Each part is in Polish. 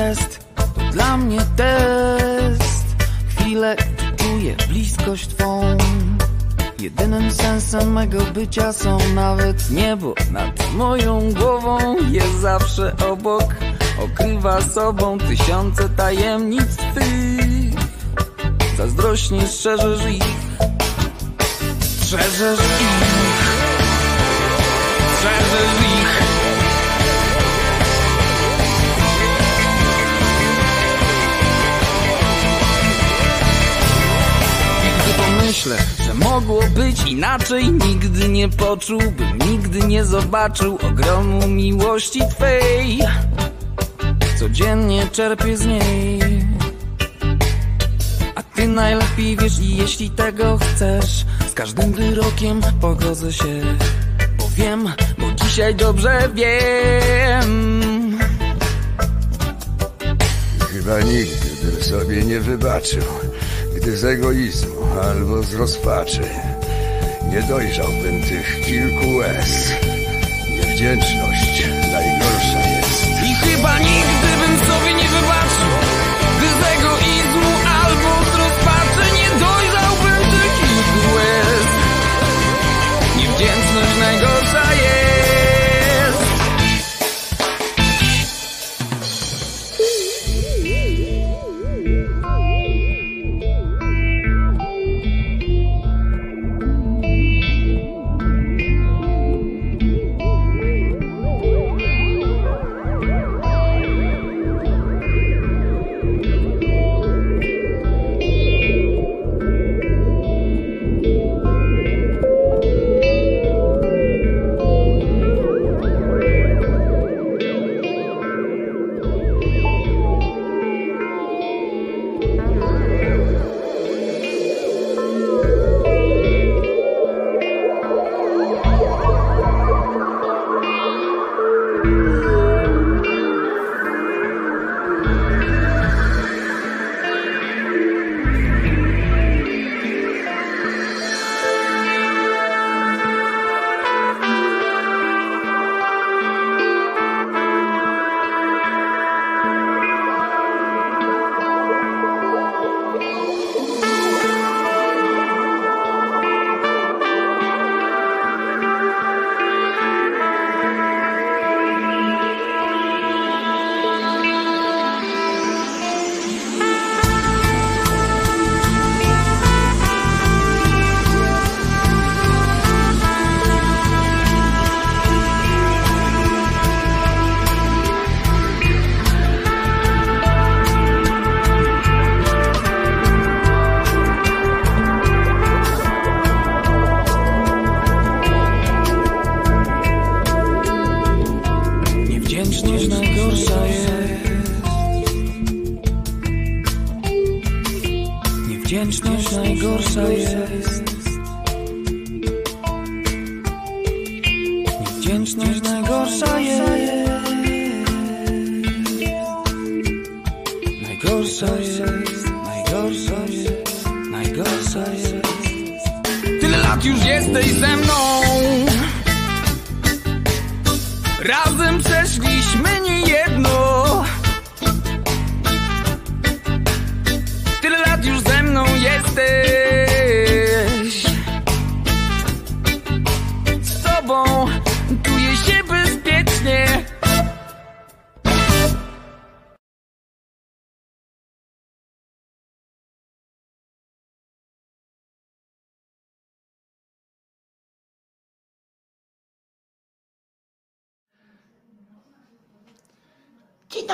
test, to dla mnie test. Chwilę czuję bliskość Twą. Jedynym sensem mego bycia są nawet niebo nad moją głową. Jest zawsze obok, okrywa sobą tysiące tajemnic Twych. Zazdrośnie strzeżesz ich, strzeżesz ich, strzeżesz ich. Myślę, że mogło być inaczej. Nigdy nie poczułbym, nigdy nie zobaczył Ogromu miłości Twej. Codziennie czerpię z niej. A Ty najlepiej wiesz i jeśli tego chcesz. Z każdym wyrokiem pogodzę się Bo wiem, bo dzisiaj dobrze wiem. Chyba nigdy bym sobie nie wybaczył gdy z egoizmu albo z rozpaczy nie dojrzałbym tych kilku łez. Niewdzięczność najgorsza jest. I chyba nigdy bym sobie nie wybaczył, gdy z egoizmu albo z rozpaczy nie dojrzałbym tych kilku łez. Niewdzięczność najgorsza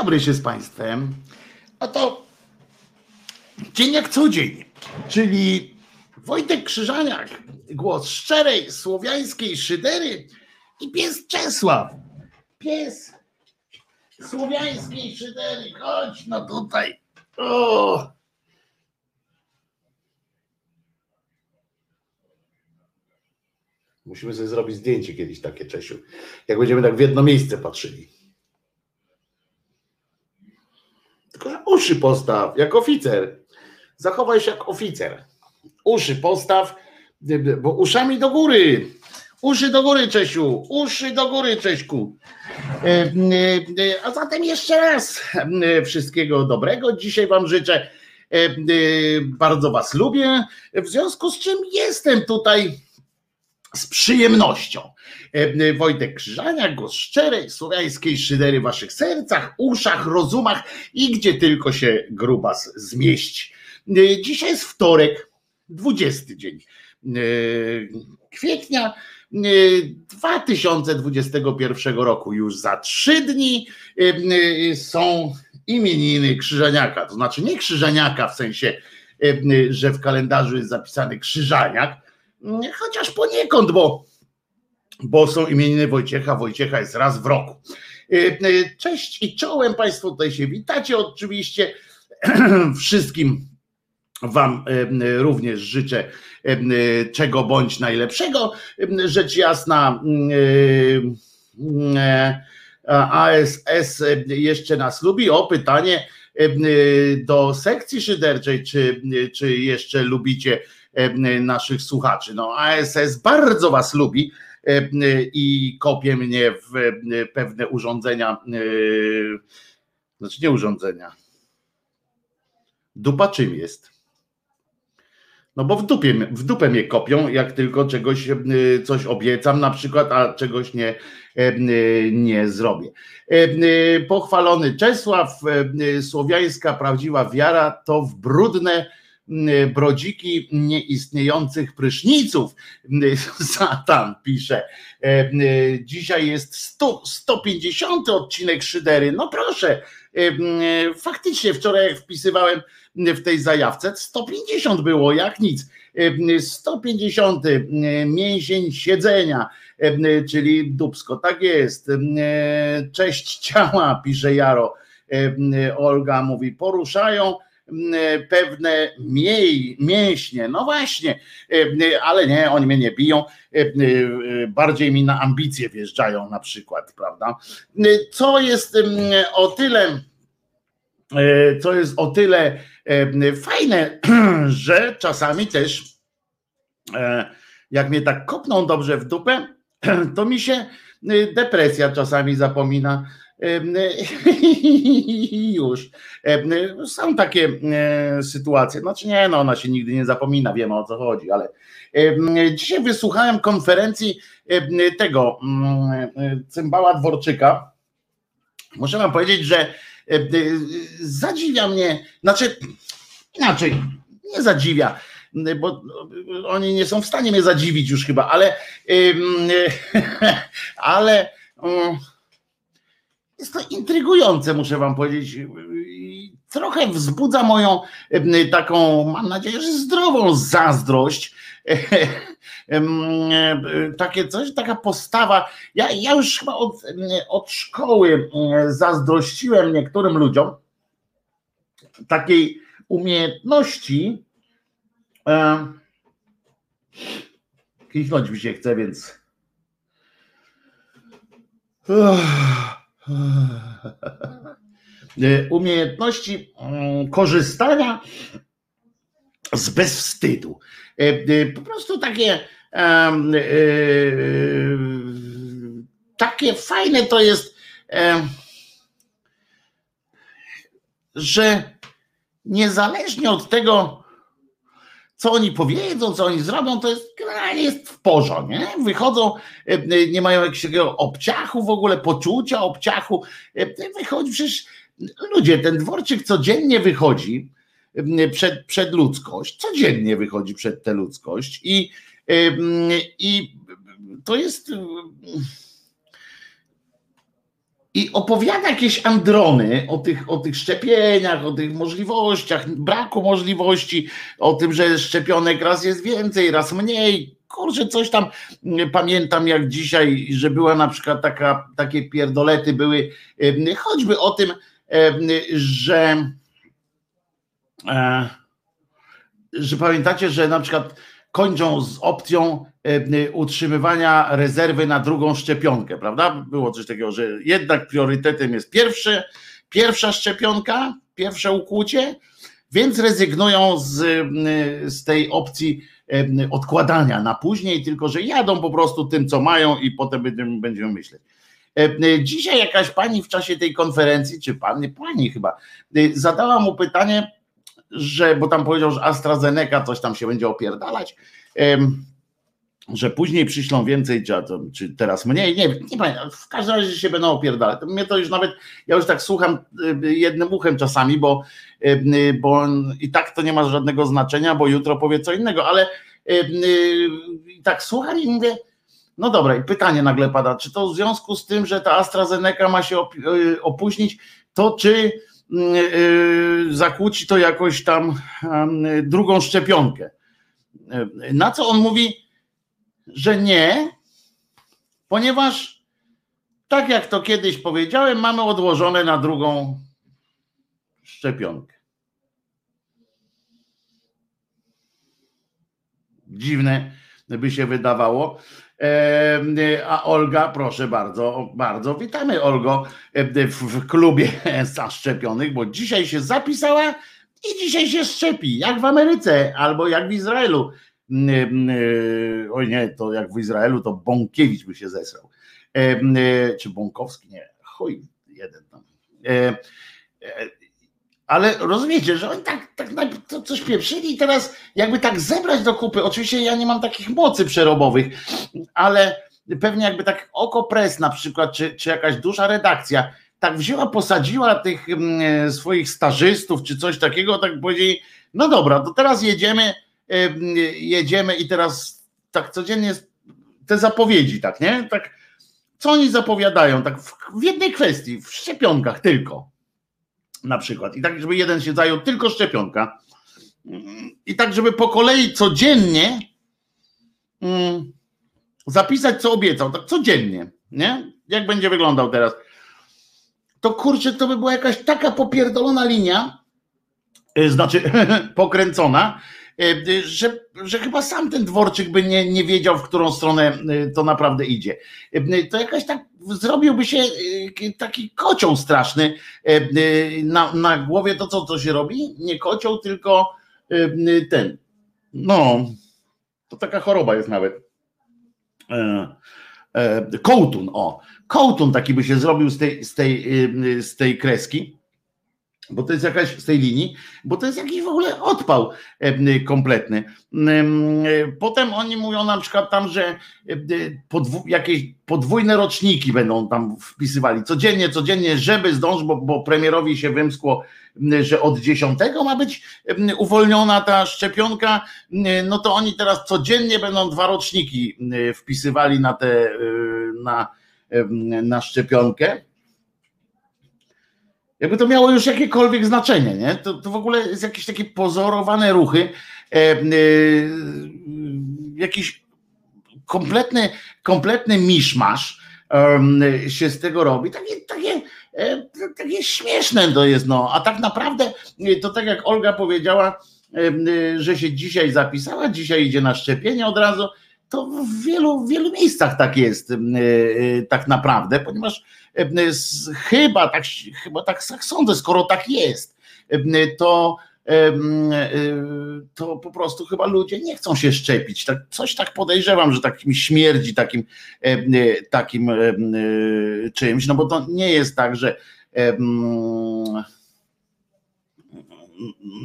dobry się z Państwem. Oto dzień jak co dzień, czyli Wojtek Krzyżaniak, głos szczerej słowiańskiej szydery i pies Czesław. Pies słowiańskiej szydery, chodź no tutaj. O! Musimy sobie zrobić zdjęcie kiedyś takie, Czesiu. Jak będziemy tak w jedno miejsce patrzyli. Tylko, że uszy postaw, jak oficer. Zachowaj się jak oficer. Uszy postaw, bo uszami do góry. Uszy do góry, Czesiu. Uszy do góry, Cześku. A zatem jeszcze raz wszystkiego dobrego. Dzisiaj Wam życzę. Bardzo Was lubię, w związku z czym jestem tutaj z przyjemnością. Wojtek Krzyżania, głos szczerej, słowiańskiej szydery w Waszych sercach, uszach, rozumach i gdzie tylko się grubas zmieści. Dzisiaj jest wtorek, 20 dzień kwietnia 2021 roku. Już za trzy dni są imieniny Krzyżaniaka. To znaczy nie Krzyżaniaka w sensie, że w kalendarzu jest zapisany Krzyżaniak, chociaż poniekąd, bo, bo są imieniny Wojciecha. Wojciecha jest raz w roku. Cześć i czołem Państwo tutaj się witacie. Oczywiście wszystkim Wam również życzę czego bądź najlepszego. Rzecz jasna, ASS jeszcze nas lubi. O pytanie do sekcji szyderczej, czy, czy jeszcze lubicie naszych słuchaczy? No, ASS bardzo Was lubi i kopie mnie w pewne urządzenia, znaczy nie urządzenia. Dupa czym jest? No bo w, dupie, w dupę mnie kopią, jak tylko czegoś e, coś obiecam na przykład, a czegoś nie, e, nie zrobię. E, pochwalony Czesław, słowiańska prawdziwa wiara to w brudne brodziki nieistniejących pryszniców. Satan pisze. Dzisiaj jest 100, 150 odcinek Szydery. No proszę, faktycznie wczoraj jak wpisywałem w tej zajawce 150 było, jak nic. 150 mięsień siedzenia, czyli dubsko, tak jest. Cześć ciała, pisze Jaro. Olga mówi, poruszają pewne miej, mięśnie. No właśnie, ale nie, oni mnie nie biją, bardziej mi na ambicje wjeżdżają na przykład, prawda? Co jest o tyle, co jest o tyle fajne, że czasami też e, jak mnie tak kopną dobrze w dupę, to mi się depresja czasami zapomina. Już. Są takie e, sytuacje, znaczy nie, no ona się nigdy nie zapomina, wiemy o co chodzi, ale dzisiaj wysłuchałem konferencji tego mm, cymbała Dworczyka. Muszę wam powiedzieć, że E, e, zadziwia mnie, znaczy inaczej, nie zadziwia, bo oni nie są w stanie mnie zadziwić już chyba, ale ale jest to intrygujące, muszę wam powiedzieć. Trochę wzbudza moją taką, mam nadzieję, że zdrową zazdrość takie coś, taka postawa. Ja, ja już chyba od, od szkoły zazdrościłem niektórym ludziom takiej umiejętności. Kichnąć mi się chce, więc. Umiejętności korzystania z bezwstydu. E, e, po prostu takie e, takie fajne to jest, że niezależnie od tego, co oni powiedzą, co oni zrobią, to jest generalnie jest w porządku, nie? Wychodzą, nie mają jakiegoś obciachu w ogóle, poczucia obciachu. Wychodzi przecież ludzie, ten dworczyk codziennie wychodzi przed, przed ludzkość, codziennie wychodzi przed tę ludzkość i, i to jest i opowiada jakieś androny o tych, o tych szczepieniach, o tych możliwościach, braku możliwości, o tym, że szczepionek raz jest więcej, raz mniej. Kurczę, coś tam pamiętam jak dzisiaj, że była na przykład taka, takie pierdolety były, choćby o tym, że E, że pamiętacie, że na przykład kończą z opcją e, utrzymywania rezerwy na drugą szczepionkę, prawda? Było coś takiego, że jednak priorytetem jest pierwszy, pierwsza szczepionka, pierwsze ukłucie, więc rezygnują z, e, z tej opcji odkładania na później, tylko że jadą po prostu tym, co mają i potem będziemy, będziemy myśleć. Dzisiaj jakaś pani w czasie tej konferencji, czy pani, pani chyba, zadała mu pytanie, że, bo tam powiedział, że AstraZeneca coś tam się będzie opierdalać, że później przyślą więcej, czy, teraz mniej, nie, nie pamiętam, w każdym razie się będą opierdalać. Mnie to już nawet, ja już tak słucham jednym uchem czasami, bo, bo i tak to nie ma żadnego znaczenia, bo jutro powie co innego, ale i tak słucham i mówię, no dobra, i pytanie nagle pada, czy to w związku z tym, że ta AstraZeneca ma się opóźnić, to czy zakłóci to jakoś tam drugą szczepionkę? Na co on mówi, że nie, ponieważ tak jak to kiedyś powiedziałem, mamy odłożone na drugą szczepionkę. Dziwne by się wydawało. A Olga, proszę bardzo, bardzo witamy Olgo w klubie zaszczepionych, bo dzisiaj się zapisała i dzisiaj się szczepi, jak w Ameryce albo jak w Izraelu. Oj nie, to jak w Izraelu, to Bąkiewicz by się zesrał. Czy Bąkowski? Nie, chuj, jeden tam. Ale rozumiecie, że oni tak, tak coś pieprzyli i teraz jakby tak zebrać do kupy, oczywiście ja nie mam takich mocy przerobowych, ale pewnie jakby tak oko press na przykład, czy, czy jakaś duża redakcja, tak wzięła, posadziła tych mm, swoich stażystów, czy coś takiego, tak powiedzieli, no dobra, to teraz jedziemy, jedziemy i teraz tak codziennie te zapowiedzi, tak, nie? Tak, co oni zapowiadają, tak w, w jednej kwestii, w szczepionkach tylko na przykład. I tak, żeby jeden się zajął tylko szczepionka. I tak, żeby po kolei codziennie mm, zapisać, co obiecał, tak codziennie, nie? Jak będzie wyglądał teraz. To kurczę, to by była jakaś taka popierdolona linia, y, znaczy pokręcona, y, że, że chyba sam ten dworczyk by nie, nie wiedział, w którą stronę y, to naprawdę idzie. To jakaś tak zrobiłby się y, taki kocioł straszny e, y, na, na głowie to co to się robi? Nie kocioł, tylko y, ten. No, to taka choroba jest nawet. E, e, kołtun, o. Kołtun taki by się zrobił z tej, z tej, z tej kreski bo to jest jakaś z tej linii, bo to jest jakiś w ogóle odpał kompletny. Potem oni mówią na przykład tam, że podwó jakieś podwójne roczniki będą tam wpisywali. Codziennie, codziennie, żeby zdążyć, bo, bo premierowi się wymskło, że od 10 ma być uwolniona ta szczepionka, no to oni teraz codziennie będą dwa roczniki wpisywali na te na, na szczepionkę jakby to miało już jakiekolwiek znaczenie, nie? To, to w ogóle jest jakieś takie pozorowane ruchy, e, e, jakiś kompletny, kompletny miszmasz e, się z tego robi. Takie, takie, e, takie śmieszne to jest, no. A tak naprawdę e, to tak jak Olga powiedziała, e, że się dzisiaj zapisała, dzisiaj idzie na szczepienie od razu, to w wielu, w wielu miejscach tak jest tak naprawdę, ponieważ chyba tak, chyba tak, tak sądzę, skoro tak jest, to to po prostu chyba ludzie nie chcą się szczepić. Tak, coś tak podejrzewam, że takim śmierdzi takim, takim czymś, no bo to nie jest tak, że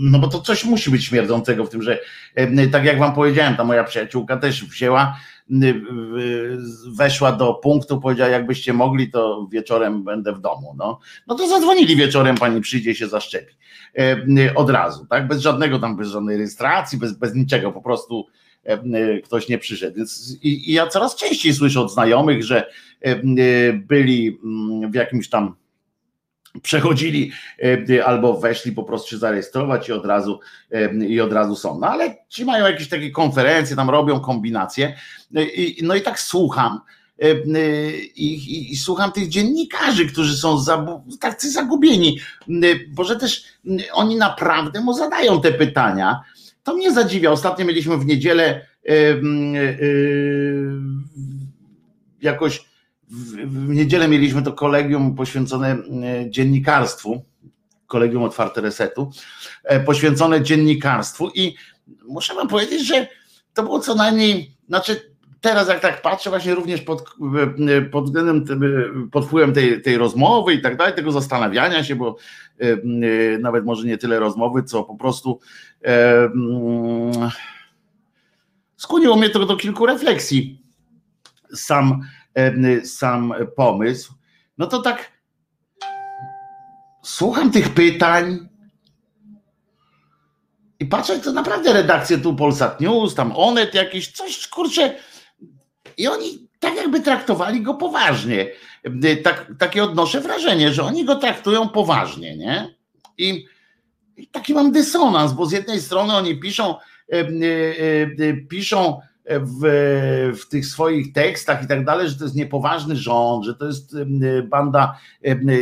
no bo to coś musi być śmierdzącego w tym, że tak jak wam powiedziałem, ta moja przyjaciółka też wzięła weszła do punktu, powiedziała, jakbyście mogli, to wieczorem będę w domu. No, no to zadzwonili wieczorem, pani przyjdzie się zaszczepi. Od razu, tak? Bez żadnego tam, bez żadnej rejestracji, bez, bez niczego, po prostu ktoś nie przyszedł. Więc i, i ja coraz częściej słyszę od znajomych, że byli w jakimś tam przechodzili e, albo weszli po prostu się zarejestrować i od razu e, i od razu są. No ale ci mają jakieś takie konferencje, tam robią kombinacje. E, no i tak słucham. I, i, I, słucham tych dziennikarzy, którzy są zabu- tacy zagubieni, bo że też oni naprawdę mu zadają te pytania. To mnie zadziwia. Ostatnio mieliśmy w niedzielę jakoś w niedzielę mieliśmy to kolegium poświęcone e, dziennikarstwu, kolegium otwarte resetu, e, poświęcone dziennikarstwu i muszę wam powiedzieć, że to było co najmniej, znaczy teraz jak tak patrzę, właśnie również pod, pod względem, pod wpływem tej, tej rozmowy i tak dalej, tego zastanawiania się, bo nawet może nie tyle rozmowy, co po prostu skłoniło mnie to do kilku refleksji. Sam, sam pomysł. No to tak słucham tych pytań i patrzę, to naprawdę redakcje tu Polsat News, tam Onet jakieś, coś kurczę. I oni tak jakby traktowali go poważnie. Tak, takie odnoszę wrażenie, że oni go traktują poważnie, nie? I, i taki mam dysonans, bo z jednej strony oni piszą, e, e, e, piszą w, w tych swoich tekstach i tak dalej, że to jest niepoważny rząd, że to jest banda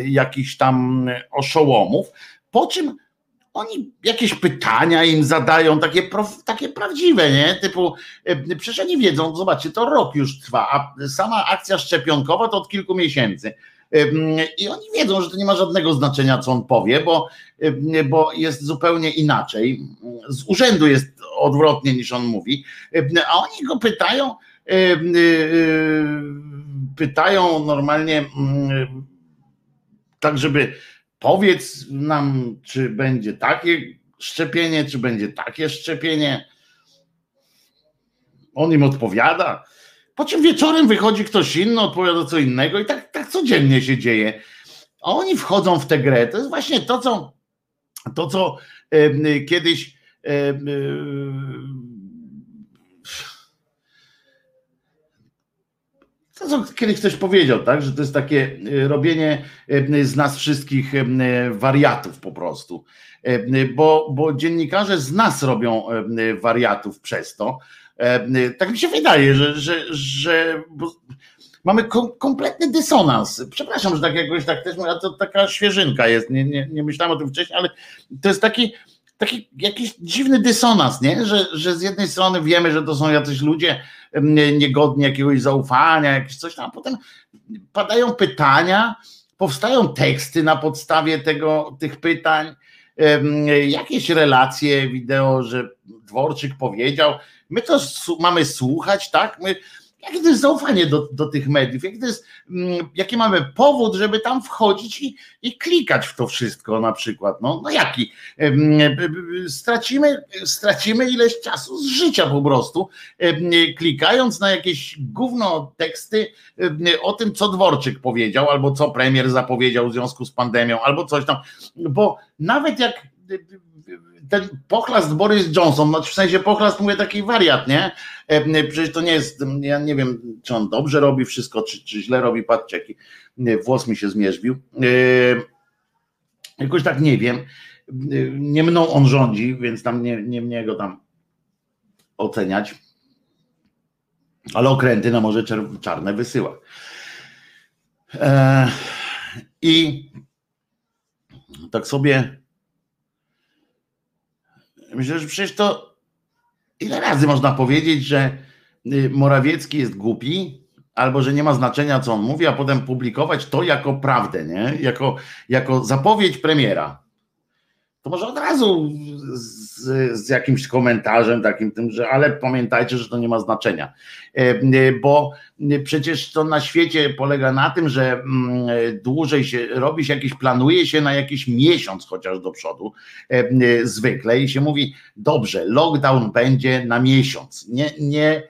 jakichś tam oszołomów, po czym oni jakieś pytania im zadają, takie, takie prawdziwe, nie? Typu, przecież oni wiedzą, zobaczcie, to rok już trwa, a sama akcja szczepionkowa to od kilku miesięcy. I oni wiedzą, że to nie ma żadnego znaczenia, co on powie, bo, bo jest zupełnie inaczej. Z urzędu jest odwrotnie niż on mówi, a oni go pytają, pytają normalnie tak, żeby powiedz nam, czy będzie takie szczepienie, czy będzie takie szczepienie. On im odpowiada. Po czym wieczorem wychodzi ktoś inny, odpowiada co innego i tak, tak codziennie się dzieje. A oni wchodzą w tę grę. To jest właśnie to, co, to, co e, kiedyś e, to, co kiedyś ktoś powiedział, tak, że to jest takie robienie z nas wszystkich wariatów po prostu. Bo, bo dziennikarze z nas robią wariatów przez to, tak mi się wydaje, że, że, że mamy kom, kompletny dysonans. Przepraszam, że tak jakoś tak też mówię, to taka świeżynka jest, nie, nie, nie myślałem o tym wcześniej, ale to jest taki, taki jakiś dziwny dysonans, nie? Że, że z jednej strony wiemy, że to są jacyś ludzie niegodni jakiegoś zaufania, jakieś coś tam, a potem padają pytania, powstają teksty na podstawie tego, tych pytań, jakieś relacje wideo, że Dworczyk powiedział, My to mamy słuchać, tak? My, jakie to jest zaufanie do, do tych mediów, jaki, to jest, mm, jaki mamy powód, żeby tam wchodzić i, i klikać w to wszystko na przykład. No, no jaki? Stracimy, stracimy ileś czasu z życia po prostu, klikając na jakieś gówno teksty o tym, co Dworczyk powiedział, albo co premier zapowiedział w związku z pandemią, albo coś tam, bo nawet jak ten pochlast Boris Johnson, no w sensie pochlast mówię taki wariat, nie? E, przecież to nie jest, ja nie wiem, czy on dobrze robi wszystko, czy, czy źle robi, patrzcie, jaki włos mi się zmierzbił. E, jakoś tak nie wiem. Nie mną on rządzi, więc tam nie, nie mnie go tam oceniać. Ale okręty na Morze Czarne wysyła. E, I tak sobie Myślę, że przecież to ile razy można powiedzieć, że y, Morawiecki jest głupi, albo że nie ma znaczenia, co on mówi, a potem publikować to jako prawdę, nie? Jako, jako zapowiedź premiera to może od razu z, z, jakimś komentarzem takim tym, że ale pamiętajcie, że to nie ma znaczenia. E, e, bo przecież to na świecie polega na tym, że mm, dłużej się robi się jakiś, planuje się na jakiś miesiąc chociaż do przodu e, zwykle i się mówi, dobrze, lockdown będzie na miesiąc, nie, nie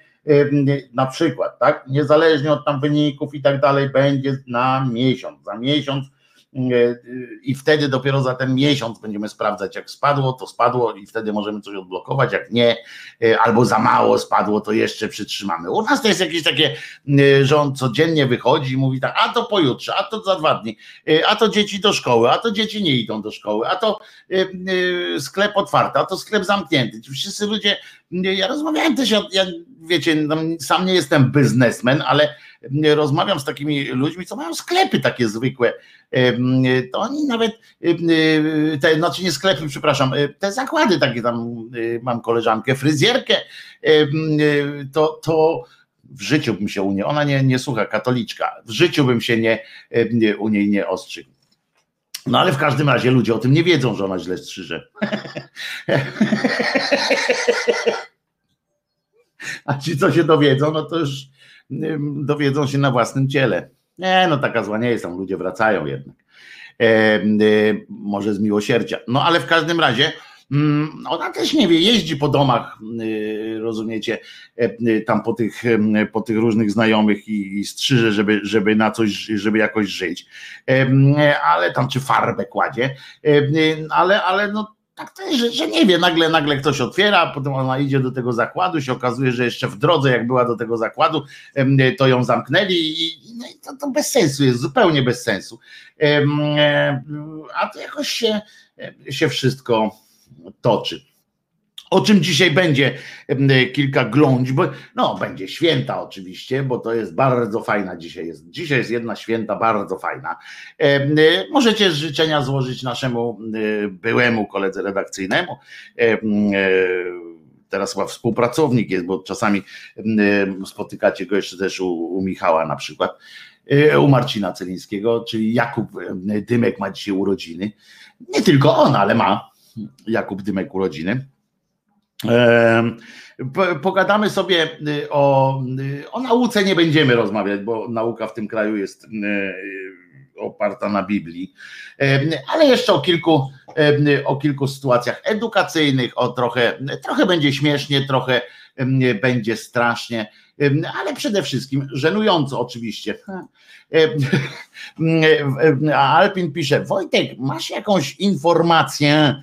na przykład, tak, niezależnie od tam wyników i tak dalej, będzie na miesiąc, za miesiąc E, i wtedy dopiero za ten miesiąc będziemy sprawdzać, jak spadło, to spadło i wtedy możemy coś odblokować, jak nie, e, albo za mało spadło, to jeszcze przytrzymamy. U nas to jest jakieś takie, że on codziennie wychodzi i mówi tak, a to pojutrze, a to za dwa dni, a to dzieci do szkoły, a to dzieci nie idą do szkoły, a to sklep otwarty, a to sklep zamknięty. Wszyscy ludzie, ja rozmawiałem też, ja, ja wiecie, sam nie jestem biznesmen, ale rozmawiam z takimi ludźmi, co mają sklepy takie zwykłe, to oni nawet, te, znaczy nie sklepy, przepraszam, te zakłady takie tam, mam koleżankę, fryzjerkę, to, to w życiu bym się u niej, ona nie, nie słucha, katoliczka, w życiu bym się nie, nie u niej nie ostrzygł. No ale w każdym razie ludzie o tym nie wiedzą, że ona źle strzyże. A ci, co się dowiedzą, no to już dowiedzą się na własnym ciele. Nie, no taka zła nie jest, tam ludzie wracają jednak. E, e, może z miłosierdzia. No ale w każdym razie mm, ona też nie wie, jeździ po domach, y, rozumiecie, e, tam po tych, po tych różnych znajomych i, i strzyże, żeby, żeby na coś, żeby jakoś żyć. Ale tam czy farbę kładzie, ale, ale no tak to jest, że, że, nie wie, nagle, nagle ktoś otwiera, potem ona idzie do tego zakładu, się okazuje, że jeszcze w drodze, jak była do tego zakładu, to ją zamknęli i no to, to bez sensu jest, zupełnie bez sensu. A to jakoś się, się wszystko toczy. O czym dzisiaj będzie kilka glądź, bo no będzie święta oczywiście, bo to jest bardzo fajna dzisiaj jest. Dzisiaj jest jedna święta bardzo fajna. Możecie życzenia złożyć naszemu byłemu koledze redakcyjnemu. Teraz chyba współpracownik jest, bo czasami spotykacie go jeszcze też u, u Michała na przykład, u Marcina Celińskiego, czyli Jakub Dymek ma dzisiaj urodziny. Nie tylko on, ale ma Jakub Dymek urodziny. Pogadamy sobie y, o, y, o nauce, nie będziemy rozmawiać, bo nauka w tym kraju jest y, oparta na Biblii, ale jeszcze o kilku, o kilku sytuacjach edukacyjnych, o trochę, trochę będzie śmiesznie, trochę będzie strasznie, ale przede wszystkim żenująco oczywiście. A Alpin pisze, Wojtek, masz jakąś informację,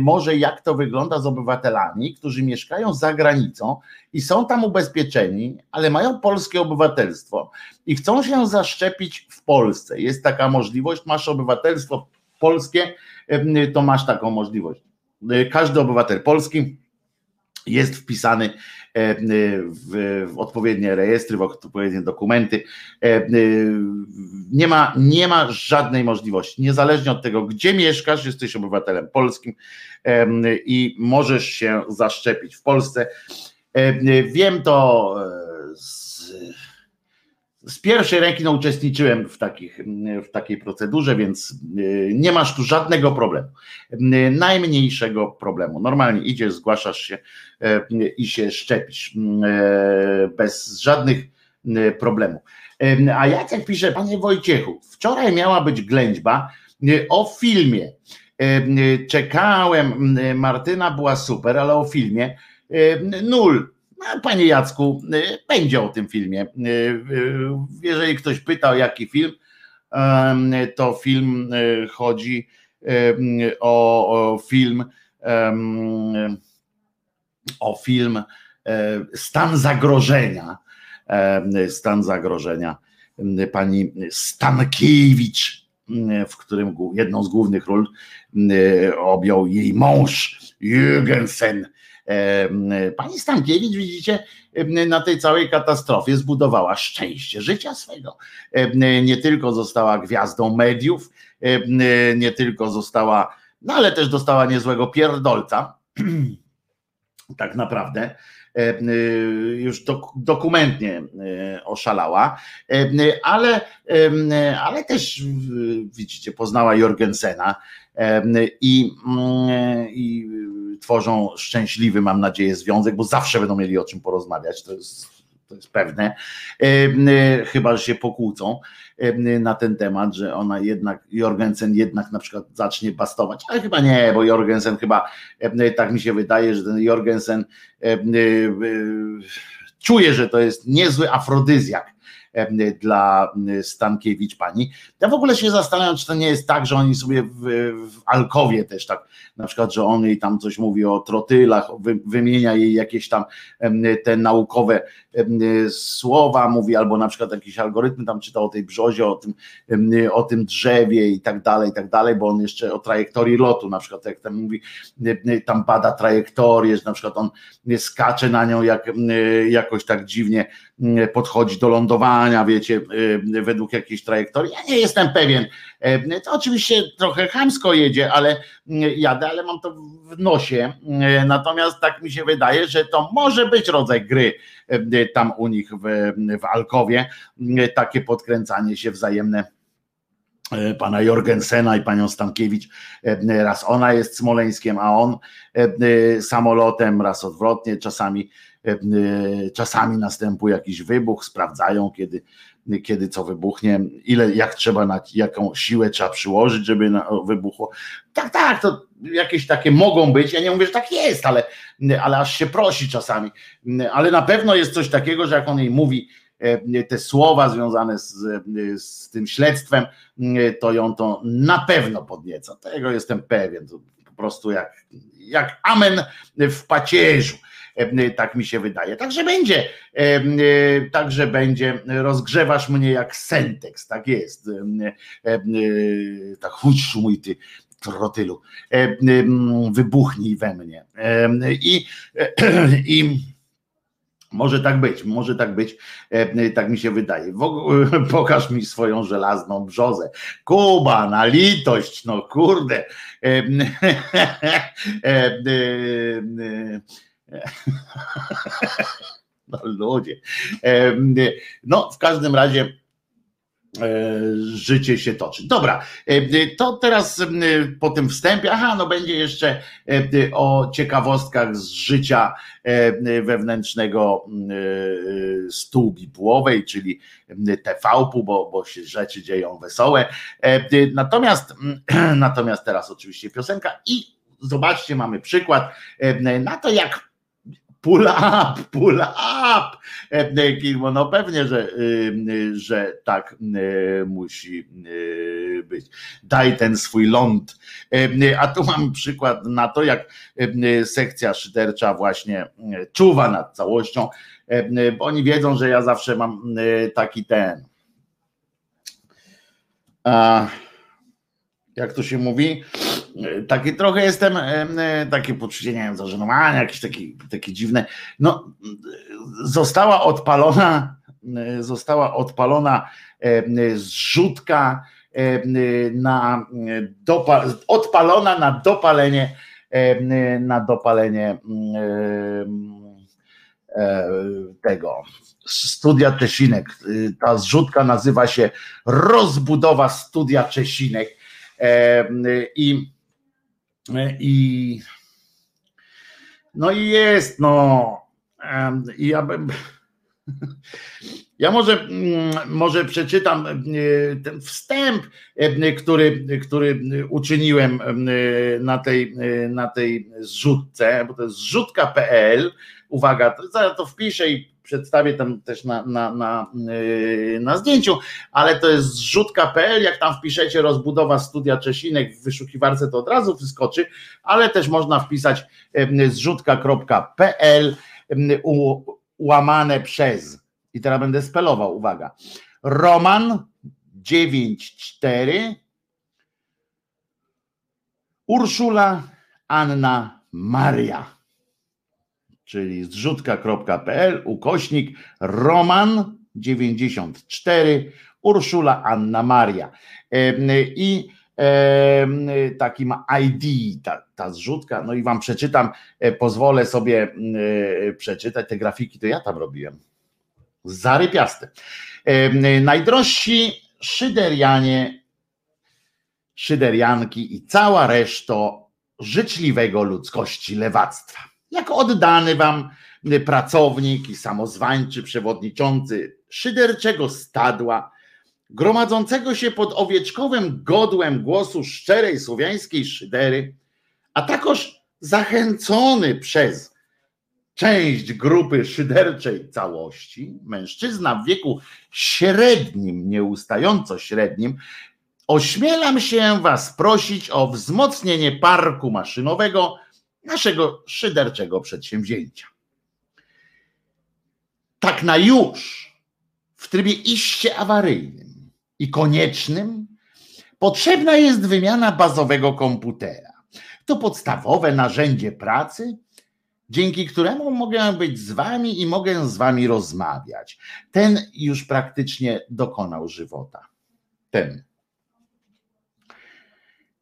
może jak to wygląda z obywatelami, którzy mieszkają za granicą i są tam ubezpieczeni, ale mają polskie obywatelstwo i chcą się zaszczepić w Polsce. Jest taka możliwość, masz obywatelstwo polskie, to masz taką możliwość. Każdy obywatel polski jest wpisany w, w odpowiednie rejestry, w odpowiednie dokumenty. E, e, nie ma, nie ma żadnej możliwości, niezależnie od tego, gdzie mieszkasz, jesteś obywatelem polskim i możesz się zaszczepić w Polsce. Wiem to z pierwszej ręki no, uczestniczyłem w, takich, w takiej procedurze, więc y, nie masz tu żadnego problemu. Y, najmniejszego problemu. Normalnie idziesz, zgłaszasz się y, i się szczepisz bez żadnych problemów. A Jacek pisze, panie Wojciechu, wczoraj miała być ględźba o filmie. Czekałem, Martyna była super, ale o filmie nul panie Jacku, y, będzie o tym filmie. Y, y, jeżeli ktoś pyta o jaki film, to film chodzi o, film o film Stan zagrożenia. Stan zagrożenia pani Stankiewicz, w którym jedną z głównych ról objął jej mąż Jürgensen Pani Stankiewicz, widzicie, na tej całej katastrofie zbudowała szczęście życia swego. Nie tylko została gwiazdą mediów, nie tylko została, no ale też dostała niezłego pierdolca, tak naprawdę już dokumentnie oszalała, ale, ale też widzicie, poznała Jorgensena i, mm, i tworzą szczęśliwy, mam nadzieję, związek, bo zawsze będą mieli o czym porozmawiać, to jest, to jest pewne, chyba, że się pokłócą na ten temat, że ona jednak, Jorgensen jednak na przykład zacznie bastować, ale chyba nie, bo Jorgensen chyba, tak mi się wydaje, że ten Jorgensen czuje, że to jest niezły afrodyzjak dla Stankiewicz pani. Ja w ogóle się zastanawiam, czy to nie jest tak, że oni sobie w, w Alkowie też tak, na przykład, że on jej tam coś mówi o trotylach, wy, wymienia jej jakieś tam te naukowe słowa, mówi albo na przykład jakieś algorytmy tam czyta o tej brzozie, o tym, o tym drzewie i tak dalej, i tak dalej, bo on jeszcze o trajektorii lotu, na przykład jak tam mówi, tam bada trajektorię, że na przykład on skacze na nią jak, jakoś tak dziwnie podchodzi do lądowania, wiecie, y, według jakiejś trajektorii. Ja nie jestem pewien. Y, to oczywiście trochę chamsko jedzie, ale y, jadę, ale mam to w nosie. Natomiast tak mi się wydaje, że to może być rodzaj gry tam u nich w, w Alkowie, takie podkręcanie się wzajemne pana Jorgensena i panią Stankiewicz. Raz ona jest Smoleńskiem, a on samolotem, raz odwrotnie. Czasami, czasami następuje jakiś wybuch, sprawdzają, kiedy, kiedy co wybuchnie, ile, jak trzeba, na jaką siłę trzeba przyłożyć, żeby wybuchło. Tak, tak, to jakieś takie mogą być. Ja nie mówię, że tak jest, ale, ale aż się prosi czasami. Ale na pewno jest coś takiego, że jak on jej mówi, E, te słowa związane z, z tym śledztwem, e, to ją to na pewno podnieca. Tego jestem pewien. To po prostu jak, jak amen w pacierzu. E, tak mi się wydaje. Także będzie, także będzie, rozgrzewasz mnie jak Sentex, tak jest. Tak chodź mój ty trotylu, wybuchnij we mnie. I, i może tak być, może tak być, tak mi się wydaje. Pokaż mi swoją żelazną brzozę. Kuba, na litość, no kurde. No ludzie. No w każdym razie E, życie się toczy. Dobra, e, to teraz e, po tym wstępie, aha, no będzie jeszcze o ciekawostkach z życia wewnętrznego stół bibułowej, czyli TV-pu, bo, bo się rzeczy dzieją wesołe. Natomiast, natomiast teraz oczywiście piosenka i zobaczcie, mamy przykład na to, jak pull up, pull up. E, no pewnie, że, y, że tak y, musi y, być. Daj ten swój ląd. E, a tu mam przykład na to, jak sekcja szydercza właśnie czuwa nad całością, e, oni wiedzą, że ja zawsze mam taki ten. Jak to się mówi? taki trochę jestem, e, takie poczucie, nie wiem, zażenowania, jakieś takie, takie dziwne. No, została odpalona, e, została odpalona zrzutka na dopa, odpalona na dopalenie na dopalenie e, tego studia Czesinek. Ta zrzutka nazywa się rozbudowa studia Czesinek i i no i jest, no. Ja bym. Ja może, mm, może przeczytam ten wstęp, który, który uczyniłem na tej, na tej zrzutce, bo to jest zrzutka.pl. Uwaga, to wpiszę i przedstawię tam też na, na, na, yy, na zdjęciu, ale to jest zrzutka.pl, jak tam wpiszecie rozbudowa studia Czesinek w wyszukiwarce to od razu wyskoczy, ale też można wpisać yy, zrzutka.pl yy, łamane przez. I teraz będę spelował, uwaga, Roman 94 Urszula Anna Maria czyli zrzutka.pl, ukośnik Roman 94, Urszula Anna Maria. I taki ma ID ta, ta zrzutka, no i wam przeczytam, e, pozwolę sobie e, przeczytać te grafiki, to ja tam robiłem. Zarypiaste. Najdrożsi szyderianie, szyderianki i cała reszta życzliwego ludzkości lewactwa jako oddany wam pracownik i samozwańczy przewodniczący szyderczego stadła, gromadzącego się pod owieczkowym godłem głosu szczerej słowiańskiej szydery, a takoż zachęcony przez część grupy szyderczej całości, mężczyzna w wieku średnim, nieustająco średnim, ośmielam się was prosić o wzmocnienie parku maszynowego naszego szyderczego przedsięwzięcia. Tak na już, w trybie iście awaryjnym i koniecznym, potrzebna jest wymiana bazowego komputera. To podstawowe narzędzie pracy, dzięki któremu mogę być z wami i mogę z wami rozmawiać. Ten już praktycznie dokonał żywota. Ten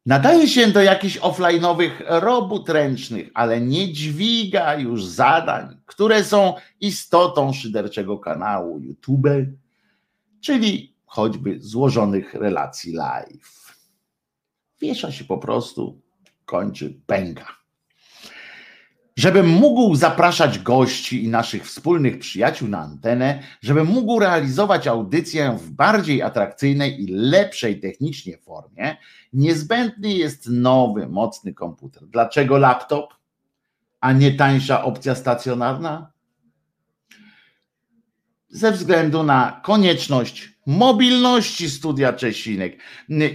Nadaje się do jakichś offline'owych robót ręcznych, ale nie dźwiga już zadań, które są istotą szyderczego kanału YouTube, czyli choćby złożonych relacji live. Wiesza się po prostu, kończy, pęka. Żebym mógł zapraszać gości i naszych wspólnych przyjaciół na antenę, żebym mógł realizować audycję w bardziej atrakcyjnej i lepszej technicznie formie, niezbędny jest nowy, mocny komputer. Dlaczego laptop, a nie tańsza opcja stacjonarna? Ze względu na konieczność mobilności studia Czesinek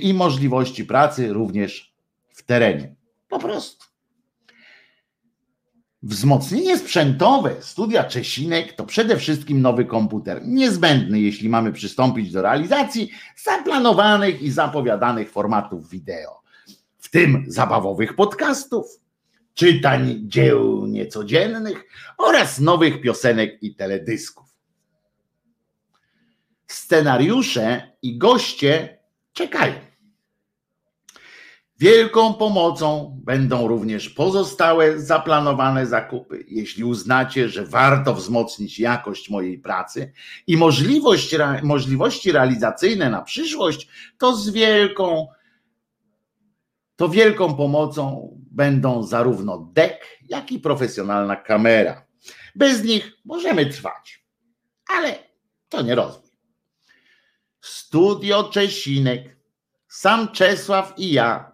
i możliwości pracy również w terenie. Po prostu. Wzmocnienie sprzętowe studia Czesinek to przede wszystkim nowy komputer, niezbędny, jeśli mamy przystąpić do realizacji zaplanowanych i zapowiadanych formatów wideo, w tym zabawowych podcastów, czytań dzieł niecodziennych oraz nowych piosenek i teledysków. Scenariusze i goście czekają. Wielką pomocą będą również pozostałe zaplanowane zakupy. Jeśli uznacie, że warto wzmocnić jakość mojej pracy i możliwość, możliwości realizacyjne na przyszłość, to z wielką, to wielką pomocą będą zarówno dek, jak i profesjonalna kamera. Bez nich możemy trwać, ale to nie rozwój. Studio Czesinek, sam Czesław i ja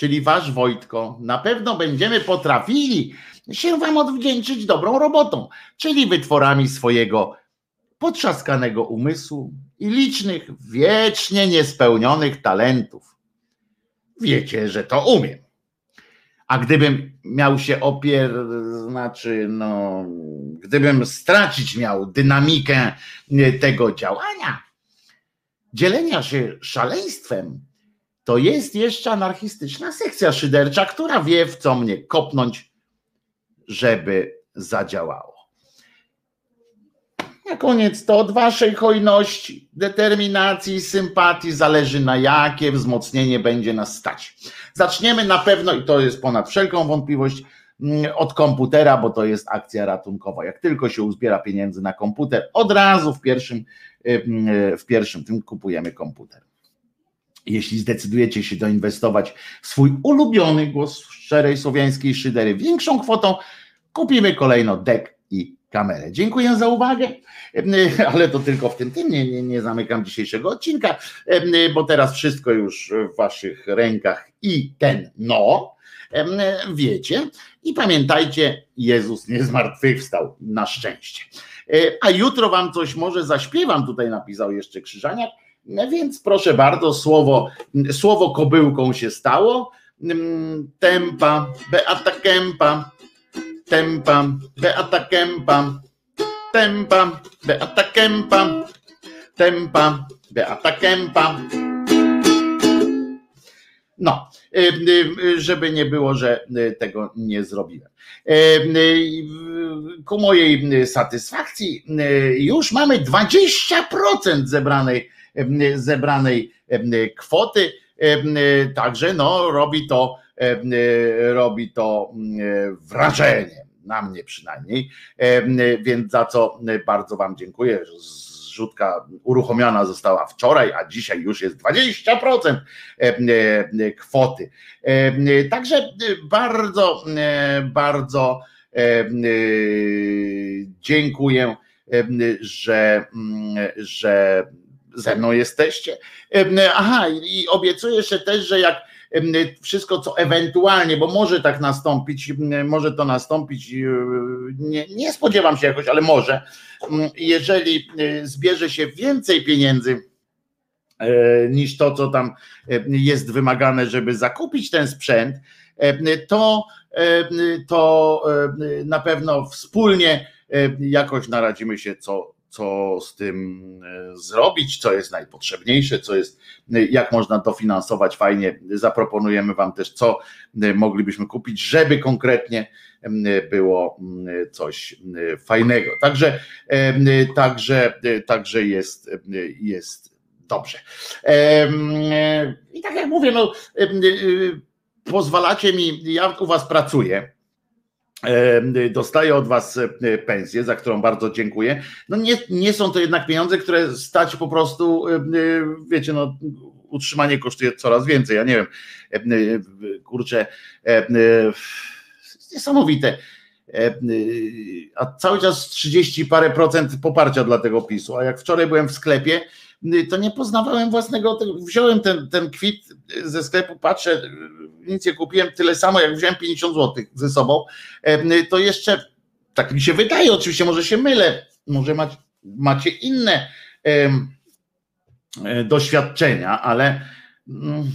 czyli wasz Wojtko, na pewno będziemy potrafili się wam odwdzięczyć dobrą robotą, czyli wytworami swojego potrzaskanego umysłu i licznych, wiecznie niespełnionych talentów. Wiecie, że to umiem. A gdybym miał się opier, znaczy, no, gdybym stracić miał dynamikę tego działania, dzielenia się szaleństwem, to jest jeszcze anarchistyczna sekcja szydercza, która wie, w co mnie kopnąć, żeby zadziałało. Na koniec to od waszej hojności, determinacji, sympatii zależy na jakie wzmocnienie będzie nas stać. Zaczniemy na pewno, i to jest ponad wszelką wątpliwość, mm, od komputera, bo to jest akcja ratunkowa. Jak tylko się uzbiera pieniędzy na komputer, od razu w pierwszym, y, y, w pierwszym tym kupujemy komputer jeśli zdecydujecie się doinwestować w swój ulubiony głos szczerej słowiańskiej szydery większą kwotą, kupimy kolejno dek i kamerę. Dziękuję za uwagę, ale to tylko w tym tym, nie, nie, nie zamykam dzisiejszego odcinka, bo teraz wszystko już w waszych rękach i ten no, wiecie i pamiętajcie, Jezus nie zmartwychwstał, na szczęście. E, a jutro wam coś może zaśpiewam, tutaj napisał jeszcze Krzyżaniak, więc proszę bardzo, słowo, słowo kobyłką się stało. Mm, tempa, Beata Kempa, tempa, Beata Kempa, tempa, Beata Kempa, tempa, Beata Kempa. No, y, y, żeby nie było, że y, tego nie zrobiłem. Ku mojej satysfakcji już mamy 20% zebranej zebranej kwoty. Także no, robi to, robi to wrażenie, na mnie przynajmniej. Więc za co bardzo Wam dziękuję. Zrzutka uruchomiona została wczoraj, a dzisiaj już jest 20% kwoty. Także bardzo, bardzo dziękuję, że, że ze mną jesteście. Aha, i obiecuję jeszcze też, że jak wszystko, co ewentualnie, bo może tak nastąpić, może to nastąpić, e, nie, nie spodziewam się jakoś, ale może, jeżeli e, zbierze się więcej pieniędzy e, niż to, co tam jest wymagane, żeby zakupić ten sprzęt, to, to na pewno wspólnie jakoś naradzimy się, co, co z tym e, zrobić, co jest najpotrzebniejsze, co jest, e, jak można to finansować fajnie. Zaproponujemy Wam też, co e, moglibyśmy kupić, żeby konkretnie było coś fajnego. Także, także, także jest, jest dobrze. I tak jak mówię, no, pozwalacie mi, ja u Was pracuję dostaję od was pensję, za którą bardzo dziękuję. No nie, nie są to jednak pieniądze, które stać po prostu, wiecie, no utrzymanie kosztuje coraz więcej. Ja nie wiem, kurczę, niesamowite. A cały czas 30 parę procent poparcia dla tego PiSu. A jak wczoraj byłem w sklepie, to nie poznawałem własnego. Wziąłem ten, ten kwit ze sklepu, patrzę, nic nie kupiłem, tyle samo jak wziąłem 50 zł ze sobą. To jeszcze tak mi się wydaje, oczywiście może się mylę, może macie inne E, doświadczenia, ale mm,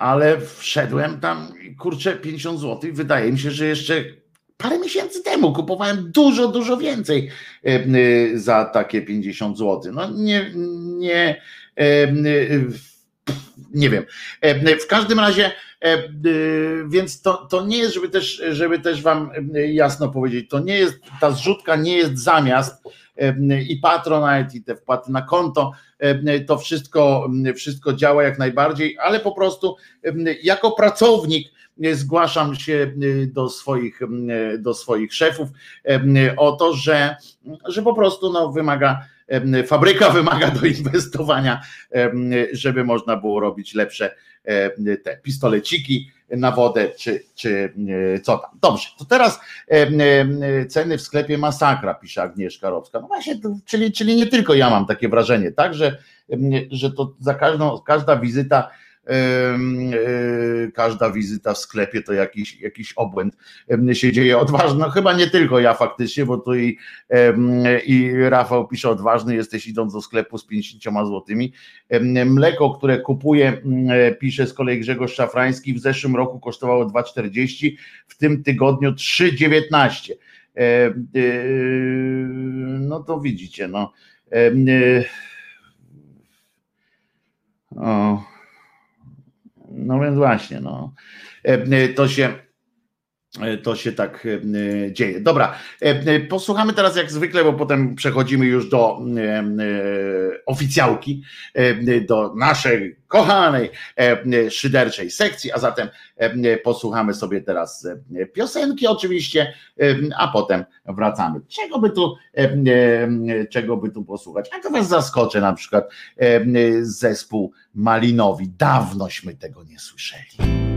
ale wszedłem tam, kurczę, 50 zł. Wydaje mi się, że jeszcze parę miesięcy temu kupowałem dużo, dużo więcej e, e, za takie 50 zł. No nie, nie, nie wiem. W każdym razie, więc to, to nie jest, żeby też, żeby też wam jasno powiedzieć, to nie jest, ta zrzutka nie jest zamiast i Patronite, i te wpłaty na konto, to wszystko, wszystko działa jak najbardziej, ale po prostu jako pracownik zgłaszam się do swoich, do swoich szefów o to, że, że po prostu no, wymaga fabryka wymaga do inwestowania, żeby można było robić lepsze te pistoleciki na wodę, czy, czy e, co tam. Dobrze, to teraz ceny w sklepie masakra, pisze Agnieszka Rowska. No właśnie, czyli, czyli nie tylko ja mam takie wrażenie, tak, że, że to za każdą, każda wizyta E, każda wizyta w sklepie to jakiś, jakiś obłęd się dzieje. Odważny, no chyba nie tylko ja faktycznie, bo tu i, i Rafał pisze, odważny jesteś idąc do sklepu z 50 złotymi. Mleko, które kupuję, pisze z kolei Grzegorz Szafrański, w zeszłym roku kosztowało 2,40, w tym tygodniu 3,19. E, no to widzicie, no. E, o, no więc właśnie, no. E, to się to się tak dzieje. Dobra, posłuchamy teraz jak zwykle, bo potem przechodzimy już do oficjałki, do naszej kochanej szyderczej sekcji, a zatem posłuchamy sobie teraz piosenki oczywiście, a potem wracamy. Czego by tu, czego by tu posłuchać? A to was zaskoczę na przykład zespół Malinowi. Dawnośmy tego nie słyszeli.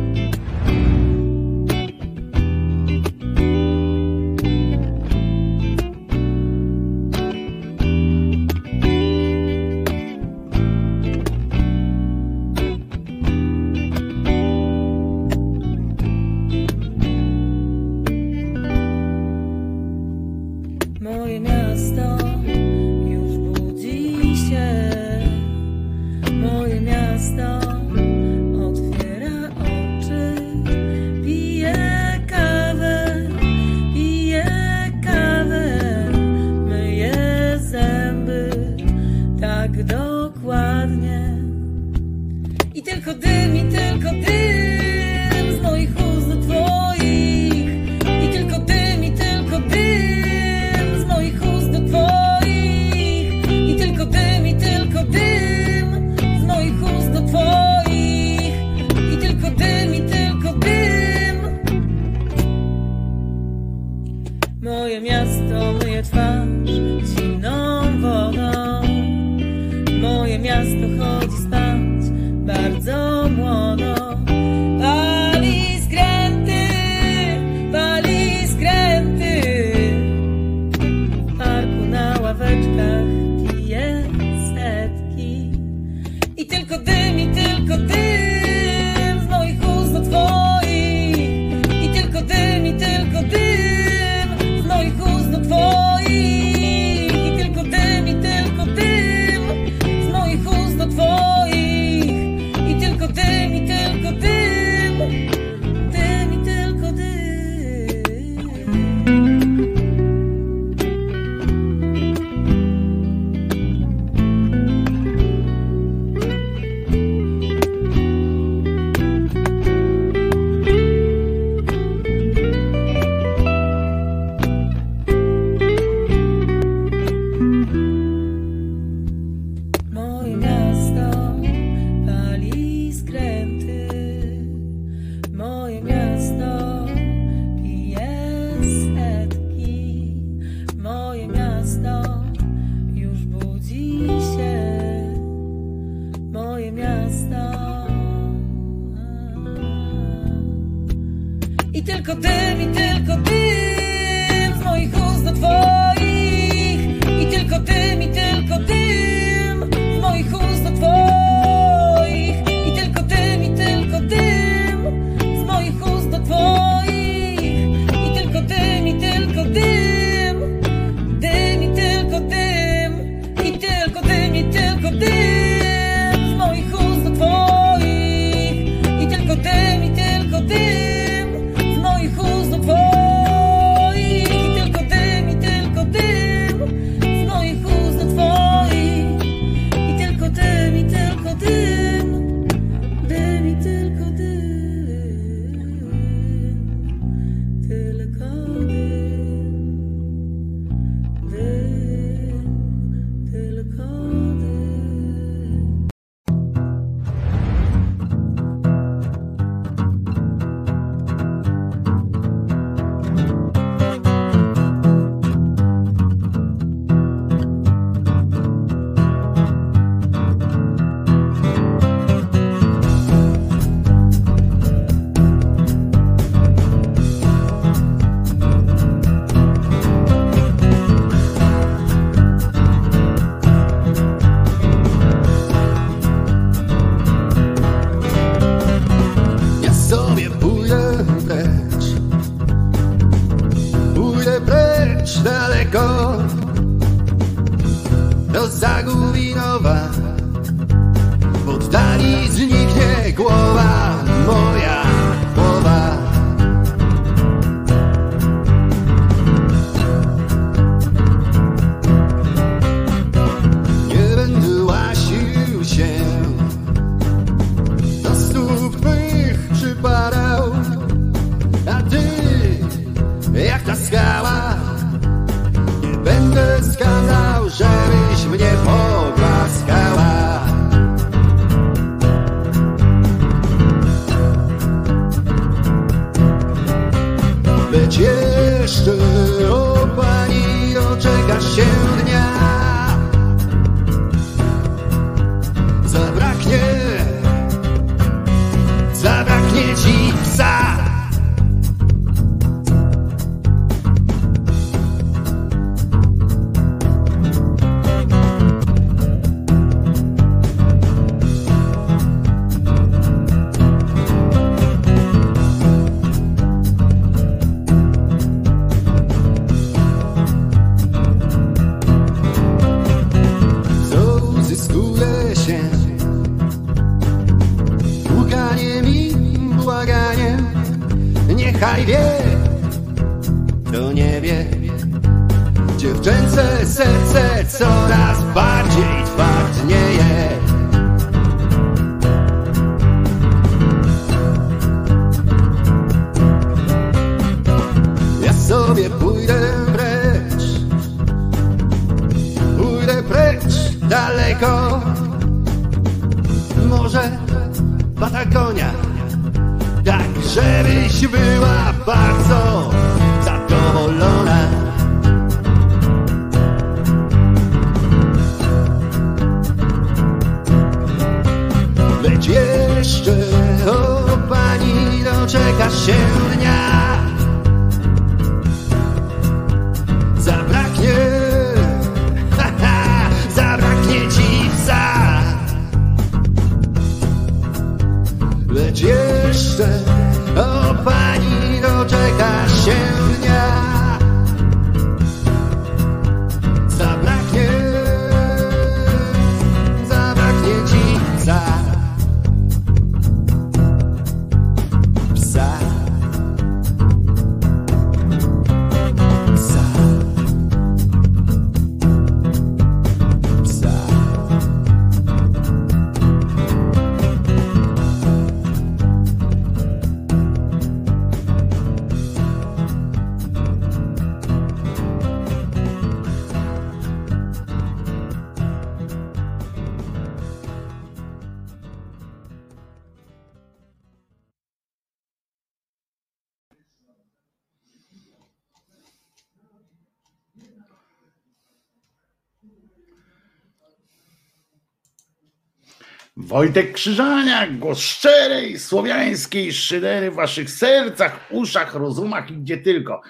Wojtek Krzyżaniak, głos szczerej, słowiańskiej szydery w waszych sercach, uszach, rozumach i gdzie tylko.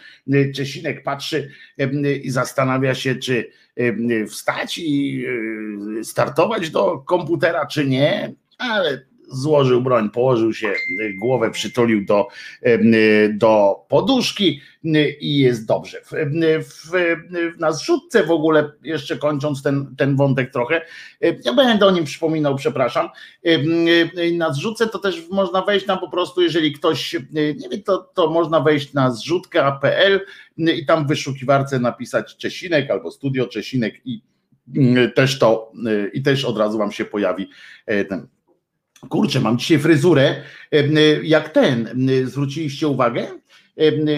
Czesinek patrzy i zastanawia się, czy wstać i startować do komputera, czy nie, ale złożył broń, położył się, y, głowę przytulił do, y, do poduszki y, i jest dobrze. W, w, na zrzutce w ogóle, jeszcze kończąc ten, ten wątek trochę, ja będę o nim przypominał, przepraszam. Na zrzutce to też można wejść na po prostu, jeżeli ktoś nie wie, to, to można wejść na zrzutka.pl i tam w wyszukiwarce napisać Czesinek albo Studio Czesinek i też to i też od razu wam się pojawi ten Kurczę, mam dzisiaj fryzurę jak ten. Zwróciliście uwagę?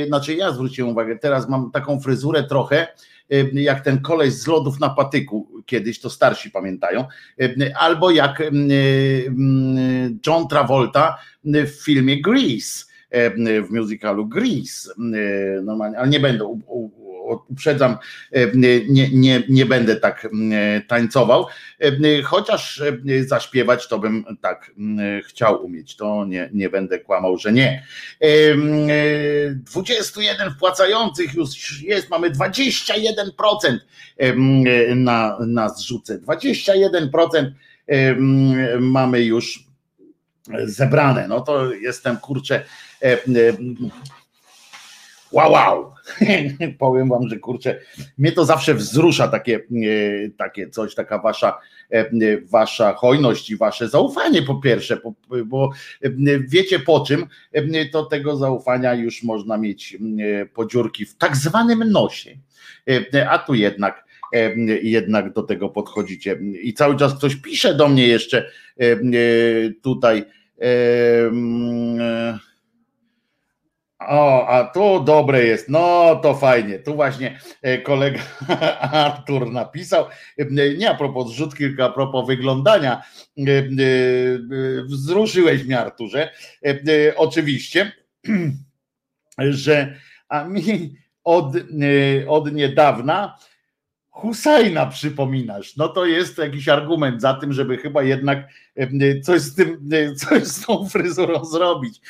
Znaczy ja zwróciłem uwagę, teraz mam taką fryzurę trochę jak ten koleś z lodów na patyku, kiedyś to starsi pamiętają, albo jak John Travolta w filmie Grease, w musicalu Grease. Normalnie, ale nie będę uprzedzam, e, nie, nie, nie będę tak e, tańcował, e, chociaż zaśpiewać to bym tak chciał umieć, to nie, nie będę kłamał, że nie. 21 wpłacających już jest, mamy 21% na, na zrzucę, 21% mamy już zebrane. No to jestem kurczę wow, wow. Powiem wam, że kurczę, mnie to zawsze wzrusza takie, e, takie coś, taka wasza, e, wasza hojność i wasze zaufanie po pierwsze, bo, bo wiecie po czym, to tego zaufania już można mieć podziurki w tak zwanym nosie, e, a tu jednak jednak do tego podchodzicie. I cały czas ktoś pisze do mnie jeszcze tutaj. O, a tu dobre jest, no to fajnie. Tu właśnie e, kolega Artur napisał, e, nie a propos tylko a propos wyglądania. E, wzruszyłeś mnie, Arturze. Oczywiście, że a mi od, od niedawna Husajna przypominasz. No to jest jakiś argument za tym, żeby chyba jednak coś z tym, coś z tą fryzurą zrobić.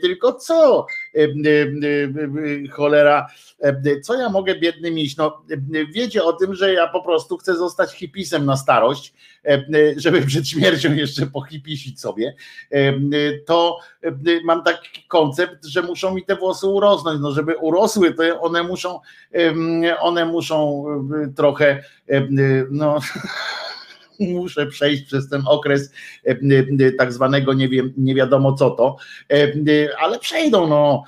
Tylko co? Cholera, co ja mogę biednym iść? No, wiecie o tym, że ja po prostu chcę zostać hipisem na starość, żeby przed śmiercią jeszcze pohipisić sobie. To mam taki koncept, że muszą mi te włosy urosnąć. No, żeby urosły, to one muszą, one muszą trochę, no muszę przejść przez ten okres e, e, tak zwanego nie, wiem, nie wiadomo co to, e, ale przejdą, no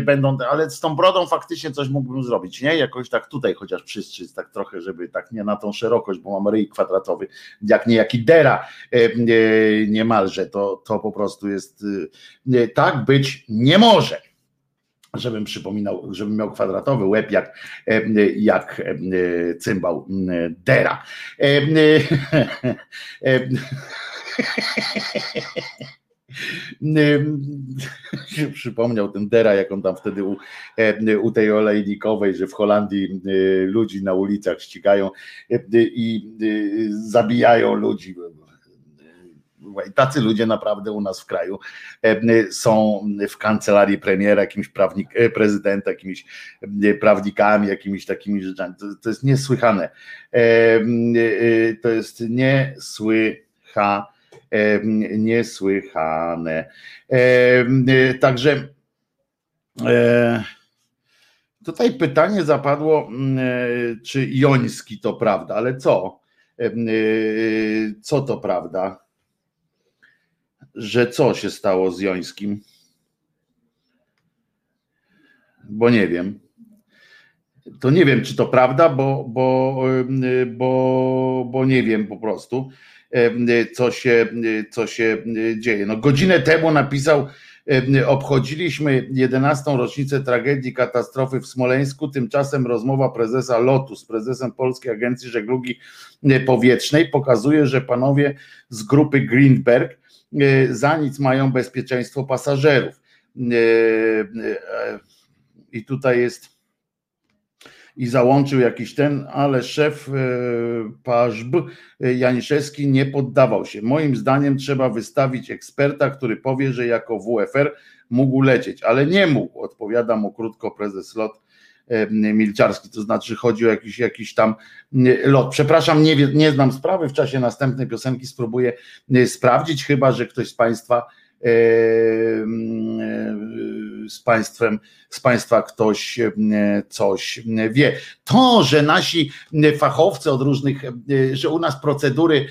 będą, ale z tą brodą faktycznie coś mógłbym zrobić, nie? Jakoś tak tutaj chociaż przystrzyc, tak trochę, żeby tak nie na tą szerokość, bo mam ryj kwadratowy, jak nie jaki dera niemalże, to, to po prostu jest, tak być nie może żebym przypominał, żebym miał kwadratowy łeb jak, jak cymbał Dera. się przypomniał ten Dera, jak on tam wtedy u, u tej olejnikowej, że w Holandii ludzi na ulicach ścigają i zabijają ludzi i tacy ludzie naprawdę u nas w kraju e, są w kancelarii premiera, jakimś prawnik, e, prezydenta, jakimiś e, prawnikami, jakimiś takimi rzeczami. To, to jest niesłychane. To jest niesłychane. Niesłychane. Także tutaj pytanie zapadło, czy Joński to prawda, ale co? Co to prawda? Że co się stało z Jońskim? Bo nie wiem. To nie wiem, czy to prawda, bo, bo, bo, bo nie wiem po prostu, co się, co się dzieje. No, godzinę temu napisał, obchodziliśmy 11. rocznicę tragedii katastrofy w Smoleńsku. Tymczasem rozmowa prezesa LOTU z prezesem Polskiej Agencji Żeglugi Powietrznej pokazuje, że panowie z grupy Greenberg za nic mają bezpieczeństwo pasażerów. E, e, I tutaj jest. i załączył jakiś ten, ale szef Pażb Janiszewski nie poddawał się. Moim zdaniem trzeba wystawić eksperta, który powie, że jako WFR mógł lecieć, ale nie mógł, odpowiada mu krótko prezes LOT Milczarski, to znaczy chodzi o jakiś, jakiś tam lot. Przepraszam, nie, nie znam sprawy, w czasie następnej piosenki spróbuję sprawdzić, chyba że ktoś z Państwa z państwem, z państwa ktoś coś wie. To, że nasi fachowcy od różnych, że u nas procedury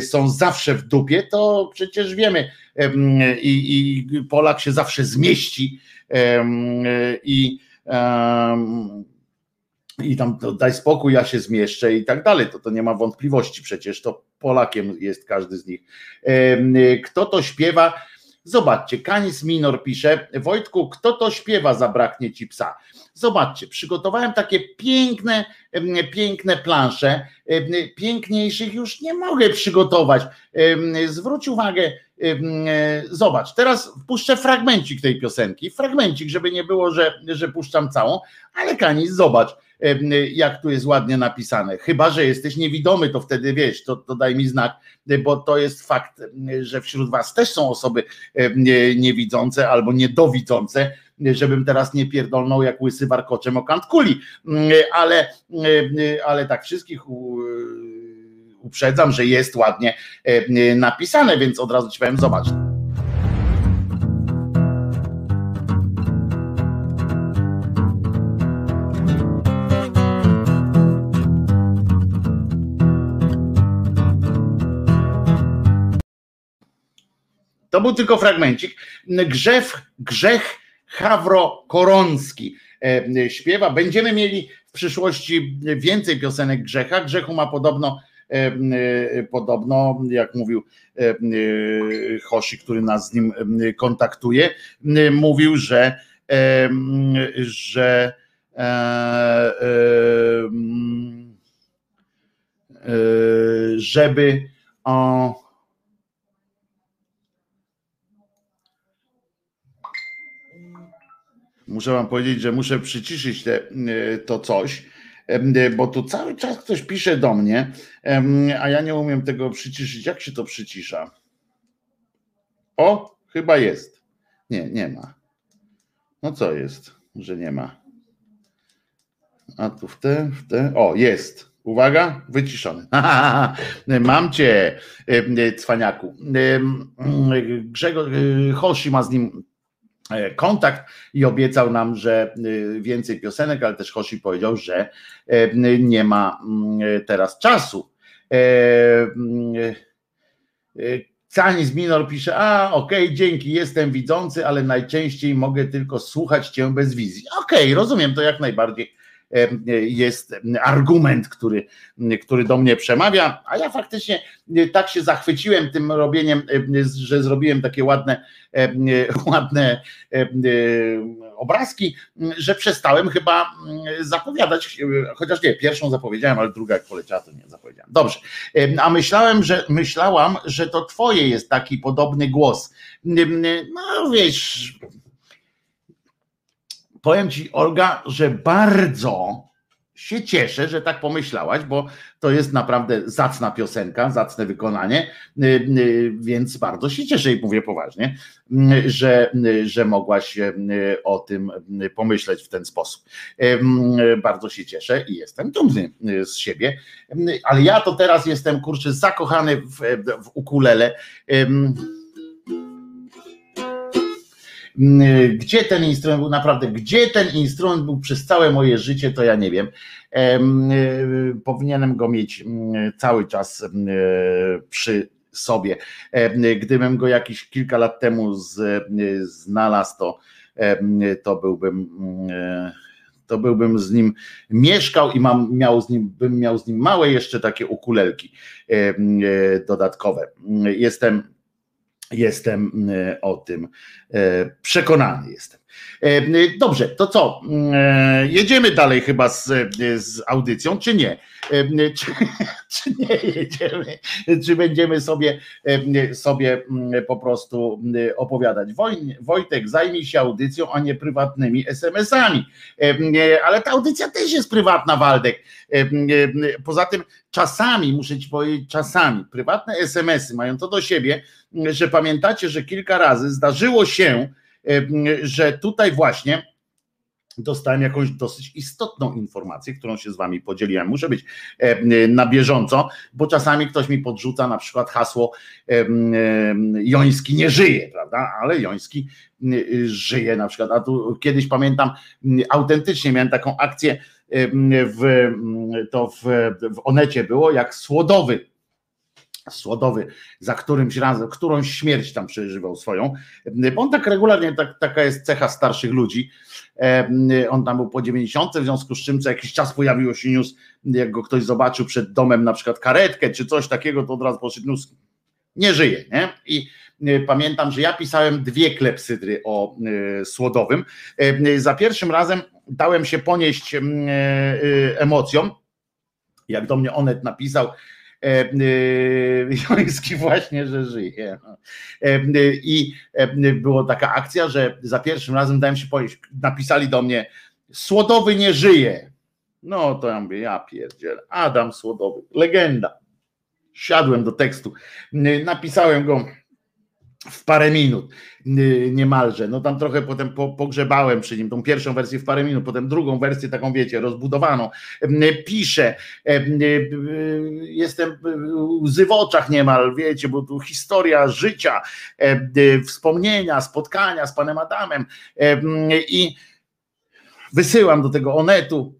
są zawsze w dupie, to przecież wiemy i, i Polak się zawsze zmieści i i tam daj spokój, ja się zmieszczę i tak dalej, to, to nie ma wątpliwości przecież, to Polakiem jest każdy z nich. Kto to śpiewa? Zobaczcie, Kanis Minor pisze, Wojtku, kto to śpiewa, zabraknie ci psa. Zobaczcie, przygotowałem takie piękne, piękne plansze, piękniejszych już nie mogę przygotować. Zwróć uwagę, zobacz, teraz puszczę fragmencik tej piosenki, fragmencik, żeby nie było, że, że puszczam całą, ale Kanis, zobacz, jak tu jest ładnie napisane. Chyba, że jesteś niewidomy, to wtedy wiesz, to, to daj mi znak, bo to jest fakt, że wśród Was też są osoby niewidzące albo niedowidzące, żebym teraz nie pierdolnął jak łysy warkoczem o kant kuli, ale, ale tak wszystkich uprzedzam, że jest ładnie napisane, więc od razu ci powiem, zobacz. To był tylko fragmencik. Grzech, grzech Hawro Koronski e, śpiewa. Będziemy mieli w przyszłości więcej piosenek Grzecha. Grzechu ma podobno e, e, podobno, jak mówił Hoshi, który nas z nim kontaktuje, mówił, że że żeby o, muszę wam powiedzieć, że muszę przyciszyć te, e, to coś, e, bo tu cały czas ktoś pisze do mnie, a ja nie umiem tego przyciszyć. Jak się to przycisza? O, chyba jest. Nie, nie ma. No co jest, że nie ma? A tu w te, w te. O, jest. Uwaga, wyciszony. Mam cię, e, cwaniaku. Grzegorz Hoshi ma z nim E, kontakt i obiecał nam, że e, więcej piosenek, ale też Hoshi powiedział, że e, nie ma mm, teraz czasu. Canis Minor pisze, a okej, okay, dzięki, jestem widzący, ale najczęściej mogę tylko słuchać Cię bez wizji. Okej, okay, rozumiem to jak najbardziej jest argument, który, który do mnie przemawia, a ja faktycznie tak się zachwyciłem tym robieniem, że zrobiłem takie ładne, ładne obrazki, że przestałem chyba zapowiadać, chociaż nie, pierwszą zapowiedziałem, ale druga jak poleciała, to nie zapowiedziałem. Dobrze, a myślałem, że myślałam, że to twoje jest taki podobny głos. No wiesz, powiem ci, Olga, że bardzo się cieszę, że tak pomyślałaś, bo to jest naprawdę zacna piosenka, zacne wykonanie, y, y, więc bardzo się cieszę i mówię poważnie, y, że, że mogłaś o tym pomyśleć w ten sposób. Bardzo się cieszę i jestem dumny z siebie, ale ja to teraz jestem kurczę zakochany w, w ukulele gdzie ten instrument był naprawdę, gdzie ten instrument był przez całe moje życie, to ja nie wiem. E, powinienem go mieć mm, cały czas mm, przy sobie. Gdybym go jakieś kilka lat temu znalazł, to, to byłbym to byłbym z nim mieszkał i mam, miał z nim, bym miał z nim małe jeszcze takie ukulelki dodatkowe. Jestem Jestem e, o tym e, przekonany jestem. Dobrze, to co? Jedziemy dalej chyba z, z audycją, czy nie? Czy, czy nie jedziemy? Czy będziemy sobie, sobie po prostu opowiadać? Wojtek, zajmij się audycją, a nie prywatnymi SMS-ami. Ale ta audycja też jest prywatna, Waldek. Poza tym czasami, muszę ci powiedzieć, czasami prywatne SMS-y mają to do siebie, że pamiętacie, że kilka razy zdarzyło się, że tutaj właśnie dostałem jakąś dosyć istotną informację, którą się z wami podzieliłem. Muszę być na bieżąco, bo czasami ktoś mi podrzuca na przykład hasło Joński nie żyje, prawda? Ale Joński żyje na przykład. A tu kiedyś pamiętam, autentycznie miałem taką akcję w, to w, w Onecie było, jak Słodowy Słodowy za którymś razem, którąś śmierć tam przeżywał swoją, on tak regularnie, tak, taka jest cecha starszych ludzi, on tam był po 90, w związku z czym co jakiś czas pojawiło się news, jak go ktoś zobaczył przed domem na przykład karetkę czy coś takiego, to od razu poszedł news, nie żyje, nie? I e, pamiętam, że ja pisałem dwie klepsydry o e, Słodowym. E, za pierwszym razem dałem się ponieść emocjom, jak do mnie Onet napisał, Joński właśnie, że żyje. I była taka akcja, że za pierwszym razem dałem się ponieść, napisali do mnie Słodowy nie żyje. No to ja mówię, ja pierdzielę, Adam Słodowy, legenda. Siadłem do tekstu, napisałem go w parę minut niemalże. No tam trochę potem pogrzebałem przy nim, tą pierwszą wersję w parę minut, potem drugą wersję taką wiecie, rozbudowaną. Piszę, jestem łzy w oczach niemal, wiecie, bo tu historia życia, wspomnienia, spotkania z panem Adamem i wysyłam do tego Onetu,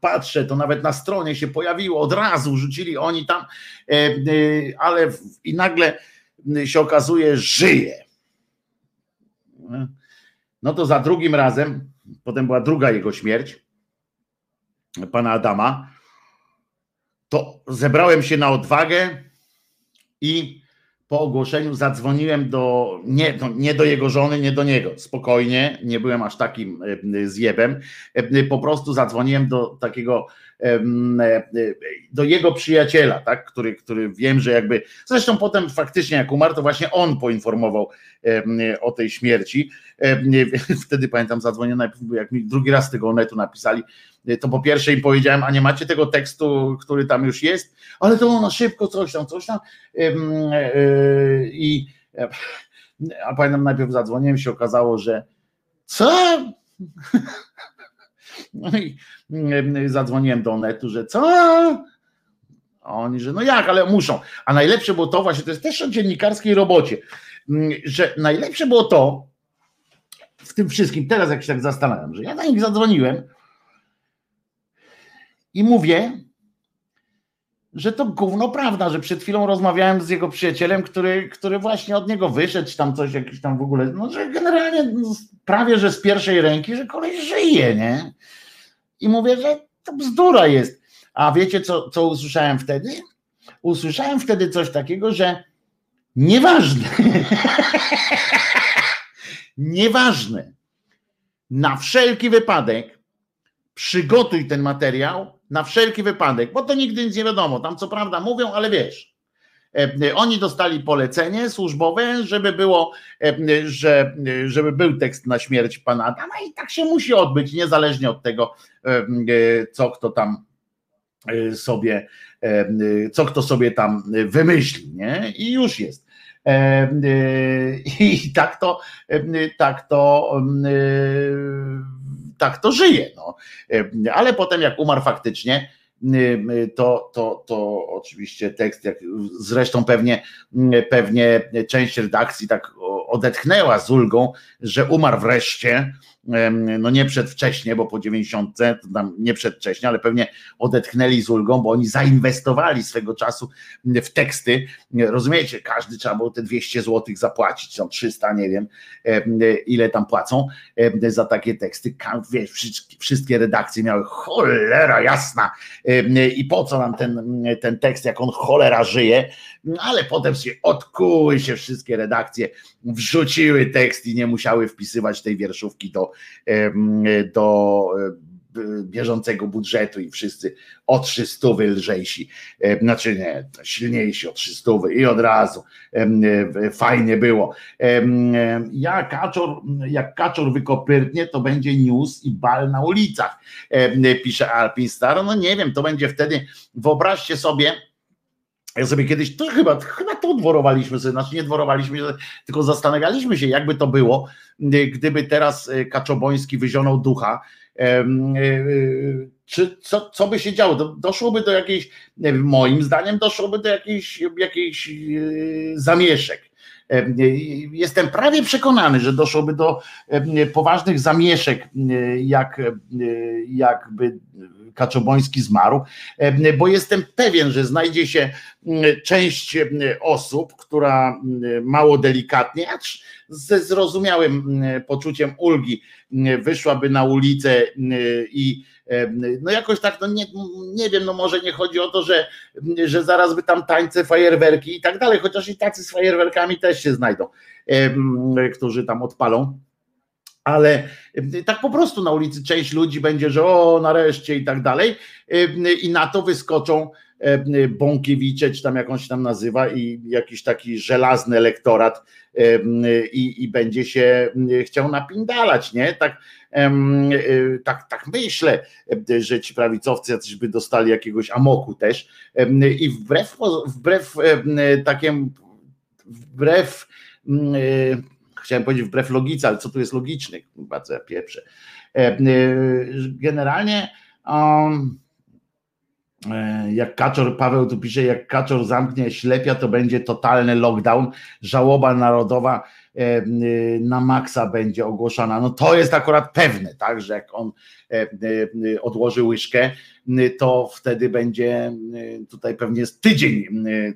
patrzę, to nawet na stronie się pojawiło, od razu rzucili oni tam, ale i nagle się okazuje, żyje. No to za drugim razem, potem była druga jego śmierć, pana Adama, to zebrałem się na odwagę i po ogłoszeniu zadzwoniłem do, nie, no, nie do jego żony, nie do niego, spokojnie, nie byłem aż takim e, zjebem, e, po prostu zadzwoniłem do takiego do jego przyjaciela, tak, który, który wiem, że jakby, zresztą potem faktycznie jak umarł, to właśnie on poinformował o tej śmierci. Wtedy pamiętam, zadzwoniłem jak mi drugi raz tego netu napisali, to po pierwsze im powiedziałem, a nie macie tego tekstu, który tam już jest, ale to ono szybko coś tam, coś tam e, i a pamiętam najpierw zadzwoniłem się okazało, że co? No i zadzwoniłem do netu, że co? Oni, że no jak, ale muszą. A najlepsze było to, właśnie to jest też o dziennikarskiej robocie, mm, że najlepsze było to w tym wszystkim, teraz jak się tak zastanawiam, że ja na nich zadzwoniłem i mówię, że to gówno prawda, że przed chwilą rozmawiałem z jego przyjacielem, który, który właśnie od niego wyszedł, tam coś jakiś tam w ogóle, no że generalnie no, prawie, że z pierwszej ręki, że koleś żyje, nie? I mówię, że to bzdura jest. A wiecie, co, co usłyszałem wtedy? Usłyszałem wtedy coś takiego, że nieważne. nieważne. Na wszelki wypadek przygotuj ten materiał, na wszelki wypadek, bo to nigdy nic nie wiadomo. Tam co prawda mówią, ale wiesz, E, oni dostali polecenie służbowe, żeby było, e, że, żeby był tekst na śmierć pana Adama i tak się musi odbyć, niezależnie od tego, e, co kto tam sobie, co kto sobie tam wymyśli, nie? I już jest. I tak to, tak to, tak to żyje. No. Ale potem, jak umarł faktycznie, to, to, to oczywiście tekst, jak zresztą pewnie, pewnie część redakcji tak odetchnęła z ulgą, że umarł wreszcie, no nie przedwcześnie, bo po 90 to tam nie przedwcześnie, ale pewnie odetchnęli z ulgą, bo oni zainwestowali swego czasu w teksty. Rozumiecie, każdy trzeba było te 200 zł zapłacić, są 300, nie wiem ile tam płacą za takie teksty. Wiesz, wszystkie redakcje miały cholera jasna i po co nam ten, ten tekst, jak on cholera żyje, ale potem się odkuły się wszystkie redakcje, wrzuciły tekst i nie musiały wpisywać tej wierszówki do, do bieżącego budżetu i wszyscy o 300 lżejsi, znaczy nie, silniejsi o 300 i od razu fajnie było. Ja kaczor, jak kaczor wykopyrtnie, to będzie news i bal na ulicach, pisze Alpin Star. No nie wiem, to będzie wtedy, wyobraźcie sobie, ja sobie kiedyś, to chyba, chyba to dworowaliśmy sobie, znaczy nie dworowaliśmy, tylko zastanawialiśmy się, jakby to było, gdyby teraz e, Kaczoboński wyzionął ducha, e, e, czy co, co by się działo? Doszłoby do jakiejś, moim zdaniem, doszłoby do jakiejś, jakiejś zamieszek. Jestem prawie przekonany, że doszłoby do poważnych zamieszek, jak, jakby Kaczoboński zmarł, bo jestem pewien, że znajdzie się część osób, która mało delikatnie, acz ze zrozumiałym poczuciem ulgi wyszłaby na ulicę i no jakoś tak, no nie, nie wiem, no może nie chodzi o to, że, że zaraz by tam tańce, fajerwerki i tak dalej, chociaż i tacy z fajerwerkami też się znajdą, którzy tam odpalą. Ale tak po prostu na ulicy część ludzi będzie, że o nareszcie i tak dalej i na to wyskoczą Bąkiewicze, czy tam jakąś tam nazywa i jakiś taki żelazny elektorat i, i będzie się chciał napindalać, nie? Tak, tak, tak myślę, że ci prawicowcy jacyś by dostali jakiegoś amoku też i wbrew, wbrew takim wbrew chciałem powiedzieć wbrew logice, ale co tu jest logiczny, bardzo ja pieprzę. E, e, generalnie um, jak Kaczor, Paweł tu pisze, jak Kaczor zamknie ślepia, to będzie totalny lockdown, żałoba narodowa na maksa będzie ogłoszona. No to jest akurat pewne, tak, że jak on odłoży łyżkę, to wtedy będzie tutaj pewnie jest tydzień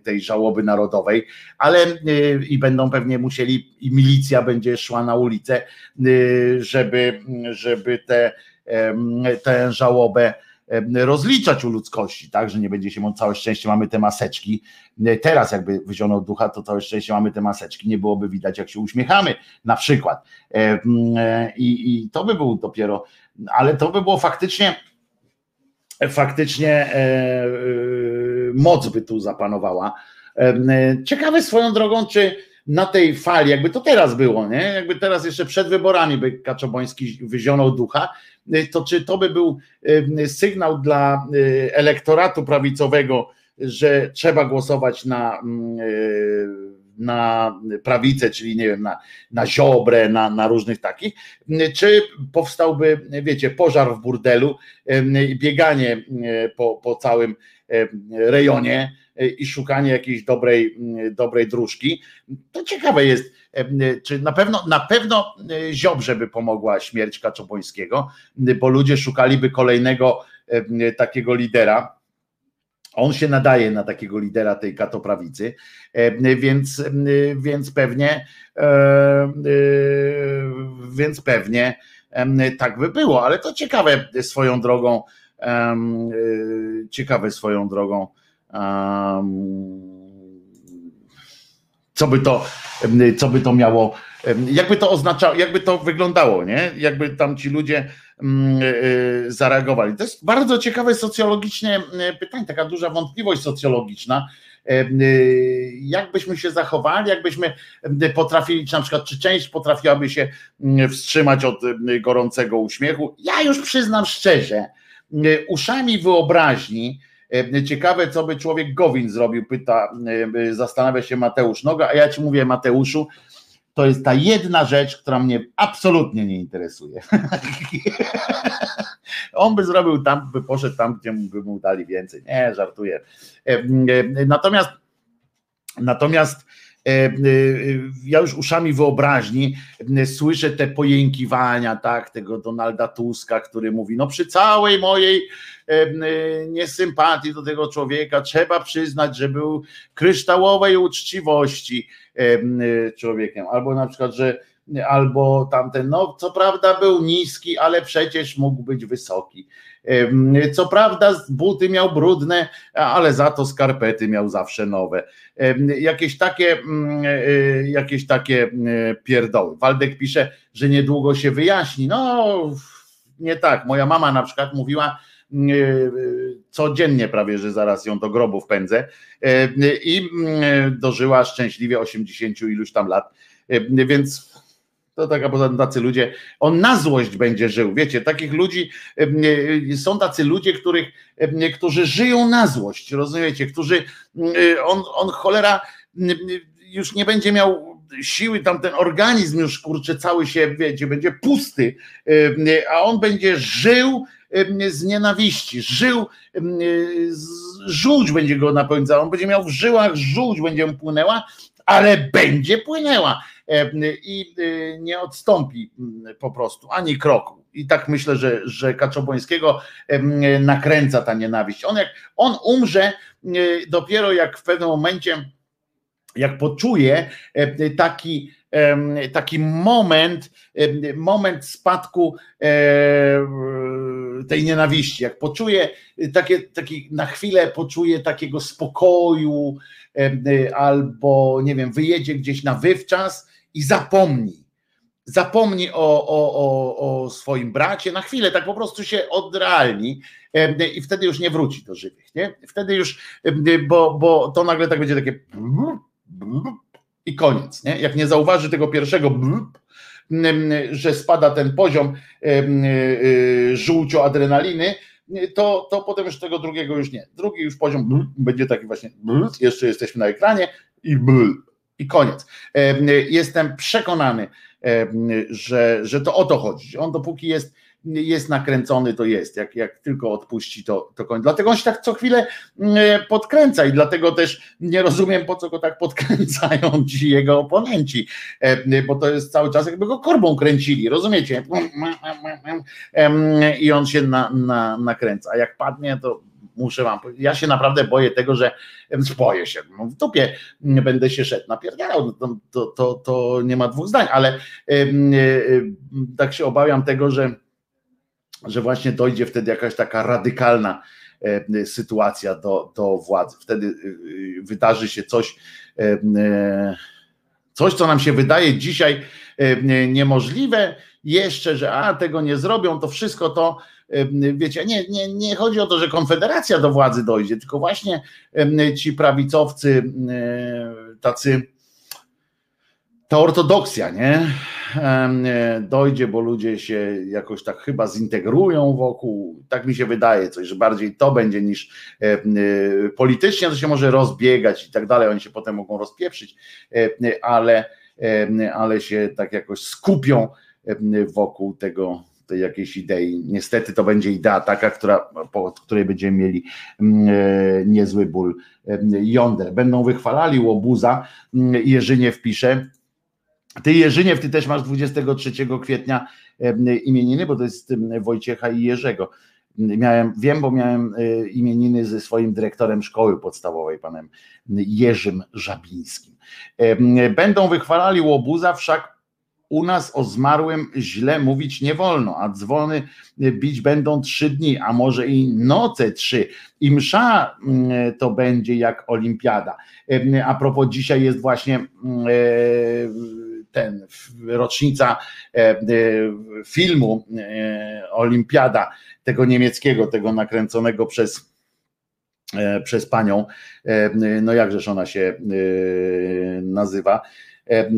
tej żałoby narodowej, ale i będą pewnie musieli, i milicja będzie szła na ulicę, żeby, żeby tę te, żałobę rozliczać u ludzkości, tak, że nie będzie się, całe szczęście mamy te maseczki, teraz jakby wyzionął ducha, to całe szczęście mamy te maseczki, nie byłoby widać jak się uśmiechamy na przykład i, i to by był dopiero, ale to by było faktycznie faktycznie e, e, moc by tu zapanowała. Ciekawe swoją drogą, czy na tej fali, jakby to teraz było, nie? Jakby teraz jeszcze przed wyborami by Kaczoboński wyzionął ducha, to czy to by był sygnał dla elektoratu prawicowego, że trzeba głosować na, na prawicę, czyli nie wiem, na, na ziobrę, na, na różnych takich, czy powstałby, wiecie, pożar w burdelu, bieganie po, po całym rejonie i szukanie jakiejś dobrej, dobrej dróżki. To ciekawe jest, czy na pewno, na pewno Ziobrze by pomogła śmierć Kaczobońskiego, bo ludzie szukaliby kolejnego takiego lidera, on się nadaje na takiego lidera tej katoprawicy, więc, więc pewnie więc pewnie tak by było, ale to ciekawe swoją drogą, ciekawe swoją drogą co by to, co by to miało, jakby to oznaczało, jakby to wyglądało, nie? Jakby tam ci ludzie mm, y, zareagowali. To jest bardzo ciekawe socjologicznie pytanie, taka duża wątpliwość socjologiczna. Y, jakbyśmy się zachowali, jakbyśmy potrafili, czy na przykład, czy część potrafiłaby się wstrzymać od gorącego uśmiechu. Ja już przyznam szczerze, uszami wyobraźni, E, ciekawe, co by człowiek Gowin zrobił, pyta, e, zastanawia się Mateusz Noga, a ja ci mówię, Mateuszu, to jest ta jedna rzecz, która mnie absolutnie nie interesuje. On by zrobił tam, by poszedł tam, gdzie by mu dali więcej. Nie, żartuję. E, natomiast, natomiast ja już uszami wyobraźni słyszę te pojękiwania, tak, tego Donalda Tuska, który mówi, no przy całej mojej niesympatii do tego człowieka trzeba przyznać, że był kryształowej uczciwości człowiekiem, albo na przykład, że albo tamten, no co prawda był niski, ale przecież mógł być wysoki. Co prawda buty miał brudne, ale za to skarpety miał zawsze nowe. Jakieś takie, mm, e, jakieś takie e, pierdoły. Waldek pisze, że niedługo się wyjaśni. No nie tak. Moja mama na przykład mówiła, mm, e, codziennie prawie, że zaraz ją do grobu wpędzę i mm, dożyła szczęśliwie 80 iluś tam lat. Więc to poza tym tacy ludzie, on na złość będzie żył. Wiecie, takich ludzi są tacy ludzie, których, którzy żyją na złość, rozumiecie, którzy on, on cholera już nie będzie miał siły, tam ten organizm już kurczę cały się, wiecie, będzie pusty, a on będzie żył z nienawiści, żył, żółć będzie go napełniała, on będzie miał w żyłach żółć, będzie mu płynęła, ale będzie płynęła i y, nie odstąpi mm, po prostu ani kroku. I tak myślę, że, że Kaczobońskiego nakręca ta nienawiść. On jak on umrze dopiero jak w pewnym momencie, jak poczuje taki, taki moment, moment spadku tej nienawiści, jak poczuje takie, taki, na chwilę poczuje takiego spokoju, albo nie wiem, wyjedzie gdzieś na wywczas i zapomni. Zapomni o, o, o, o swoim bracie, na chwilę tak po prostu się odrealni i wtedy już nie wróci do żywych. Nie? Wtedy już, bo, bo to nagle tak będzie takie i koniec. Nie? Jak nie zauważy tego pierwszego, że spada ten poziom y, żółcio adrenaliny, to, to potem już tego drugiego już nie. Drugi już poziom będzie taki właśnie, jeszcze jesteśmy na ekranie i i koniec. Jestem przekonany, że, że to o to chodzi. On dopóki jest, jest nakręcony, to jest. Jak, jak tylko odpuści, to, to koniec. Dlatego on się tak co chwilę podkręca i dlatego też nie rozumiem, po co go tak podkręcają ci jego oponenci, bo to jest cały czas jakby go korbą kręcili, rozumiecie? I on się na, na, nakręca. A jak padnie, to muszę wam ja się naprawdę boję tego, że boję się, no w dupie będę się szedł napierdalał, to, to, to, to nie ma dwóch zdań, ale tak się obawiam tego, że, że właśnie dojdzie wtedy jakaś taka radykalna sytuacja do, do władzy. Wtedy y, y, wydarzy się coś, coś, co nam się wydaje dzisiaj niemożliwe, jeszcze, że a tego nie zrobią, to wszystko to wiecie, nie, nie, nie chodzi o to, że Konfederacja do władzy dojdzie, tylko właśnie ci prawicowcy, tacy, ta ortodoksja, nie? Dojdzie, bo ludzie się jakoś tak chyba zintegrują wokół, tak mi się wydaje, coś, że bardziej to będzie niż politycznie to się może rozbiegać i tak dalej, oni się potem mogą rozpieprzyć, ale, ale się tak jakoś skupią wokół tego tej jakiejś idei. Niestety to będzie idea taka, która, po której będziemy mieli e, niezły ból jąder. Będą wychwalali łobuza, mm, Jerzyniew pisze, ty Jerzyniew, ty też masz 23 kwietnia imieniny, bo to jest Wojciecha i Jerzego. Miałem, wiem, bo miałem e, imieniny ze swoim dyrektorem szkoły podstawowej, panem Jerzym Żabińskim. Będą wychwalali łobuza, wszak u nas o zmarłym źle mówić nie wolno, a dzwony bić będą trzy dni, a może i noce trzy. I msza to będzie jak olimpiada. A propos, dzisiaj jest właśnie e, ten rocznica e, filmu e, Olimpiada, tego niemieckiego, tego nakręconego przez przez panią, no jakżeż ona się nazywa, E, e,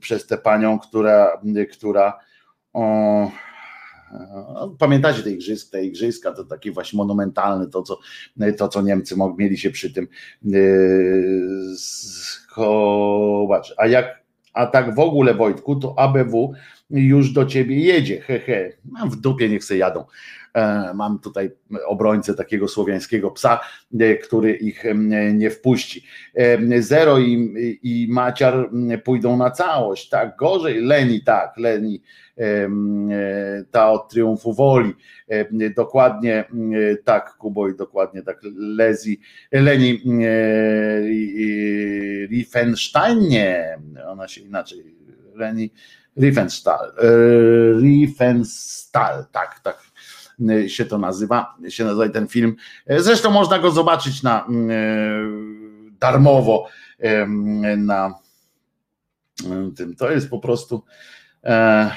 przez tę panią, która, która o, Pamiętacie te igrzyska, te igrzyska, to takie właśnie monumentalne, to co, to, co Niemcy mieli się przy tym schować. A jak, a tak w ogóle Wojtku, to ABW już do ciebie jedzie, hehe, mam w dupie, niech se jadą. Mam tutaj obrońcę takiego słowiańskiego psa, który ich nie wpuści. Zero i, i Maciar pójdą na całość, tak, gorzej, Leni, tak, Leni, ta od triumfu woli, dokładnie tak, Kuboj, dokładnie tak, Lezi, Leni Riefenstein, nie, ona się inaczej, Leni Riefenstahl, Riefenstahl, tak, tak się to nazywa, się nazywa ten film. Zresztą można go zobaczyć na darmowo na tym. To jest po prostu e,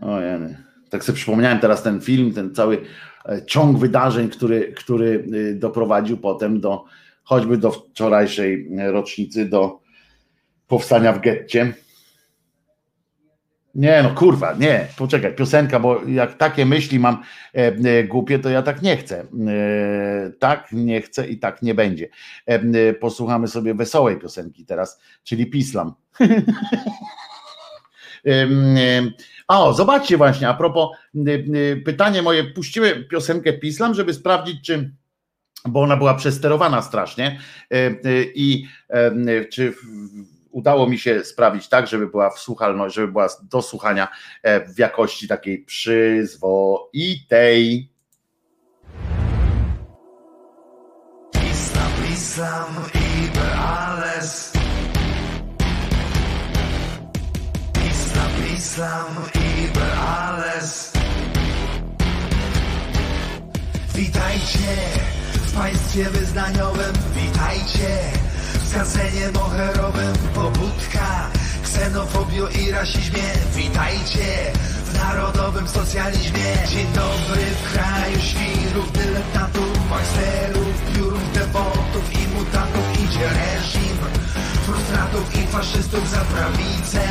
o Tak sobie przypomniałem teraz ten film, ten cały e, ciąg wydarzeń, który, który y, doprowadził potem do choćby do wczorajszej rocznicy, do powstania w getcie. Nie, no kurwa, nie, poczekaj, piosenka, bo jak takie myśli mam e, e, głupie, to ja tak nie chcę. E, tak nie chcę i tak nie będzie. E, e posłuchamy sobie wesołej piosenki teraz, czyli Pislam. o, zobaczcie właśnie, a propos pytanie moje, puścimy piosenkę Pislam, żeby sprawdzić, czy bo ona była przesterowana strasznie i czy udało mi się sprawić tak, żeby była wsłuchalność, żeby była do słuchania w jakości takiej przyzwoitej. Islam, Islam, alles. Islam über alles. Witajcie w państwie wyznaniowym, witajcie w skansenie moherowym, pobudka, ksenofobio i rasizmie, witajcie w narodowym socjalizmie. Dzień dobry w kraju świrów, dyletantów, majsterów, piórów, devotów i mutantów idzie reżim, frustratów i faszystów za prawicę.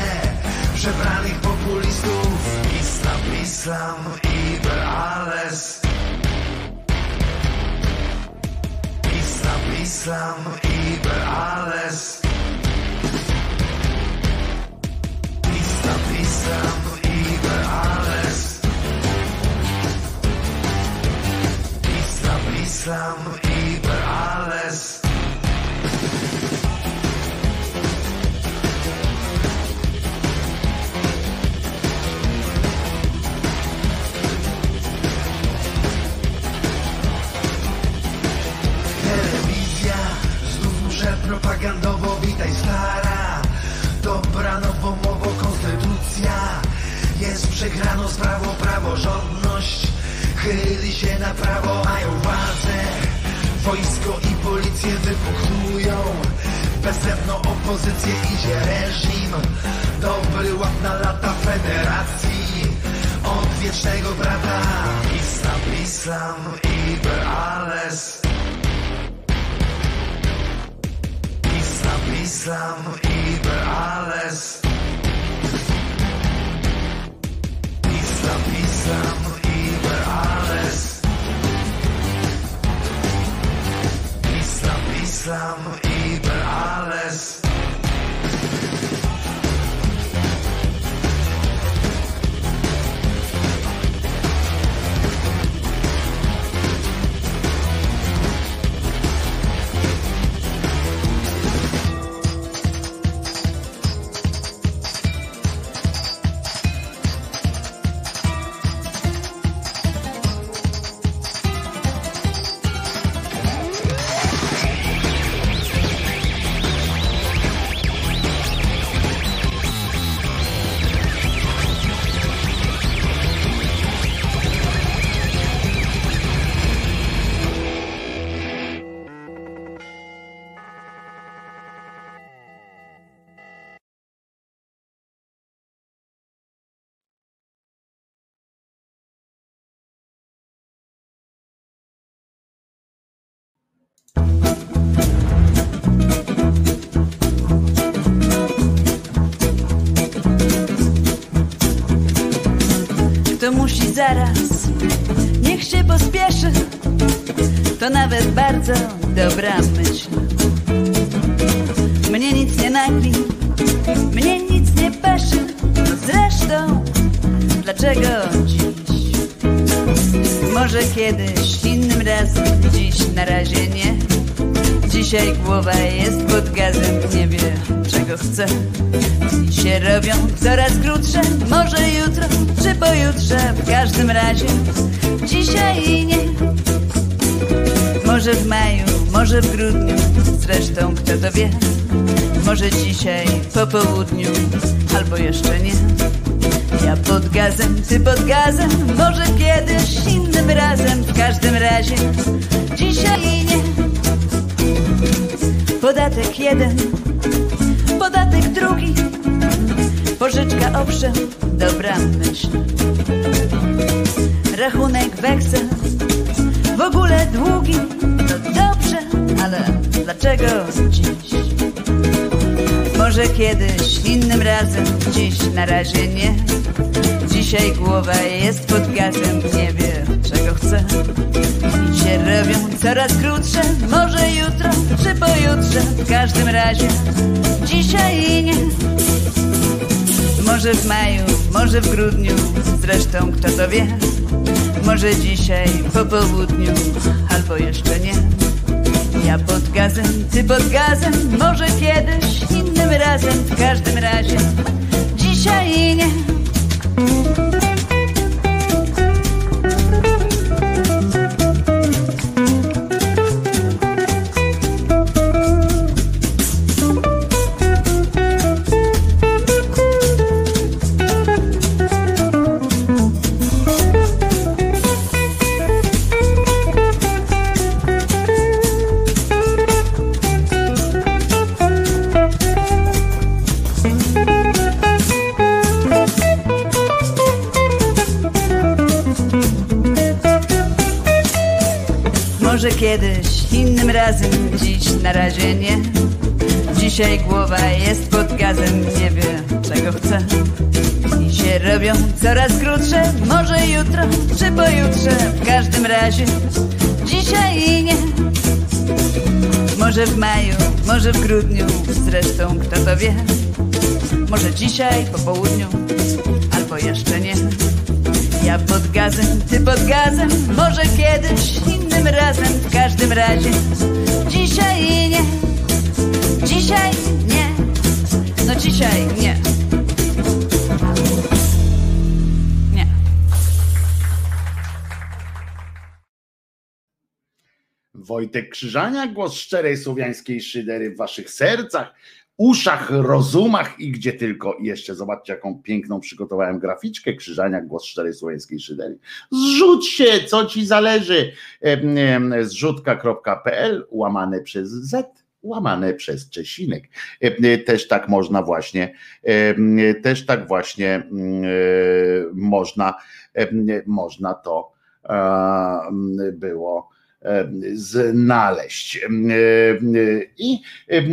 Przebranych populistów Islam, Islam, über Islam, Islam, über alles Islam, Islam, über alles Islam, Islam, über alles propagandowo witaj stara. Dobra nowomowo konstytucja. Jest przegrano sprawo praworządność. Chyli się na prawo, mają władzę. Wojsko i policję wypuchtują Bezemną opozycję idzie reżim. Dobry ład na lata federacji. Od wiecznego brata. Islam, Islam, Iber, alles Islam über alles. Islam, Islam über alles. Islam, Islam über alles. Musi zaraz, niech się pospieszy, to nawet bardzo dobra myśl. Mnie nic nie nagli, mnie nic nie peszy, zresztą dlaczego dziś? Może kiedyś, innym razem, dziś na razie nie. Dzisiaj głowa jest pod gazem, nie wie czego chce. Się robią coraz krótsze, może jutro czy pojutrze, w każdym razie dzisiaj nie. Może w maju, może w grudniu, zresztą kto to wie. Może dzisiaj po południu, albo jeszcze nie. Ja pod gazem, ty pod gazem, może kiedyś innym razem, w każdym razie dzisiaj nie. Podatek jeden, podatek drugi, pożyczka owszem, dobra myśl. Rachunek weksel, w ogóle długi, no dobrze, ale dlaczego dziś? Może kiedyś, innym razem, dziś na razie nie. Dzisiaj głowa jest pod gazem, nie wie czego chce. Robią coraz krótsze, może jutro czy pojutrze, w każdym razie dzisiaj nie. Może w maju, może w grudniu, zresztą kto to wie. Może dzisiaj po południu, albo jeszcze nie. Ja pod gazem, ty pod gazem, może kiedyś innym razem, w każdym razie dzisiaj nie. Kiedyś, innym razem, dziś na razie nie. Dzisiaj głowa jest pod gazem, nie wie czego chce. I się robią coraz krótsze, może jutro czy pojutrze, w każdym razie dzisiaj nie. Może w maju, może w grudniu, zresztą kto to wie. Może dzisiaj po południu, albo jeszcze nie. Ja pod gazem, ty pod gazem, może kiedyś innym razem, w każdym razie dzisiaj nie, dzisiaj nie, no dzisiaj nie. Nie. Wojtek Krzyżania, głos szczerej słowiańskiej szydery w waszych sercach, uszach, rozumach i gdzie tylko. I jeszcze zobaczcie, jaką piękną przygotowałem graficzkę Krzyżania, głos szczerej słowiańskiej szydery. Zrzuć się, co ci zależy. Zrzutka.pl łamane przez Z łamane przez Czesinek. Też tak można właśnie, też tak właśnie mm, e, można, można to było znaleźć. E, I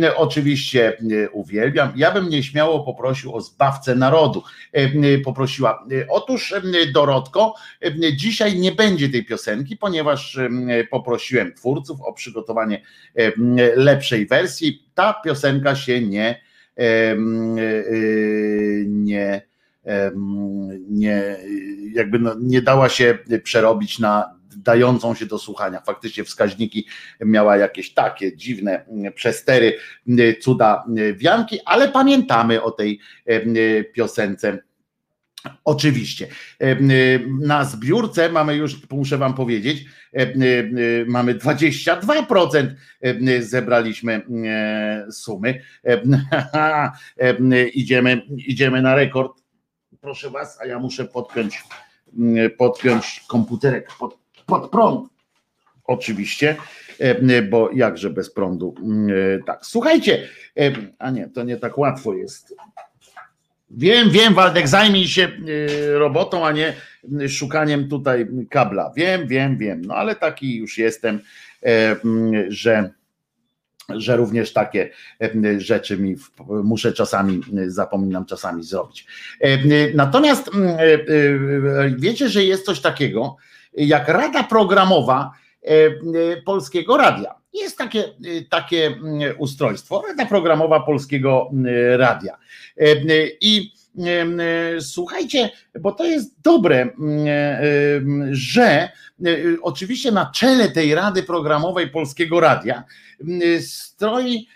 e, oczywiście e, uwielbiam. Ja bym nieśmiało poprosił o zbawcę narodu. E, Poprosiła. E, Otóż e, Dorotko, e, dzisiaj nie będzie tej piosenki, ponieważ e, poprosiłem twórców o przygotowanie e, lepszej wersji. Ta piosenka się nie e, e, nie nie, jakby no, nie dała się przerobić na dającą się do słuchania. Faktycznie wskaźniki miała jakieś takie dziwne przestery, cuda wianki, ale pamiętamy o tej piosence. Oczywiście. Na zbiórce mamy już, muszę Wam powiedzieć, mamy 22% zebraliśmy sumy. Idziemy, idziemy na rekord. Proszę Was, a ja muszę podpiąć, podpiąć komputerek pod, pod prąd. Oczywiście, bo jakże bez prądu. Tak, słuchajcie, a nie, to nie tak łatwo jest. Wiem, wiem, Waldek, zajmij się robotą, a nie szukaniem tutaj kabla. Wiem, wiem, wiem, no ale taki już jestem, e, że, że również takie e, rzeczy mi muszę czasami, zapominam czasami zrobić. E, Natomiast mm, e, e, wiecie, że jest coś takiego jak Rada Programowa e, e, Polskiego Radia. Jest takie, e, takie mm, ustrojstwo, Rada Programowa Polskiego mm, Radia. E, I słuchajcie, bo to jest dobre, że oczywiście na czele tej Rady Programowej Polskiego Radia stoi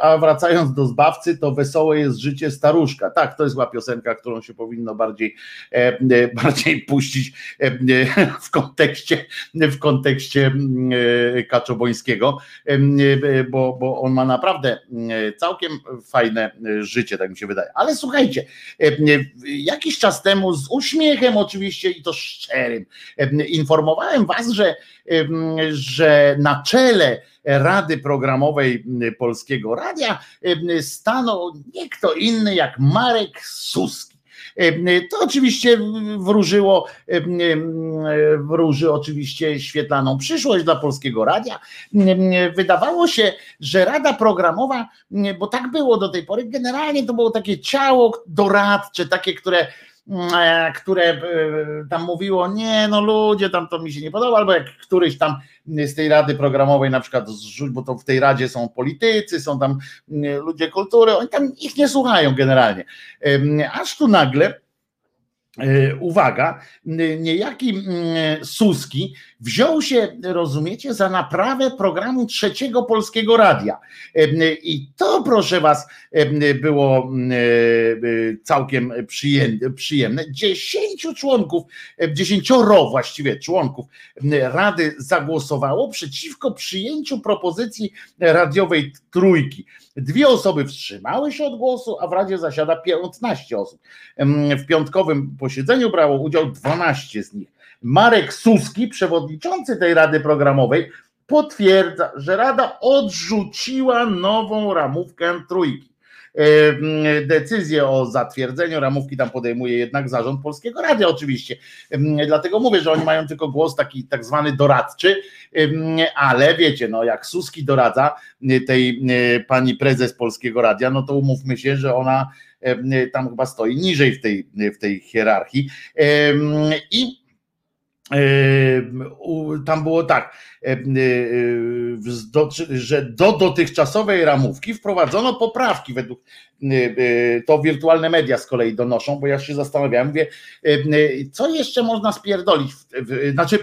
a wracając do zbawcy, to wesołe jest życie staruszka. Tak, to jest była piosenka, którą się powinno bardziej, e, e, bardziej puścić e, w kontekście, w kontekście Kaczobońskiego, bo, bo on ma naprawdę całkiem fajne życie, tak mi się wydaje. Ale słuchajcie, jakiś czas temu z uśmiechem oczywiście i to szczerym informowałem was, że, że na czele Rady Programowej Polskiego Radia stanął nie kto inny jak Marek Suski. To oczywiście wróżyło, wróży oczywiście świetlaną przyszłość dla polskiego radia. Wydawało się, że Rada Programowa, bo tak było do tej pory, generalnie to było takie ciało doradcze, takie, które które e, tam mówiło, nie no ludzie, tam to mi się nie podoba, albo jak któryś tam z tej rady programowej na przykład zrzuć, bo to w tej radzie są politycy, są tam ludzie kultury, oni tam ich nie słuchają generalnie. Aż tu nagle E, uwaga, niejaki Suski wziął się, rozumiecie, za naprawę programu trzeciego polskiego radia. I to, proszę Was, było e, całkiem przyjemne. Dziesięciu członków, dziesięcioro właściwie członków Rady zagłosowało przeciwko przyjęciu propozycji radiowej trójki. Dwie osoby wstrzymały się od głosu, a w Radzie zasiada 15 osób. W piątkowym posiedzeniu brało udział 12 z nich. Marek Suski, przewodniczący tej Rady Programowej, potwierdza, że Rada odrzuciła nową ramówkę trójki. Decyzję o zatwierdzeniu ramówki tam podejmuje jednak zarząd Polskiego Radia oczywiście. Dlatego mówię, że oni mają tylko głos taki tak zwany doradczy, ale wiecie, no jak Suski doradza tej pani prezes Polskiego Radia, no to umówmy się, że ona tam chyba stoi niżej w tej, w tej hierarchii. I tam było tak, że do dotychczasowej ramówki wprowadzono poprawki według to wirtualne media z kolei donoszą, bo ja się zastanawiałem, mówię, co jeszcze można spierdolić, znaczy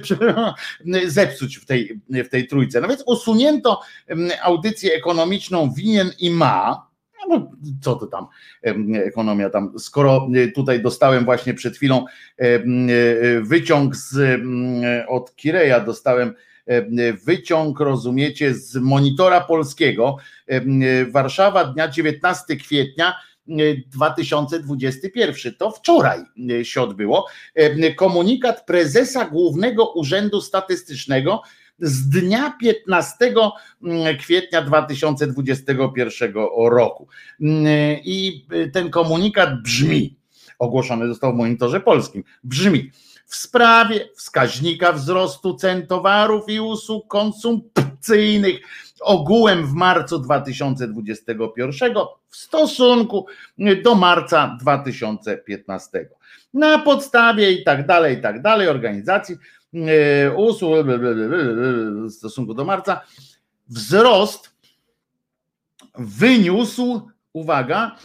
zepsuć w tej, w tej trójce. No więc usunięto audycję ekonomiczną winien i ma, no co to tam, ekonomia tam, skoro y, tutaj dostałem właśnie przed chwilą y, y, wyciąg z, od Kireja, dostałem wyciąg, rozumiecie, z monitora polskiego, Warszawa dnia 19 kwietnia 2021. To wczoraj się odbyło. Komunikat prezesa Głównego Urzędu Statystycznego z dnia 15 mm, kwietnia 2021 roku. Mm, I ten komunikat brzmi, ogłoszony został w monitorze polskim, brzmi w sprawie wskaźnika wzrostu cen towarów i usług konsumpcyjnych ogółem w marcu 2021 w stosunku do marca 2015. Na podstawie i tak dalej, i tak dalej organizacji usług w stosunku do marca, wzrost wyniósł, uwaga,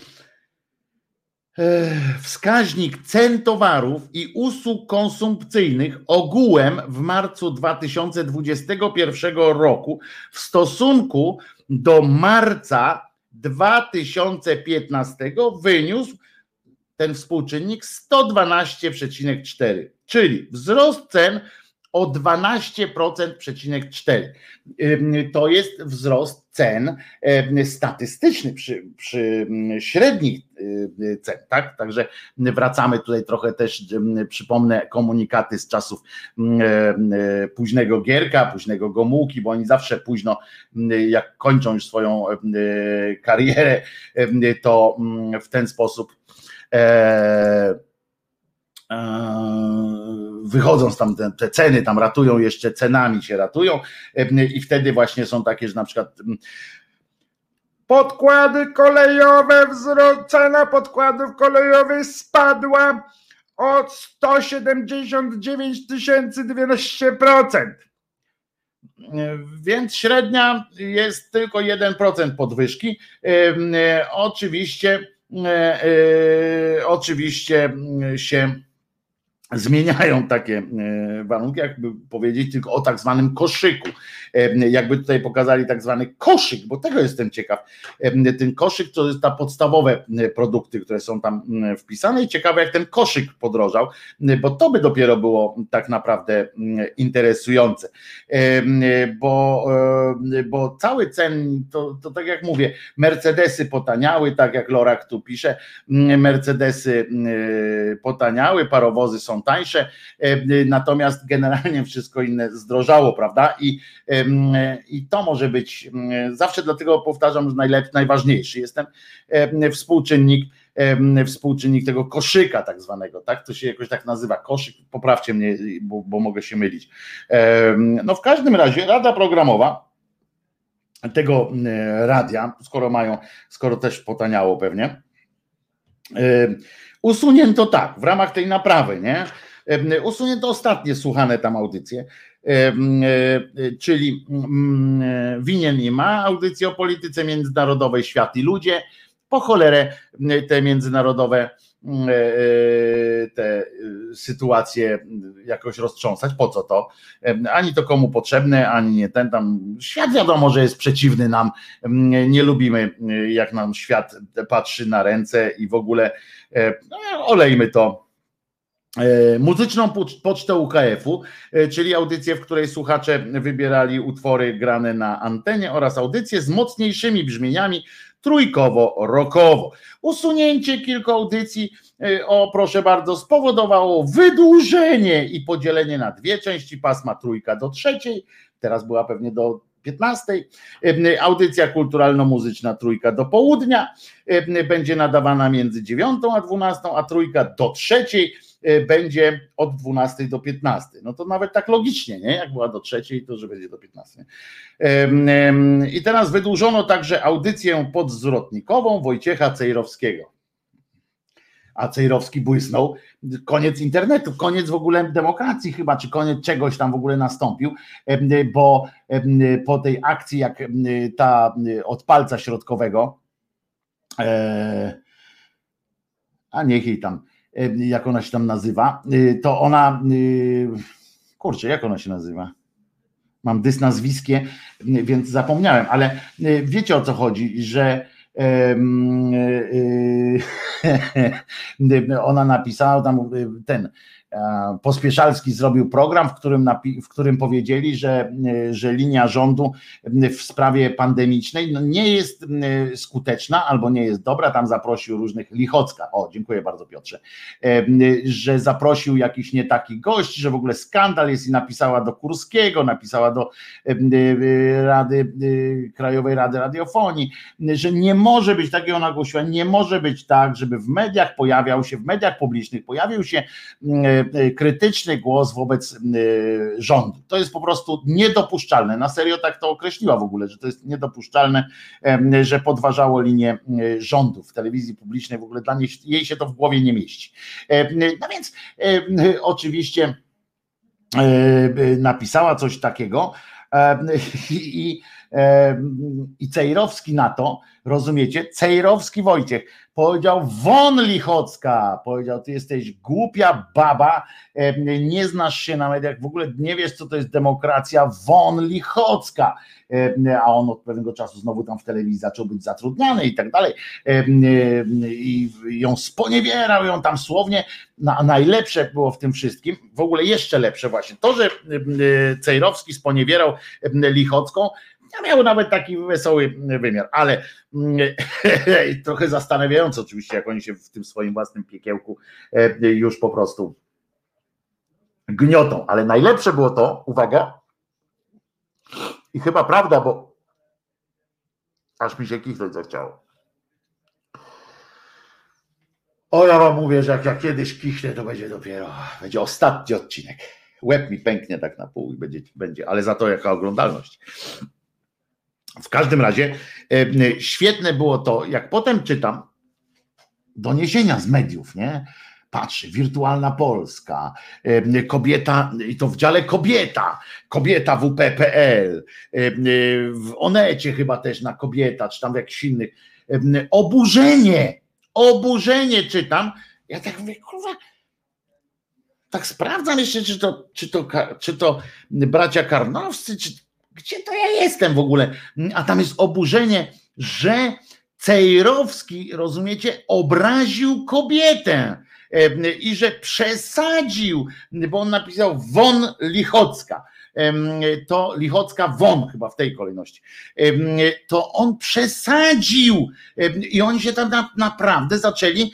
e, wskaźnik cen towarów i usług konsumpcyjnych ogółem w marcu 2021 roku w stosunku do marca 2015 wyniósł ten współczynnik 112,4 czyli wzrost cen o 12,4%. To jest wzrost cen statystyczny przy, przy średnich cen, tak? Także wracamy tutaj trochę też, przypomnę komunikaty z czasów późnego Gierka, późnego Gomułki, bo oni zawsze późno, jak kończą już swoją karierę, to w ten sposób e, Eee, wychodząc tam te, te, ceny, tam ratują jeszcze cenami się ratują i wtedy właśnie są takie, że na przykład podkłady kolejowe, cena podkładów kolejowych spadła o 179 12%. Więc średnia jest tylko 1% podwyżki. Oczywiście oczywiście się zmieniają takie warunki, jakby powiedzieć tylko o tak zwanym koszyku. Jakby tutaj pokazali tak zwany koszyk, bo tego jestem ciekaw. Ten koszyk to jest ta podstawowe produkty, które są tam wpisane i ciekawe jak ten koszyk podrożał, bo to by dopiero było tak naprawdę interesujące. Bo, bo cały cen, to, to tak jak mówię, Mercedesy potaniały, tak jak Lorak tu pisze, Mercedesy potaniały, parowozy są tańsze, natomiast generalnie wszystko inne zdrożało, prawda? I, i to może być, zawsze dlatego powtarzam, że najlepszy, najważniejszy jestem współczynnik, współczynnik tego koszyka tak zwanego, tak? To się jakoś tak nazywa, koszyk, poprawcie mnie, bo, bo mogę się mylić. No w każdym razie Rada Programowa tego radia, skoro mają, skoro też potaniało pewnie, usunięto tak, w ramach tej naprawy, nie? Usunięto ostatnie słuchane tam audycje, czyli mm, winien nie ma audycji o polityce międzynarodowej Świat i Ludzie, po cholerę te międzynarodowe e, e, te sytuacje jakoś roztrząsać, po co to? Ani to komu potrzebne, ani nie ten tam. Świat wiadomo, że jest przeciwny nam. Nie lubimy, jak nam świat patrzy na ręce i w ogóle e, no, olejmy to E, muzyczną pocztę UKF-u, e, czyli audycję, w której słuchacze wybierali utwory grane na antenie oraz audycje z mocniejszymi brzmieniami trójkowo-rokowo. Usunięcie kilku audycji, e, o proszę bardzo, spowodowało wydłużenie i podzielenie na dwie części pasma trójka do trzeciej, teraz była pewnie do 15. Audycja kulturalno-muzyczna trójka do południa będzie nadawana między 9 a 12, a trójka do trzeciej Y, będzie od 12 do 15. No to nawet tak logicznie, nie? Jak była do trzeciej, to że będzie do 15. I teraz wydłużono także audycję podzwrotnikową Wojciecha Cejrowskiego. A Cejrowski błysnął. Koniec internetu, koniec w ogóle demokracji chyba, czy koniec czegoś tam w ogóle nastąpił, bo po tej akcji, jak ta od palca środkowego, e, a niech jej tam jak ona się tam nazywa, y, to ona, y, kurczę, jak ona się nazywa? Mam dys nazwiskie, więc zapomniałem, ale y, wiecie o co chodzi, że ona napisała tam ten Pospieszalski zrobił program, w którym, w którym powiedzieli, że, że linia rządu w sprawie pandemicznej no nie jest skuteczna albo nie jest dobra. Tam zaprosił różnych Lichocka. O, dziękuję bardzo Piotrze, że zaprosił jakiś nie taki gość, że w ogóle skandal jest i napisała do Kurskiego, napisała do Rady Krajowej Rady Radiofonii, że nie może być, tak ona ogłosiła, nie może być tak, żeby w mediach pojawiał się, w mediach publicznych pojawił się E, krytyczny głos wobec e, rządu. To jest po prostu niedopuszczalne. Na serio tak to określiła w ogóle, że to jest niedopuszczalne, że podważało linię rządu w telewizji publicznej. W ogóle dla niej jej się to w głowie nie mieści. No więc oczywiście napisała coś takiego i, i Cejrowski na to, rozumiecie? Cejrowski Wojciech powiedział won Lichocka, powiedział ty jesteś głupia baba, nie znasz się na mediach, w ogóle nie wiesz co to jest demokracja, won Lichocka, a on od pewnego czasu znowu tam w telewizji zaczął być zatrudniany i tak dalej. I ją sponiewierał ją tam słownie, no, a najlepsze było w tym wszystkim, w ogóle jeszcze lepsze właśnie, to, że Cejrowski sponiewierał Lichocką, miały nawet taki wesoły wymiar, ale mm, trochę zastanawiające oczywiście, jak oni się w tym swoim własnym piekiełku e, już po prostu gniotą. Ale najlepsze było to, uwaga, i chyba prawda, bo aż mi się kichnąć zachciało. O, ja wam mówię, że jak ja kiedyś kichnę, to będzie dopiero, będzie ostatni odcinek. Łeb mi pęknie tak na pół i będzie, będzie ale za to jaka oglądalność. W każdym razie e, świetne było to, jak potem czytam doniesienia z mediów, nie? Patrzy, wirtualna Polska, e, kobieta, i to w dziale kobieta, kobieta WP.pl, e, w Onecie chyba też na kobieta, czy tam w jakichś innych. Oburzenie, oburzenie czytam. Ja tak mówię, kurwa, tak sprawdzam jeszcze, czy to, czy to, czy to bracia Karnowscy, czy gdzie to ja jestem w ogóle? A tam jest oburzenie, że Cejrowski, rozumiecie, obraził kobietę i że przesadził, bo on napisał Won Lichocka to Lichocka won chyba w tej kolejności, to on przesadził i oni się tam na, naprawdę zaczęli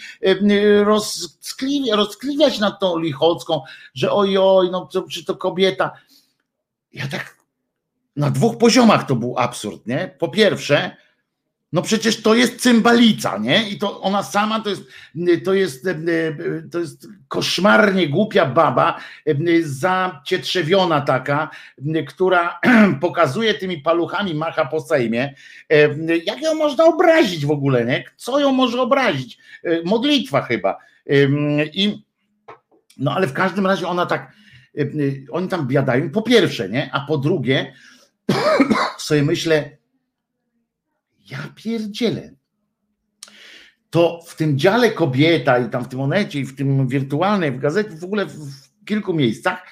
rozkliwiać, nad tą Lichocką, że ojoj, no to, czy to kobieta. Ja tak na dwóch poziomach to był absurd, nie? Po pierwsze, no przecież to jest cymbalica, nie? I to ona sama to jest, to jest, to jest koszmarnie głupia baba, zacietrzewiona taka, która pokazuje tymi paluchami, macha po sejmie. Jak ją można obrazić w ogóle, nie? Co ją może obrazić? Modlitwa chyba. I, no ale w każdym razie ona tak, oni tam biadają, po pierwsze, nie? A po drugie, sobie myślę, ja pierdzielę. To w tym dziale kobieta i tam w tym onecie i w tym wirtualnej, w gazecie, w ogóle w kilku miejscach,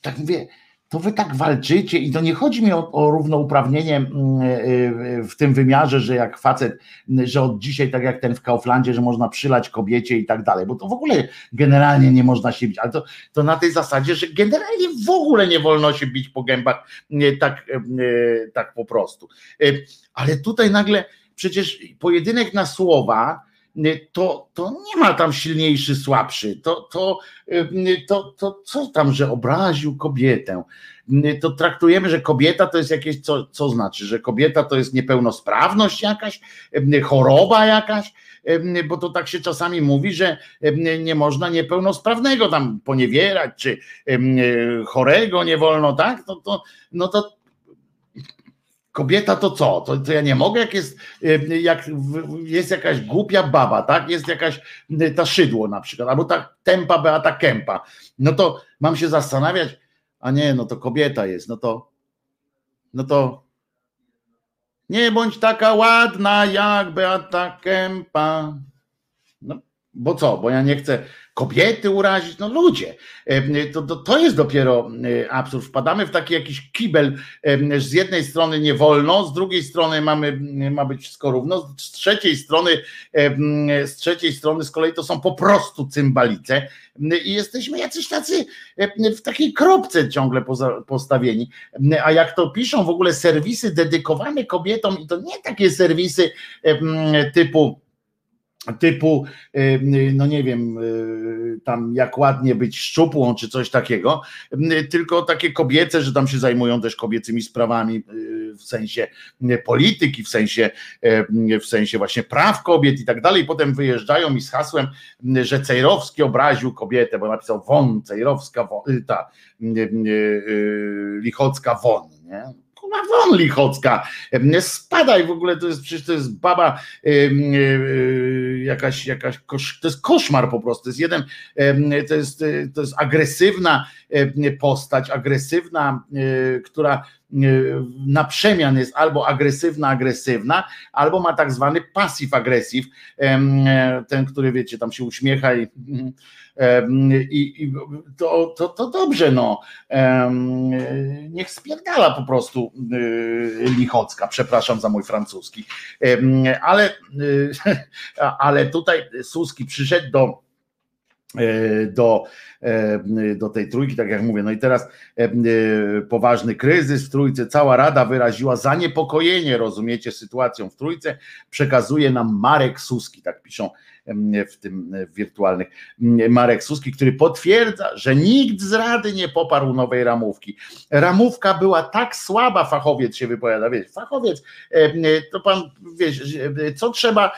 tak mówię, to wy tak walczycie i to nie chodzi mi o, o równouprawnienie mm, e, e, w tym wymiarze, że jak facet, że od dzisiaj tak jak ten w Kauflandzie, że można przylać kobiecie i tak dalej, bo to w ogóle generalnie nie można się bić, ale to, to na tej zasadzie, że generalnie w ogóle nie wolno się bić po gębach tak, e, tak po prostu. Ale tutaj nagle przecież pojedynek na słowa, to, to nie ma tam silniejszy, słabszy. To, to, to, to co tam, że obraził kobietę? To traktujemy, że kobieta to jest jakieś, co, co znaczy, że kobieta to jest niepełnosprawność jakaś, choroba jakaś, bo to tak się czasami mówi, że nie można niepełnosprawnego tam poniewierać, czy chorego nie wolno, tak? No to, no to kobieta to co? To, to, ja nie mogę, jak jest, y, jak jest jakaś głupia baba, tak? Jest jakaś y, ta szydło na przykład, albo ta tempa Beata Kępa. No to mam się zastanawiać, a nie, no to kobieta jest, no to no to nie bądź taka ładna jak Beata Kępa. No, bo co? Bo ja nie chcę kobiety urazić, no ludzie. To, to, to jest dopiero e, absurd. Wpadamy w taki jakiś kibel, z jednej strony nie wolno, z drugiej strony mamy, ma być wszystko równo, z trzeciej strony, z trzeciej strony z kolei to są po prostu cymbalice i jesteśmy jacyś tacy w takiej kropce ciągle postawieni. A jak to piszą w ogóle serwisy dedykowane kobietom i to nie takie serwisy typu typu, y, no nie wiem, y, tam jak ładnie być szczupłą czy coś takiego, y, tylko takie kobiece, że tam się zajmują też kobiecymi sprawami w sensie polityki, w sensie, w sensie właśnie praw kobiet i tak dalej. Potem wyjeżdżają i z hasłem, że Cejrowski obraził kobietę, bo napisał Won, Cejrowska, ta Lichocka Won, nie? Kurwa won Lichocka, spadaj w ogóle, to jest przecież to jest baba jakaś, jakaś kosz, to jest koszmar po prostu, to jest jeden, to jest, to jest agresywna postać, agresywna, e, która e, na przemian jest albo agresywna, agresywna, albo ma tak zwany pasyw agresyw, e, ten, który wiecie, tam się uśmiecha i i, i to, to, to dobrze, no. Niech spierdala po prostu Lichocka, przepraszam za mój francuski. Ale, ale tutaj Suski przyszedł do e, do, e, do tej trójki, tak jak mówię. No i teraz e, poważny kryzys w trójce. Cała rada wyraziła zaniepokojenie, rozumiecie, sytuacją w trójce. Przekazuje nam Marek Suski, tak piszą w tym wirtualnych. Marek Suski, który potwierdza, że nikt z Rady nie poparł nowej ramówki. Ramówka była tak słaba, fachowiec się wypowiada, wiesz, fachowiec, to pan, wiesz, co trzeba,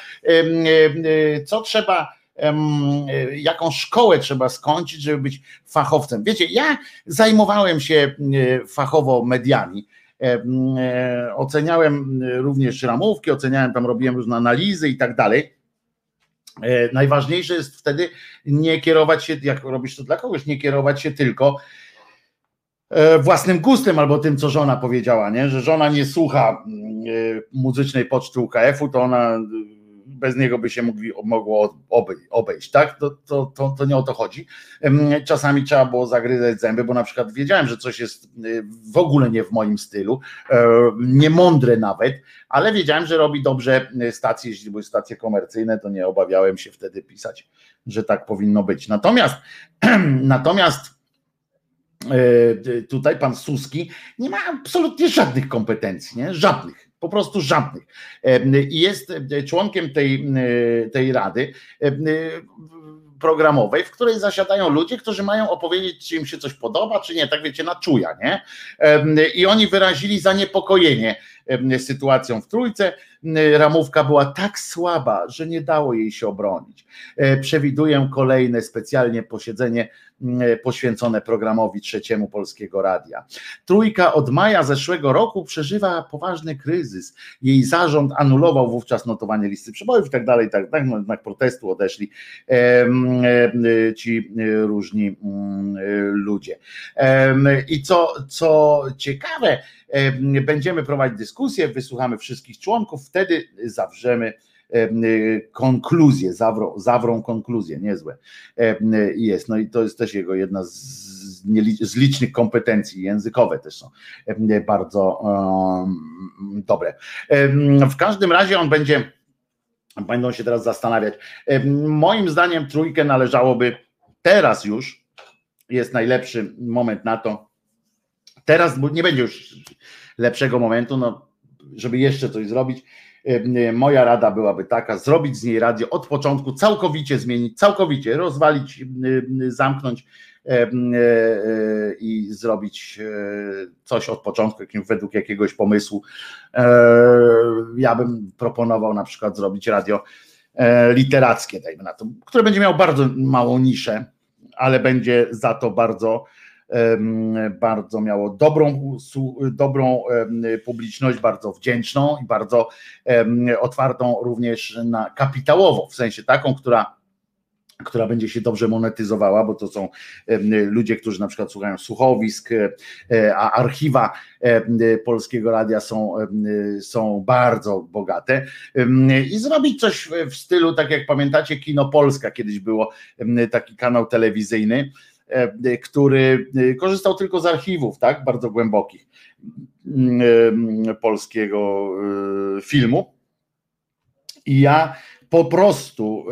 co trzeba jaką szkołę trzeba skończyć, żeby być fachowcem. Wiecie, ja zajmowałem się fachowo mediami. E, oceniałem również ramówki, oceniałem tam, robiłem różne analizy i tak dalej. E, najważniejsze jest wtedy nie kierować się, jak robisz to dla kogoś, nie kierować się tylko e, własnym gustem albo tym, co żona powiedziała, nie? że żona nie słucha mm, muzycznej poczty UKF-u, to ona bez niego by się mogli, mogło obejść, tak? To, to, to, to nie o to chodzi. Czasami trzeba było zagryzać zęby, bo na przykład wiedziałem, że coś jest w ogóle nie w moim stylu, niemądre nawet, ale wiedziałem, że robi dobrze stacje, jeśli były stacje komercyjne, to nie obawiałem się wtedy pisać, że tak powinno być. Natomiast natomiast E, tutaj pan Suski nie ma absolutnie żadnych kompetencji, nie? żadnych, po prostu żadnych. E, I jest członkiem tej, e, tej rady programowej, w której zasiadają ludzie, którzy mają opowiedzieć, czy im się coś podoba, czy nie, tak wiecie, na czuja, nie? I oni wyrazili zaniepokojenie sytuacją w trójce. Ramówka była tak słaba, że nie dało jej się obronić. Przewiduję kolejne specjalnie posiedzenie poświęcone programowi trzeciemu Polskiego Radia. Trójka od maja zeszłego roku przeżywa poważny kryzys. Jej zarząd anulował wówczas notowanie listy przebojów i tak dalej, i tak dalej. Na protestu odeszli ci różni ludzie. I co, co ciekawe, będziemy prowadzić dyskusję, wysłuchamy wszystkich członków, wtedy zawrzemy konkluzję, zawrą, zawrą konkluzję, niezłe jest. No i to jest też jego jedna z, z licznych kompetencji językowe też są bardzo um, dobre. W każdym razie on będzie, będą się teraz zastanawiać. Moim zdaniem trójkę należałoby teraz już, jest najlepszy moment na to, teraz, nie będzie już lepszego momentu, no, żeby jeszcze coś zrobić moja rada byłaby taka, zrobić z niej radio od początku, całkowicie zmienić, całkowicie rozwalić, zamknąć e, e, i zrobić e, coś od początku, według jakiegoś pomysłu. Ja bym proponował na przykład zrobić radio literackie, dajmy na to, które będzie miało bardzo małą niszę, ale będzie za to bardzo bardzo miało dobrą, dobrą publiczność, bardzo wdzięczną i bardzo otwartą również na kapitałowo, w sensie taką, która która będzie się dobrze monetyzowała, bo to są ludzie, którzy na przykład słuchają słuchowisk, e, a archiwa Polskiego Radia są, są bardzo bogate. I zrobić coś w stylu, tak jak pamiętacie, Kino Polska kiedyś było taki kanał telewizyjny, który e, korzystał tylko z archiwów, tak, bardzo głębokich mm, e, polskiego filmu. I ja po prostu,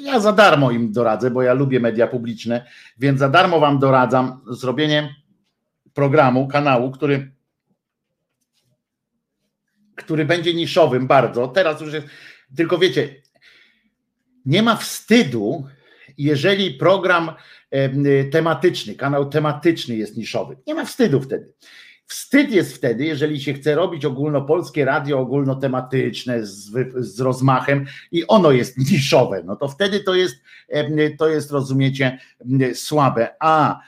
ja za darmo im doradzę, bo ja lubię media publiczne, więc za darmo wam doradzam zrobienie programu, kanału, który który będzie niszowym bardzo. Teraz już jest, tylko wiecie, nie ma wstydu, jeżeli program tematyczny, kanał tematyczny jest niszowy. Nie ma wstydu wtedy. Wstyd jest wtedy, jeżeli się chce robić ogólnopolskie radio ogólnotematyczne z, z rozmachem i ono jest niszowe, no to wtedy to jest, to jest rozumiecie, słabe. A,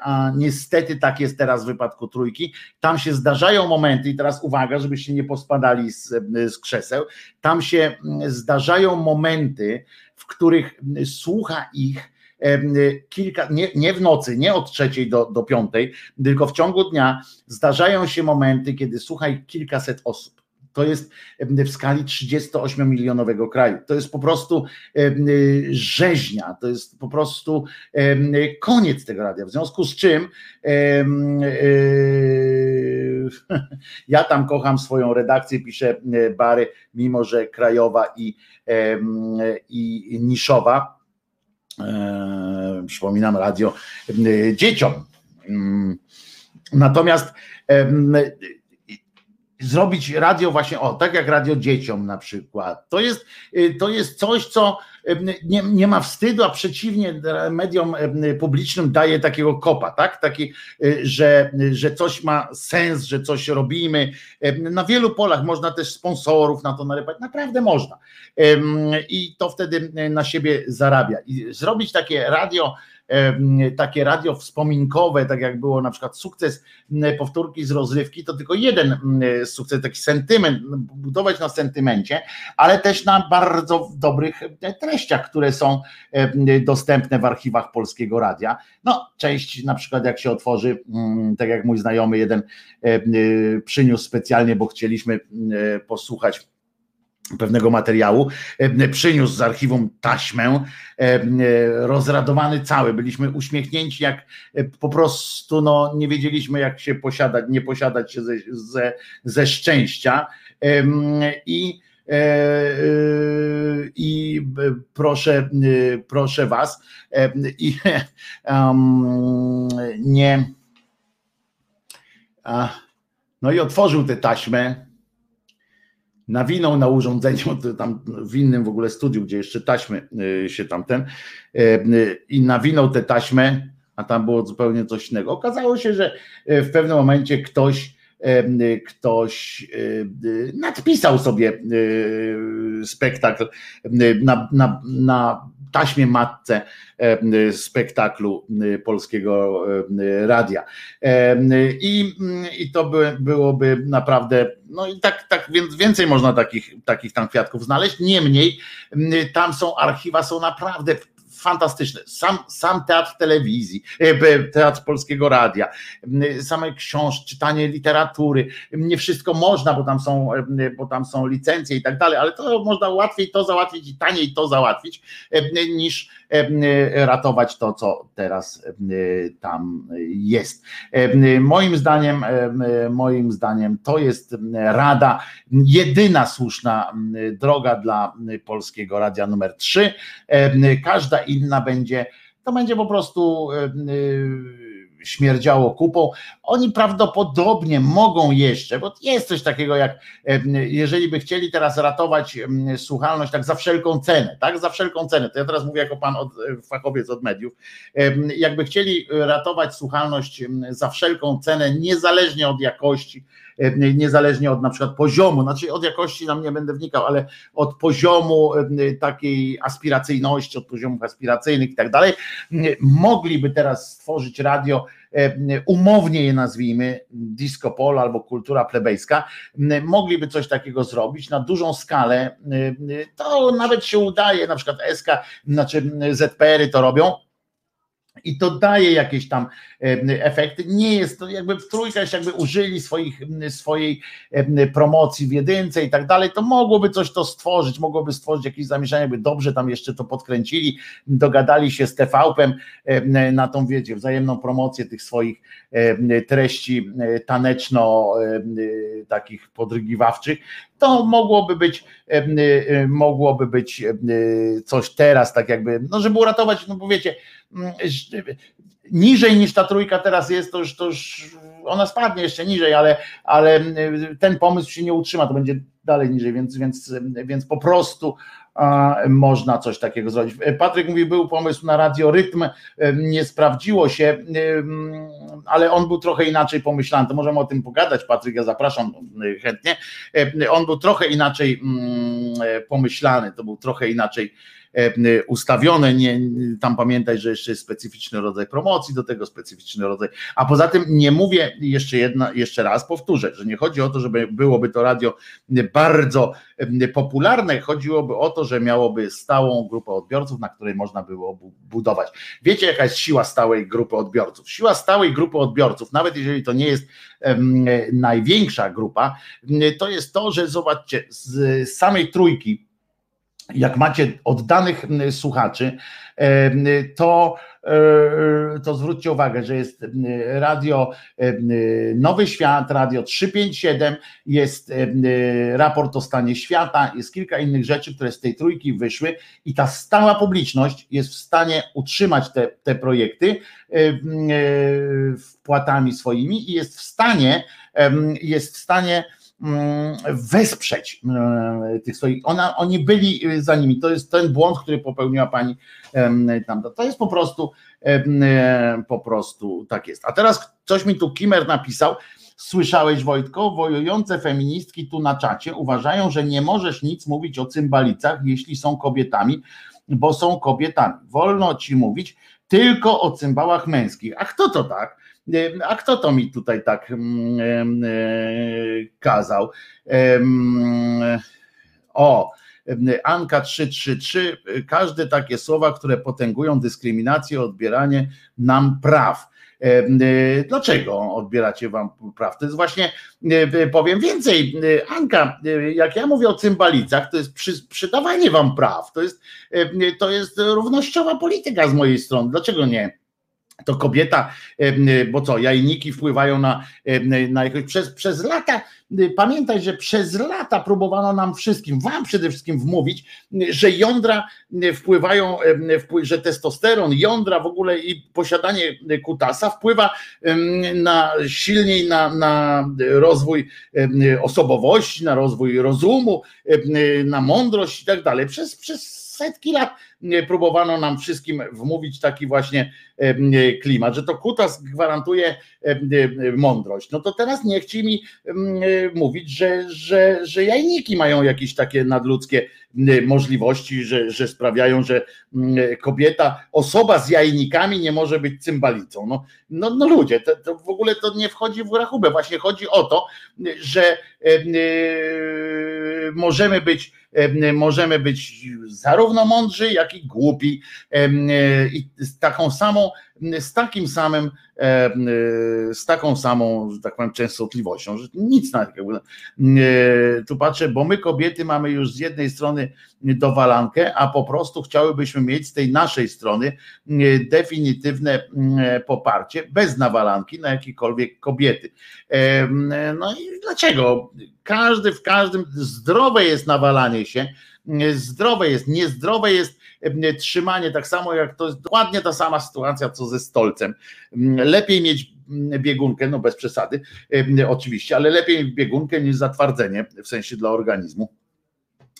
a niestety tak jest teraz w wypadku trójki. Tam się zdarzają momenty, i teraz uwaga, żebyście nie pospadali z, z krzeseł, tam się zdarzają momenty, w których słucha ich kilka, nie, nie w nocy, nie od trzeciej do, do piątej, tylko w ciągu dnia zdarzają się momenty, kiedy słuchaj kilkaset osób. To jest w skali 38-milionowego kraju. To jest po prostu rzeźnia, to jest po prostu koniec tego radia. W związku z czym ja tam kocham swoją redakcję, piszę e, Bary, mimo że krajowa i, i niszowa przypominam, radio e, dzieciom. Mm. Natomiast zrobić radio właśnie, o, tak jak radio dzieciom na przykład. To jest, to jest coś, co nie, nie ma wstydu, a przeciwnie mediom publicznym daje takiego kopa, tak? Taki, y, że, że coś ma sens, że coś robimy. Na wielu polach można też sponsorów na to narypać, naprawdę można. I to wtedy na siebie zarabia. I zrobić takie radio, takie radio wspominkowe, tak jak było na przykład sukces powtórki z rozrywki, to tylko jeden sukces, taki sentyment, budować na sentymencie, ale też na bardzo dobrych treściach, które są dostępne w archiwach Polskiego Radia. No, część na przykład jak się otworzy, tak jak mój znajomy jeden przyniósł specjalnie, bo chcieliśmy posłuchać pewnego materiału, przyniósł z archiwum taśmę, rozradowany cały, byliśmy uśmiechnięci jak po prostu no, nie wiedzieliśmy jak się posiadać, nie posiadać się ze, ze, ze szczęścia. I E, e, i proszę, proszę Was i nie no i otworzył tę taśmę nawinął na urządzeniu, tam w innym w ogóle studiu, gdzie jeszcze taśmy e, się tamten i nawinął tę taśmę, a tam było zupełnie coś innego. Okazało się, że w pewnym momencie ktoś ktoś nadpisał sobie spektakl na, na, na taśmie matce spektaklu polskiego radia. I, i to by, byłoby naprawdę, no i tak, tak więc więcej można takich, takich tam kwiatków znaleźć. Niemniej tam są archiwa, są naprawdę fantastyczne. Sam, sam teatr telewizji, e, teatr polskiego radia, same książki, czytanie literatury. Nie wszystko można, bo tam są, bo tam są licencje i tak dalej, ale to można łatwiej to załatwić i taniej to załatwić, niż ratować to, co teraz tam jest. Moim zdaniem, moim zdaniem to jest rada, jedyna słuszna droga dla polskiego radia numer 3. Każda inna będzie, to będzie po prostu śmierdziało kupą. Oni prawdopodobnie mogą jeszcze, bo jest coś takiego jak, jeżeli by chcieli teraz ratować słuchalność tak za wszelką cenę, tak, za wszelką cenę, to ja teraz mówię jako pan od, fachowiec od mediów, jakby chcieli ratować słuchalność za wszelką cenę, niezależnie od jakości, niezależnie od na przykład poziomu, znaczy od jakości nam nie będę wnikał, ale od poziomu takiej aspiracyjności, od poziomów aspiracyjnych i tak dalej, mogliby teraz stworzyć radio, umownie je nazwijmy, disco polo albo kultura plebejska, mogliby coś takiego zrobić na dużą skalę, to nawet się udaje, na przykład SK, znaczy ZPR-y to robią, i to daje jakieś tam efekty. Nie jest to jakby w trójkę jakby użyli swoich, swojej promocji w jedynce i tak dalej, to mogłoby coś to stworzyć, mogłoby stworzyć jakieś zamieszanie, jakby dobrze tam jeszcze to podkręcili, dogadali się z TVP na tą, wiecie, wzajemną promocję tych swoich treści taneczno takich podrygiwawczych, to mogłoby być, mogłoby być coś teraz, tak jakby, no żeby uratować, no bo wiecie, mm, niżej niż ta trójka teraz jest, to już, to już ona spadnie jeszcze niżej, ale, ale ten pomysł się nie utrzyma, to będzie dalej niżej, więc, więc, więc po prostu można coś takiego zrobić. Patryk mówi, był pomysł na radiorytm, nie sprawdziło się, ale on był trochę inaczej pomyślany. To możemy o tym pogadać, Patryk, ja zapraszam chętnie. On był trochę inaczej pomyślany, to był trochę inaczej E, ustawione, nie, tam pamiętaj, że jeszcze jest specyficzny rodzaj promocji, do tego specyficzny rodzaj, a poza tym nie mówię jeszcze jedna, jeszcze raz powtórzę, że nie chodzi o to, żeby byłoby to radio bardzo popularne, chodziłoby o to, że miałoby stałą grupę odbiorców, na której można było budować. Wiecie, jaka jest siła stałej grupy odbiorców? Siła stałej grupy odbiorców, nawet jeżeli to nie jest największa grupa, to jest to, że zobaczcie, z samej trójki jak macie oddanych słuchaczy, to, e, to zwróćcie uwagę, że jest radio Nowy Świat, radio 357, jest raport o stanie świata, jest kilka innych rzeczy, które z tej trójki wyszły i ta stała publiczność jest w stanie utrzymać te, te projekty wpłatami swoimi i jest w stanie, jest w stanie wesprzeć mm, tych swoich. Ona, oni byli za nimi. To jest ten błąd, który popełniła pani tamta. To jest po prostu po prostu tak jest. A teraz coś mi tu Kimer napisał. Słyszałeś, Wojtko, wojujące feministki tu na czacie uważają, że nie możesz nic mówić o cymbalicach, jeśli są kobietami, bo są kobietami. Wolno ci mówić tylko o cymbałach męskich. A kto to tak? A kto to mi tutaj tak mm, e, kazał? O, Anka 333, każde takie słowa, które potęgują dyskryminację, odbieranie nam praw. Y, dlaczego odbieracie wam praw? To jest właśnie, y, powiem więcej, Anka, jak ja mówię o cymbalicach, to jest przy, przydawanie wam praw, to jest, to jest równościowa polityka z mojej strony. Dlaczego nie? To kobieta, bo co, jajniki wpływają na, na jakoś, przez, przez lata, pamiętaj, że przez lata próbowano nam wszystkim, wam przede wszystkim wmówić, że jądra wpływają, że testosteron, jądra w ogóle i posiadanie kutasa wpływa na silniej na, na rozwój osobowości, na rozwój rozumu, na mądrość i tak dalej. Przez, przez setki lat próbowano nam wszystkim wmówić taki właśnie klimat, że to kutas gwarantuje mądrość. No to teraz nie chcieli mi mówić, że, że, że jajniki mają jakieś takie nadludzkie możliwości, że, że sprawiają, że kobieta, osoba z jajnikami nie może być cymbalicą. No, no, no ludzie, to, to w ogóle to nie wchodzi w rachubę. Właśnie chodzi o to, że możemy być możemy być zarówno mądrzy, jak i głupi. I z taką samą, z takim samym, z taką samą, że tak powiem, częstotliwością, że nic na takiego. Tu patrzę, bo my kobiety mamy już z jednej strony dowalankę, a po prostu chciałybyśmy mieć z tej naszej strony definitywne poparcie, bez nawalanki na jakiekolwiek kobiety. No i dlaczego? Każdy w każdym zdrowe jest nawalanie się, zdrowe jest, niezdrowe jest trzymanie, tak samo jak to jest dokładnie ta sama sytuacja co ze stolcem. Lepiej mieć biegunkę, no bez przesady, oczywiście, ale lepiej biegunkę niż zatwardzenie, w sensie dla organizmu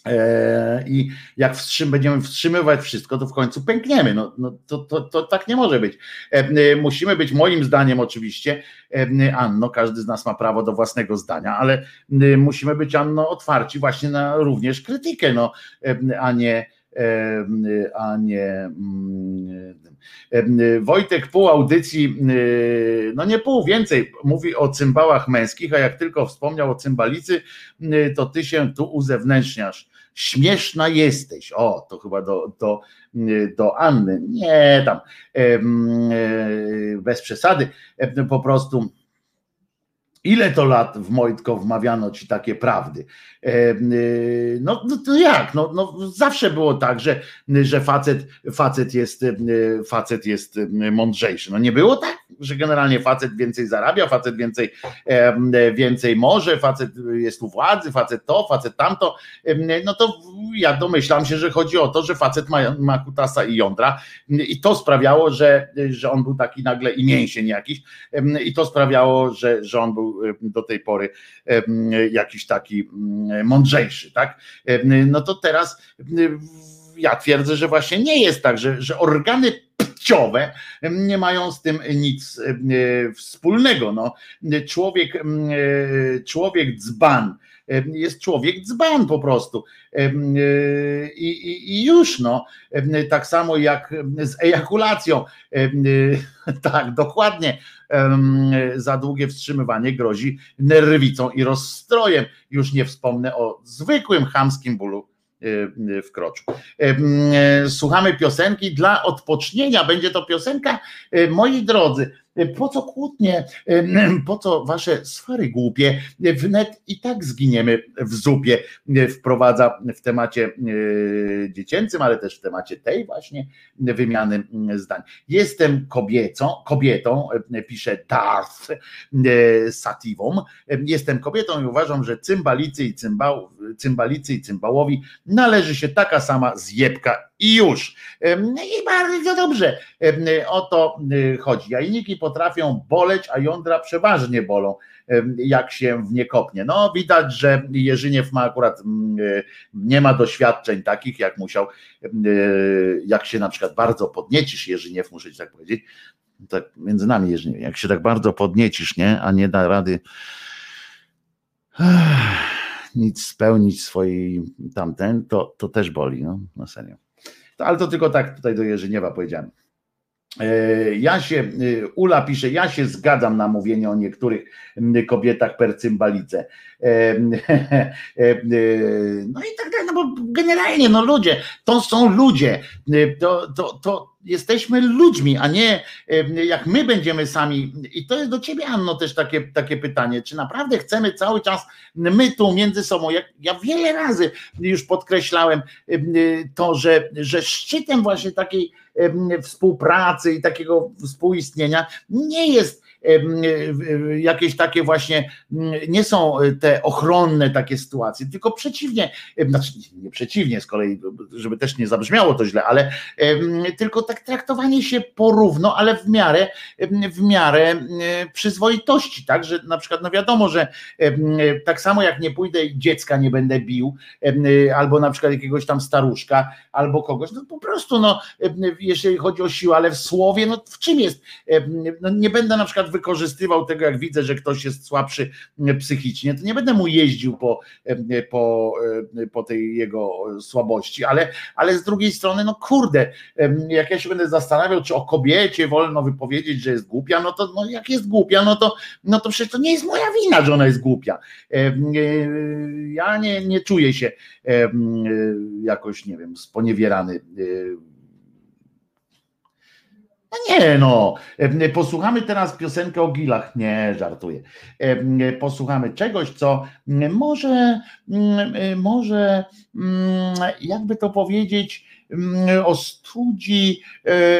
E, I jak wstrzym, będziemy wstrzymywać wszystko, to w końcu pękniemy. No, no to, to, to tak nie może być. Musimy być, moim zdaniem, oczywiście, Anno, każdy z nas ma prawo do własnego zdania, ale musimy być, Anno, otwarci właśnie na również krytykę, no, a nie, a nie. Mm, Wojtek pół audycji, no nie pół, więcej, mówi o cymbałach męskich, a jak tylko wspomniał o cymbalicy, to ty się tu uzewnętrzniasz śmieszna jesteś. O, to chyba do, do, do Anny. Nie, tam e, bez przesady, po prostu. Ile to lat w Mojtko wmawiano ci takie prawdy? No, no to jak? No, no, zawsze było tak, że, że facet, facet, jest, facet jest mądrzejszy. No nie było tak? że generalnie facet więcej zarabia, facet więcej, więcej może, facet jest u władzy, facet to, facet tamto, no to ja domyślam się, że chodzi o to, że facet ma, ma kutasa i jądra i to sprawiało, że, że on był taki nagle i mięsień jakiś i to sprawiało, że, że on był do tej pory jakiś taki mądrzejszy, tak? No to teraz ja twierdzę, że właśnie nie jest tak, że, że organy płciowe nie mają z tym nic wspólnego. No, człowiek, człowiek dzban jest człowiek dzban po prostu. I, i, I, już no, tak samo jak z ejakulacją. Tak, dokładnie. Za długie wstrzymywanie grozi nerwicą i rozstrojem. Już nie wspomnę o zwykłym chamskim bólu Y, w kroczu. Słuchamy piosenki dla odpocznienia. Będzie to piosenka, moi drodzy, po co kłótnie, po co wasze sfery głupie, wnet i tak zginiemy w zupie, wprowadza w temacie dziecięcym, ale też w temacie tej właśnie wymiany zdań. Jestem kobiecą, kobietą, pisze Darth Sativą, jestem kobietą i uważam, że cymbalicy i, cymbał, cymbalicy i cymbałowi należy się taka sama zjebka i już. I bardzo dobrze o to chodzi. Jajniki potrafią boleć, a jądra przeważnie bolą, jak się w nie kopnie. No widać, że Jerzyniew ma akurat nie ma doświadczeń takich, jak musiał, jak się na przykład bardzo podniecisz Jerzyniew, muszę ci tak powiedzieć, tak między nami Jerzyniew, jak się tak bardzo podniecisz, nie, a nie da rady nic spełnić swojej tamten, to, to też boli, no, na serio ale to tylko tak tutaj do Jerzyniewa powiedziałem. E, ja się, e, Ula pisze, ja się zgadzam na mówienie o niektórych kobietach per cymbalice. E, no i tak dalej, no bo generalnie, no ludzie, to są ludzie, to, to, to jesteśmy ludźmi, a nie jak my będziemy sami. I to jest do ciebie, Anno, też takie, takie pytanie, czy naprawdę chcemy cały czas, my tu między sobą, jak ja wiele razy już podkreślałem to, że, że szczytem właśnie takiej współpracy i takiego współistnienia nie jest jakieś takie właśnie, nie są te ochronne takie sytuacje, tylko przeciwnie, znaczy nie przeciwnie z kolei, żeby też nie zabrzmiało to źle, ale tylko tak traktowanie się porówno, ale w miarę, w miarę przyzwoitości, tak, że na przykład no wiadomo, że tak samo jak nie pójdę dziecka nie będę bił, albo na przykład jakiegoś tam staruszka, albo kogoś, no po prostu no, jeżeli chodzi o siłę, ale w słowie, no w czym jest, no nie będę na przykład wykorzystywał tego, jak widzę, że ktoś jest słabszy e, psychicznie, to nie będę mu jeździł po, e, po, e, po tej jego słabości, ale, ale z drugiej strony, no kurde, jak ja się będę zastanawiał, czy o kobiecie wolno wypowiedzieć, że jest głupia, no to no jak jest głupia, no to, no to przecież to nie jest moja wina, że ona jest głupia. Ja nie, nie czuję się jakoś, nie wiem, sponiewierany no nie no, posłuchamy teraz piosenkę o gilach. Nie, żartuję. Posłuchamy czegoś, co może, może jakby to powiedzieć, o studzi,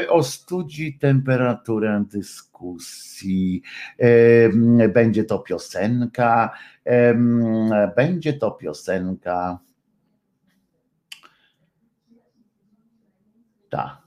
o studzi temperaturę dyskusji. Będzie to piosenka, będzie to piosenka. Tak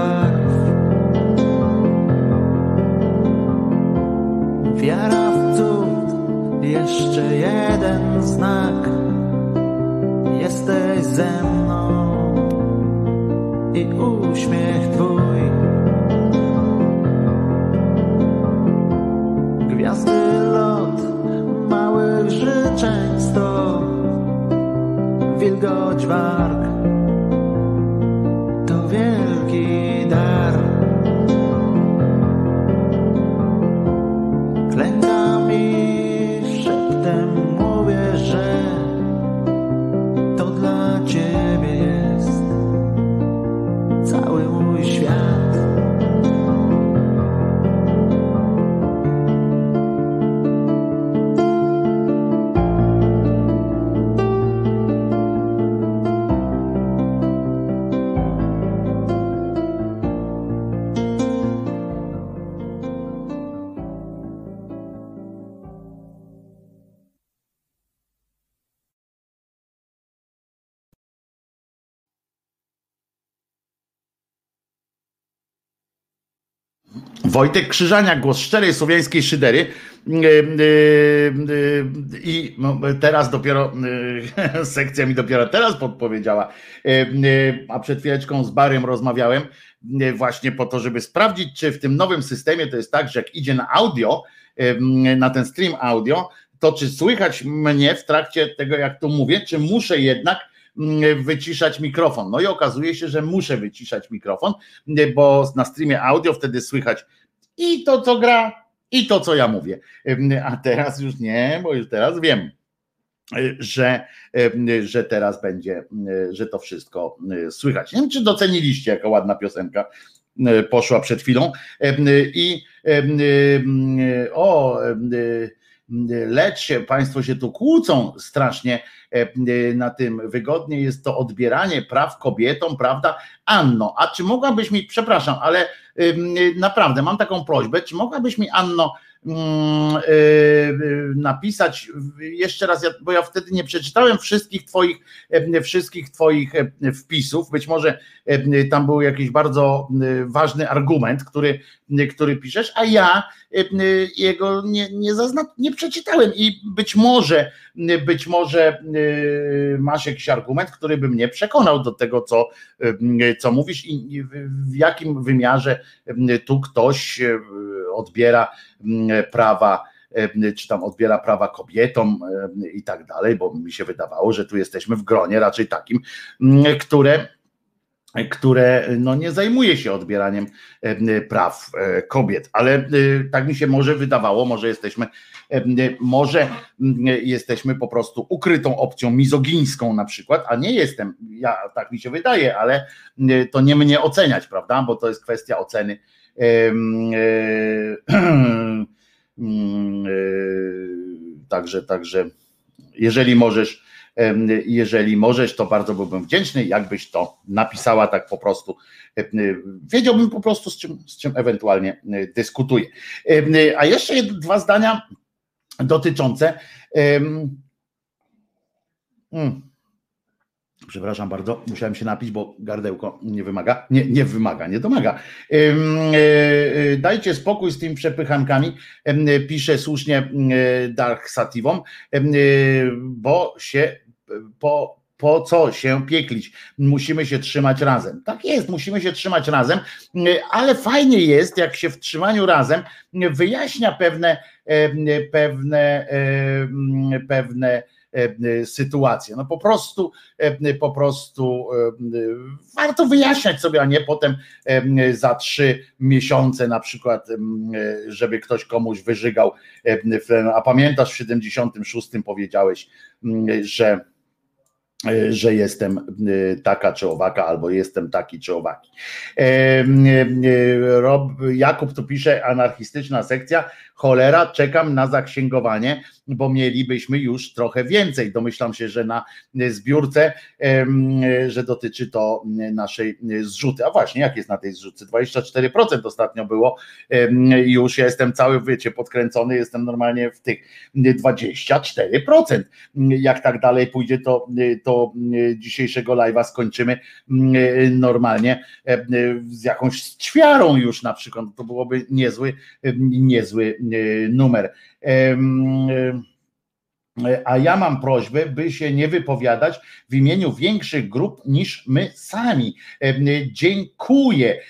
barw. Wiara w cud, jeszcze jeden znak. Jesteś ze mną i uśmiech twój. Gwiazdy lot, małych życzeń sto, wilgoć warg. eternidade. Wojtek Krzyżania, głos szczerej słowiańskiej szydery. Yy, yy, yy, I no, teraz dopiero sekcja mi dopiero teraz podpowiedziała. A przed chwileczką z Barym rozmawiałem właśnie po to, żeby sprawdzić, czy w tym nowym systemie to jest tak, że jak idzie na audio, yy, na ten stream audio, to czy słychać mnie w trakcie tego, jak tu mówię, czy muszę jednak mm, wyciszać mikrofon. No i okazuje się, że muszę wyciszać mikrofon, bo na streamie audio wtedy słychać i to, co gra, i to, co ja mówię. A teraz już nie, bo już teraz wiem, y, że, że teraz będzie, y, że to wszystko y, słychać. Nie wiem, czy doceniliście, jaka ładna piosenka poszła przed chwilą. I o, lecz Państwo się tu kłócą strasznie y, na tym. Wygodnie jest to odbieranie praw kobietom, prawda? Anno, a czy mogłabyś mi, przepraszam, ale naprawdę mam taką prośbę, czy mogłabyś mi, Anno, napisać jeszcze raz, bo ja wtedy nie przeczytałem wszystkich Twoich, em, wszystkich Twoich em, wpisów. Być może em, tam był jakiś bardzo ważny argument, który, który piszesz, a ja jego nie, nie, zazna, nie przeczytałem i być może, być może y, masz jakiś argument, który by mnie przekonał do tego, co, co mówisz i w jakim wymiarze tu ktoś e, odbiera prawa, e, czy tam odbiera prawa kobietom e, i tak dalej, bo mi się wydawało, że tu jesteśmy w gronie raczej takim, m, które które no, nie zajmuje się odbieraniem e, praw e, kobiet, ale e, tak mi się może wydawało, może jesteśmy, e, może m, jesteśmy po prostu ukrytą opcją mizogińską na przykład, a nie jestem, ja tak mi się wydaje, ale e, to nie mnie oceniać, prawda, bo to jest kwestia oceny e, mm, e, Także, także, jeżeli możesz, jeżeli możesz, to bardzo byłbym wdzięczny, jakbyś to napisała tak po prostu. Em, Wiedziałbym po prostu, z czym, z czym ewentualnie e, dyskutuję. A jeszcze dwa zdania dotyczące. em, mm, Przepraszam bardzo, musiałem się napić, bo gardełko nie wymaga. Nie, nie wymaga, nie domaga. E, e, Dajcie spokój z tymi przepychankami, em, pisze słusznie e, Dark Sativom, e, bo się e, po, po co się pieklić? Musimy się trzymać razem. Tak jest, musimy się trzymać razem, e, ale fajnie jest, jak się w trzymaniu razem wyjaśnia pewne, pewne, pewne e, sytuacje. No po prostu, e, po prostu e, warto wyjaśniać sobie, a nie potem e, za trzy miesiące na przykład, e, żeby ktoś komuś wyżygał. e, A pamiętasz w 76 powiedziałeś, że e, że jestem e, taka czy owaka, albo jestem taki czy owaki. E, e, Rob, Jakub tu pisze, anarchistyczna sekcja, cholera, czekam na zaksięgowanie, bo mielibyśmy już trochę więcej. Domyślam się, że na zbiórce, że dotyczy to naszej zrzuty. A właśnie, jak jest na tej zrzutce? 24% ostatnio było. Już ja jestem cały, wiecie, podkręcony, jestem normalnie w tych 24%. Jak tak dalej pójdzie, to, to dzisiejszego live'a skończymy normalnie z jakąś ćwiarą już na przykład, to byłoby niezły, niezły numer. A ja mam prośbę, by się nie wypowiadać w imieniu większych grup niż my sami. Dziękuję,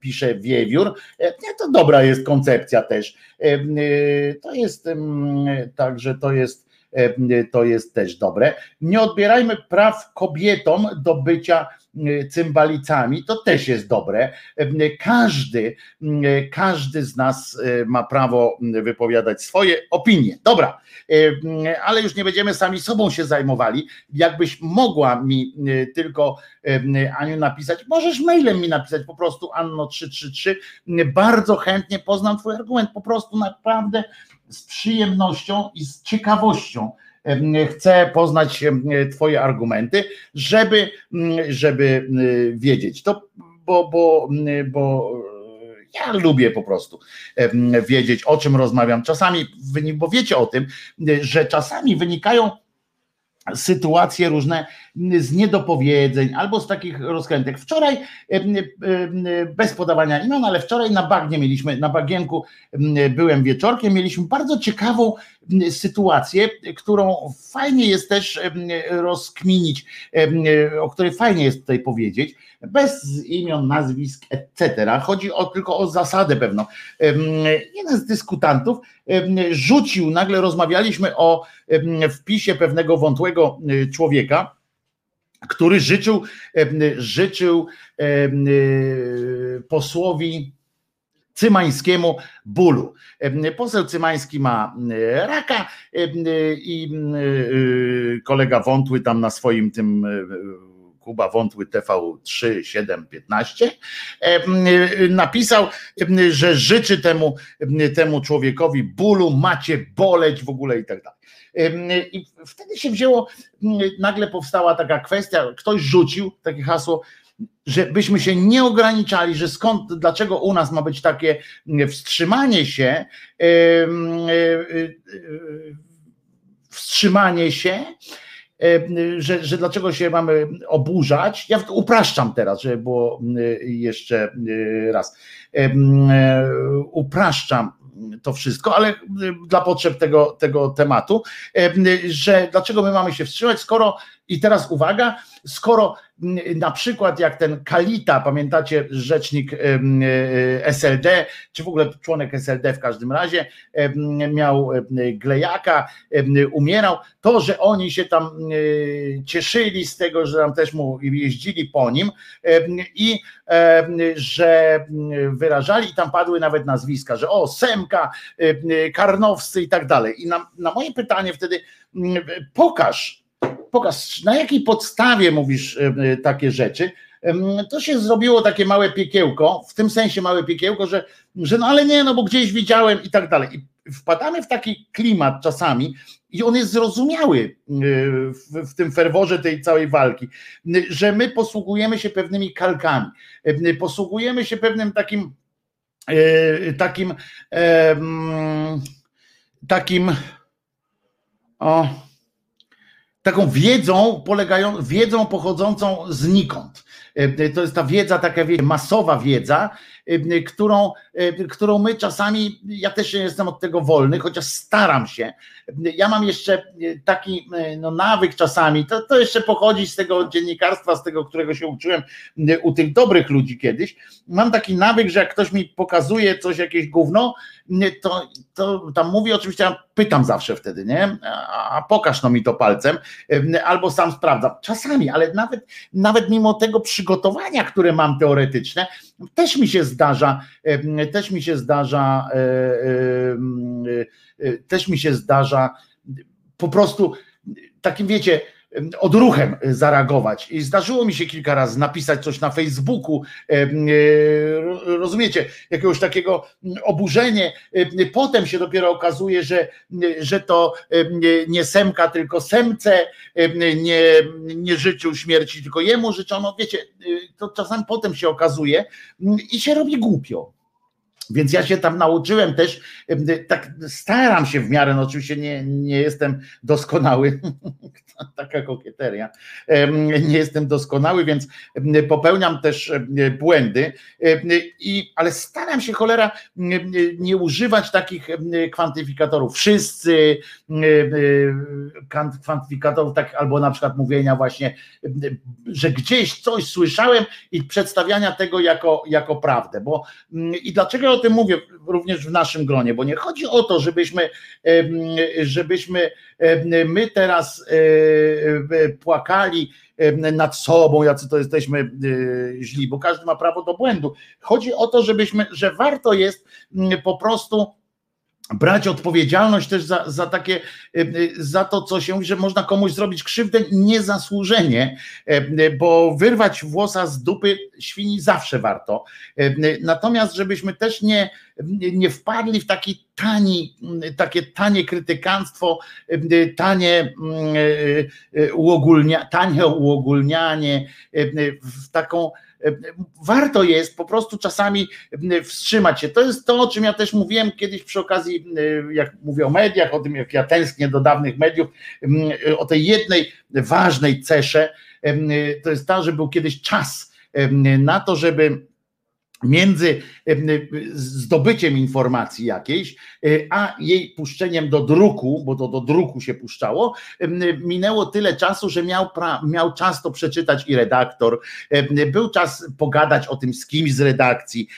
pisze Wiewiór. To dobra jest koncepcja też. To jest także to jest to jest też dobre. Nie odbierajmy praw kobietom do bycia E, cymbalicami, to też jest dobre. E, każdy, e, każdy z nas ma prawo wypowiadać swoje opinie. Dobra, ale już nie będziemy sami sobą się zajmowali. Jakbyś mogła mi tylko Aniu napisać, możesz mailem mi napisać po prostu Anno333. Bardzo chętnie poznam Twój argument, po prostu naprawdę z przyjemnością i z ciekawością chcę poznać Twoje argumenty, żeby, żeby wiedzieć. To, bo, bo, bo ja lubię po prostu wiedzieć, o czym rozmawiam. Czasami, bo wiecie o tym, że czasami wynikają sytuacje różne z niedopowiedzeń albo z takich rozkrętek. Wczoraj, bez podawania imion, ale wczoraj na bagnie mieliśmy, na bagienku byłem wieczorkiem, mieliśmy bardzo ciekawą sytuację, którą fajnie jest też rozkminić, o której fajnie jest tutaj powiedzieć, bez imion, nazwisk, etc. Chodzi o, tylko o zasadę pewną. Jeden z dyskutantów rzucił, nagle rozmawialiśmy o wpisie pewnego wątłego człowieka, który życzył, życzył posłowi Cymańskiemu bólu. Poseł Cymański ma raka i kolega Wątły tam na swoim tym Kuba Wątły TV3 7 15 napisał, że życzy temu, temu człowiekowi bólu, macie boleć w ogóle i tak dalej. I wtedy się wzięło, nagle powstała taka kwestia, ktoś rzucił takie hasło, żebyśmy się nie ograniczali, że skąd, dlaczego u nas ma być takie wstrzymanie się, wstrzymanie się, że, że dlaczego się mamy oburzać. Ja upraszczam teraz, żeby było jeszcze raz. Upraszczam to wszystko, ale dla potrzeb tego, tego tematu, że dlaczego my mamy się wstrzymać, skoro i teraz uwaga, skoro na przykład jak ten Kalita, pamiętacie, rzecznik e, SLD, czy w ogóle członek SLD w każdym razie, miał glejaka, umierał, to, że oni się tam cieszyli z tego, że tam też mu jeździli po nim i że wyrażali, i tam padły nawet nazwiska, że o, Semka, Karnowscy i tak dalej. I na, na moje pytanie wtedy, pokaż, pokaż, na jakiej podstawie mówisz e, e, takie rzeczy, to się zrobiło takie małe piekiełko, w tym sensie małe piekiełko, że, że no ale nie, no bo gdzieś widziałem i tak dalej. I wpadamy w taki klimat czasami i on jest zrozumiały e, w, w tym ferworze tej całej walki, że my posługujemy się pewnymi kalkami, posługujemy się pewnym takim takim takim o taką wiedzą polegają, wiedzą pochodzącą znikąd. E, to jest ta wiedza, taka masowa wiedza, którą, e, którą my czasami, ja też nie jestem od tego wolny, chociaż staram się. Ja mam jeszcze taki no, nawyk czasami, to, to jeszcze pochodzi z tego dziennikarstwa, z tego, którego się uczyłem u tych dobrych ludzi kiedyś. Mam taki nawyk, że jak ktoś mi pokazuje coś, jakieś gówno, to, to tam mówi, oczywiście ja pytam zawsze wtedy, nie? A pokaż no mi to palcem, albo sam sprawdzam. Czasami, ale nawet, nawet mimo tego przygotowania, które mam teoretyczne, też mi się zdarza, też mi się zdarza, e, e, też mi się zdarza po prostu takim wiecie, odruchem zareagować. I zdarzyło mi się kilka razy napisać coś na Facebooku, e, rozumiecie, jakiegoś takiego oburzenie. Potem się dopiero okazuje, że, że to nie Semka, tylko Semce nie, nie życzył śmierci, tylko jemu życzono. Wiecie, to czasami potem się okazuje i się robi głupio Więc ja się tam nauczyłem też, tak staram się w miarę, no oczywiście nie, nie jestem doskonały, taka kokieteria, nie jestem doskonały, więc popełniam też błędy, i, ale staram się cholera nie używać takich kwantyfikatorów. Wszyscy kwantyfikatorów, tak albo na przykład mówienia właśnie, że gdzieś coś słyszałem i przedstawiania tego jako, jako prawdę. Bo i dlaczego o tym mówię również w naszym gronie, bo nie chodzi o to, żebyśmy, żebyśmy my teraz płakali nad sobą, jacy to jesteśmy źli, bo każdy ma prawo do błędu. Chodzi o to, żebyśmy, że warto jest po prostu brać odpowiedzialność też za, za takie, za to, co się, że można komuś zrobić krzywdę niezasłużenie, bo wyrwać włosa z dupy świni zawsze warto. Natomiast, żebyśmy też nie, nie wpadli w taki tani, takie tanie krytykanstwo, tanie uogólnia, tanie uogólnianie, w taką warto jest po prostu czasami wstrzymać się. To jest to, o czym ja też mówiłem kiedyś przy okazji, jak mówię o mediach, o tym, jak ja tęsknię do dawnych mediów, o tej jednej ważnej cesze, to jest ta, że był kiedyś czas na to, żeby między zdobyciem informacji jakiejś, e, a jej puszczeniem do druku, bo to do druku się puszczało, minęło tyle czasu, że miał, pra, miał czas to przeczytać i redaktor, był czas pogadać o tym z kimś z redakcji,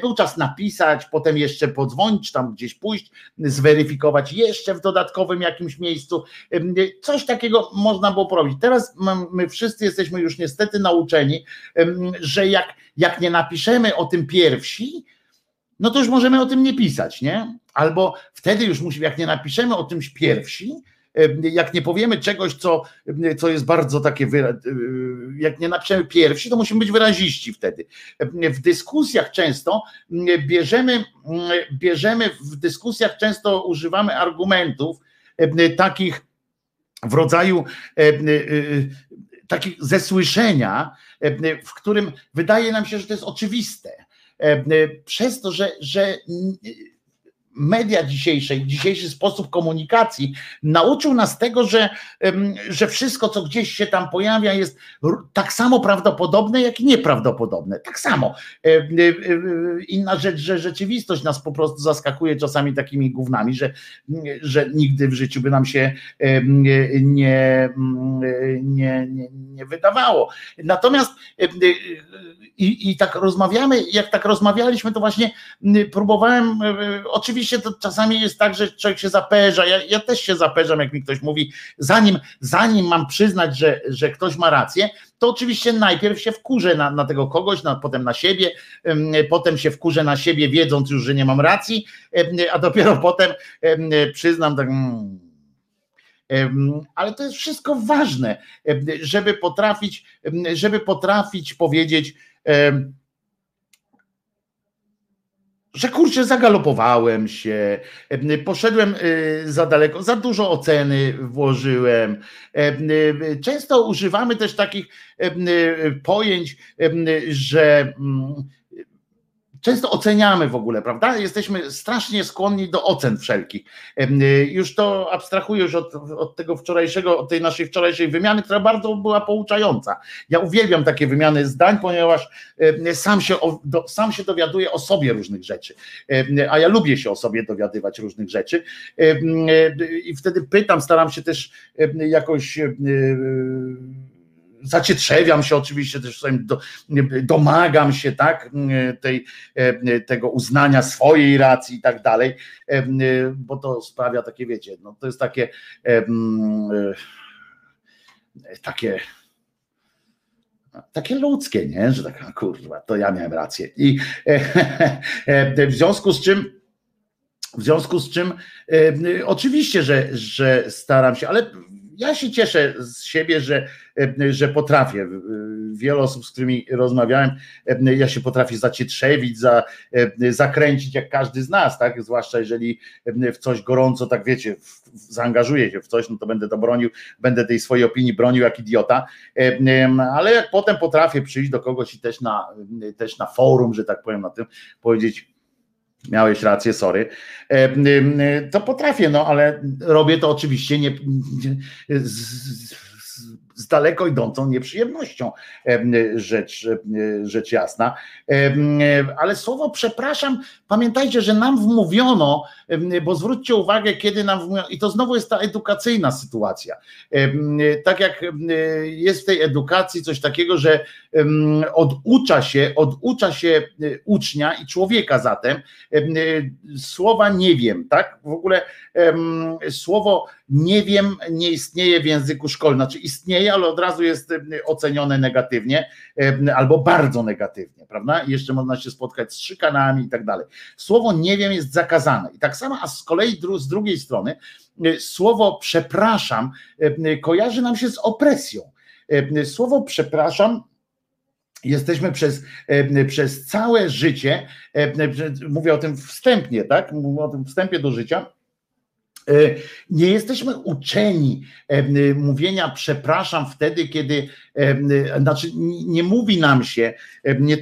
był czas napisać, potem jeszcze podzwonić, tam gdzieś pójść, zweryfikować jeszcze w dodatkowym jakimś miejscu. Coś takiego można było porobić. Teraz my wszyscy jesteśmy już niestety nauczeni, że jak, jak nie napiszemy o tym pierwsi, no to już możemy o tym nie pisać, nie? Albo wtedy już musimy, jak nie napiszemy o czymś pierwsi, jak nie powiemy czegoś, co, co jest bardzo takie, jak nie napiszemy pierwsi, to musimy być wyraziści wtedy. W dyskusjach często bierzemy, bierzemy w dyskusjach często używamy argumentów takich w rodzaju takich ze słyszenia, w którym wydaje nam się, że to jest oczywiste. E, e, przez to, że, że media dzisiejsze, dzisiejszy sposób komunikacji nauczył nas tego, że, że wszystko, co gdzieś się tam pojawia, jest tak samo prawdopodobne, jak i nieprawdopodobne. Tak samo. E, inna rzecz, że rzeczywistość nas po prostu zaskakuje czasami takimi gównami, że, że nigdy w życiu by nam się nie, nie, nie, nie wydawało. Natomiast i, i tak rozmawiamy, jak tak rozmawialiśmy, to właśnie próbowałem, oczywiście to czasami jest tak, że człowiek się zaperza, ja, ja też się zaperzam, jak mi ktoś mówi, zanim, zanim mam przyznać, że, że ktoś ma rację, to oczywiście najpierw się wkurzę na, na tego kogoś, na, potem na siebie, potem się wkurzę na siebie, wiedząc już, że nie mam racji, a dopiero potem przyznam tak. Hmm, ale to jest wszystko ważne, żeby potrafić, żeby potrafić powiedzieć, że kurczę, zagalopowałem się, poszedłem y, za daleko, za dużo oceny włożyłem. Y, często używamy też takich pojęć, że mm, często oceniamy w ogóle, prawda? Jesteśmy strasznie skłonni do ocen wszelkich. Y, już to abstrahuję już od, od, tego wczorajszego, od tej naszej wczorajszej wymiany, która bardzo była pouczająca. Ja uwielbiam takie wymiany zdań, ponieważ sam się, sam się dowiaduję o sobie różnych rzeczy, a ja lubię się o sobie dowiadywać różnych rzeczy i wtedy pytam, staram się też jakoś zacietrzewiam się oczywiście też do, domagam się tak tej, tego uznania swojej racji i tak dalej, bo to sprawia takie, wiecie, no to jest takie takie takie ludzkie, nie? Że tak, kurwa, to ja miałem rację. I w związku z czym w związku z czym oczywiście, że, że staram się, ale ja się cieszę z siebie, że, że potrafię. Wiele osób, z którymi rozmawiałem, ja się potrafię zacietrzewić, za, zakręcić jak każdy z nas, tak? Zwłaszcza jeżeli w coś gorąco, tak wiecie, zaangażuję się w coś, no to będę to bronił, będę tej swojej opinii bronił jak idiota, ale jak potem potrafię przyjść do kogoś i też na, też na forum, że tak powiem, na tym powiedzieć, Miałeś rację, sorry. To potrafię, no ale robię to oczywiście nie, z, z daleko idącą nieprzyjemnością, rzecz, rzecz jasna. Ale słowo przepraszam, pamiętajcie, że nam wmówiono, bo zwróćcie uwagę, kiedy nam wmówiono, i to znowu jest ta edukacyjna sytuacja. Tak jak jest w tej edukacji coś takiego, że oducza się, oducza się ucznia i człowieka zatem słowa nie wiem, tak? W ogóle słowo nie wiem nie istnieje w języku szkolnym, znaczy istnieje, ale od razu jest ocenione negatywnie albo bardzo negatywnie, prawda? I jeszcze można się spotkać z szykanami i tak dalej. Słowo nie wiem jest zakazane. I tak samo, a z kolei z drugiej strony słowo przepraszam kojarzy nam się z opresją. Słowo przepraszam Jesteśmy przez, przez całe życie, mówię o tym wstępnie, tak? Mówię o tym wstępie do życia, nie jesteśmy uczeni e, mówienia przepraszam wtedy, kiedy, e, znaczy nie mówi nam się, nie,